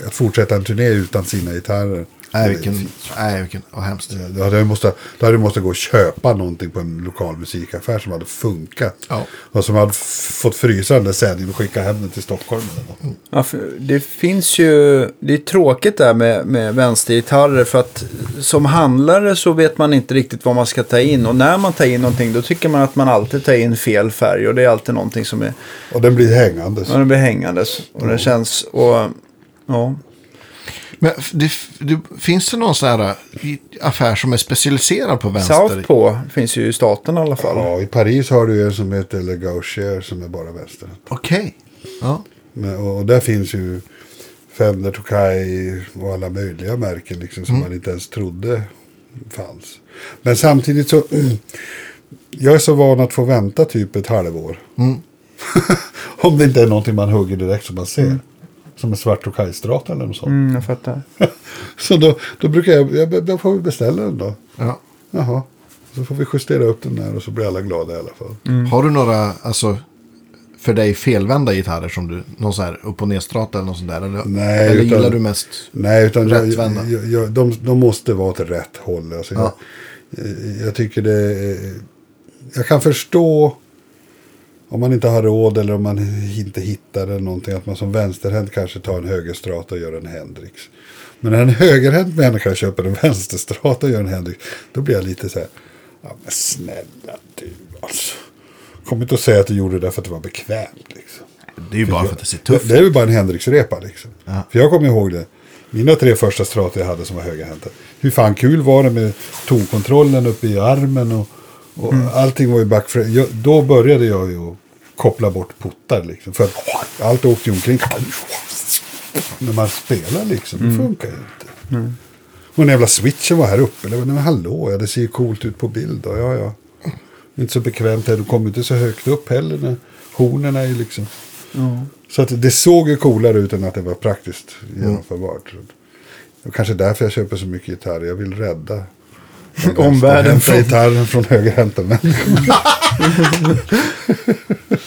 att fortsätta en turné utan sina gitarrer. Nej, vilken, nej, vilken, vad hemskt. Då hade jag måste, då hade jag måste gå och köpa någonting på en lokal musikaffär som hade funkat. Ja. Och som hade fått frysa den där sändningen och skicka hem den till Stockholm. Eller något. Ja, det finns ju, det är tråkigt där med, med vänstergitarrer för att som handlare så vet man inte riktigt vad man ska ta in och när man tar in någonting då tycker man att man alltid tar in fel färg och det är alltid någonting som är, Och den blir hängande. ja, den blir hängandes och den känns, och ja. Men det, det, finns det någon sån här äh, affär som är specialiserad på vänster? Southpaw finns ju i staten i alla fall. Ja, i Paris har du en som heter Le Gaucher som är bara vänster. Okej. Ja. Men, och, och där finns ju Fender, Tokai och alla möjliga märken liksom, som man inte ens trodde fanns. Men samtidigt så, jag är så van att få vänta typ ett halvår. Om det inte är någonting man hugger direkt som man ser. Som en svart Tokai-strata eller något sånt. Mm, jag fattar. Så då, då brukar jag, jag, jag får beställa den då. Ja. Jaha. Så får vi justera upp den där och så blir alla glada i alla fall. Har du några, alltså, för dig felvända gitarrer som du, någon sån här upp och nedstrata eller något sånt där? Eller, Nej, eller utan- gillar du mest? Nej, utan jag, Rättvända. jag, jag, de, de måste vara åt rätt håll. Alltså Ja. jag, jag tycker det Jag kan förstå om man inte har råd eller om man inte hittar eller någonting. Att man som vänsterhänt kanske tar en högerstrata och gör en Hendrix. Men när en högerhänt människa köper en vänsterstrata och gör en Hendrix. Då blir jag lite så här. Ja men snälla du alltså. Kom inte och säga att du gjorde det för att det var bekvämt liksom. Det är ju bara för att det ser tufft Det är ju bara en Hendrix-repa liksom. Ja. För jag kommer ihåg det. Mina tre första strator jag hade som var högerhänta. Hur fan kul var det med tonkontrollen uppe i armen och, och Mm. allting var ju backframe. Jag, då började jag ju koppla bort puttar liksom. För att allt åkte ju omkring. När man spelar liksom, Mm. det funkar ju inte. Och den jävla switchen var här uppe. Var, men hallå, ja, det ser ju coolt ut på bild. Då. Ja, ja. Inte så bekvämt här. Du kommer inte så högt upp heller. När hornen är ju liksom. Så att det såg ju coolare ut än att det var praktiskt genomförbart. Så Det är kanske därför jag köper så mycket gitarrer. Jag vill rädda Omvärlden från gitarren från högerhänta människor.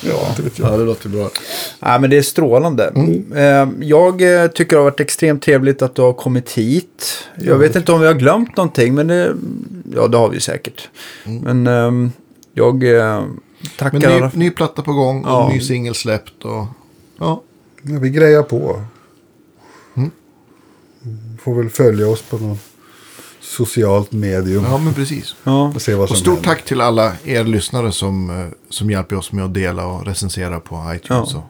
ja. Ja, det låter bra. Ja, men det är strålande. Eh, Jag eh, tycker det har varit extremt trevligt att du har kommit hit. Jag vet inte om vi har glömt någonting, men det, ja, det har vi säkert. Men ehm, jag eh, tackar Men ny, ny platta på gång och Ja. ny singel släppt och... Ja. Ja, vi grejar på. Mm. Får väl följa oss på något socialt medium. ja, men precis. Ja. Och se vad som Och stort händer. tack till alla er lyssnare som, eh, som hjälper oss med att dela och recensera på iTunes Ja.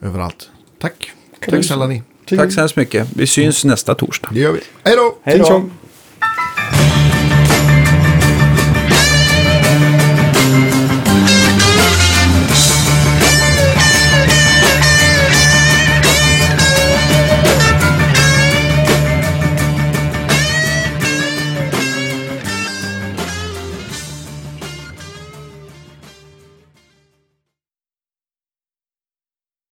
och överallt. Tack. Tack snälla ni. Tack så hemskt mycket. Vi syns nästa torsdag. Det gör vi. Hej då! Hej.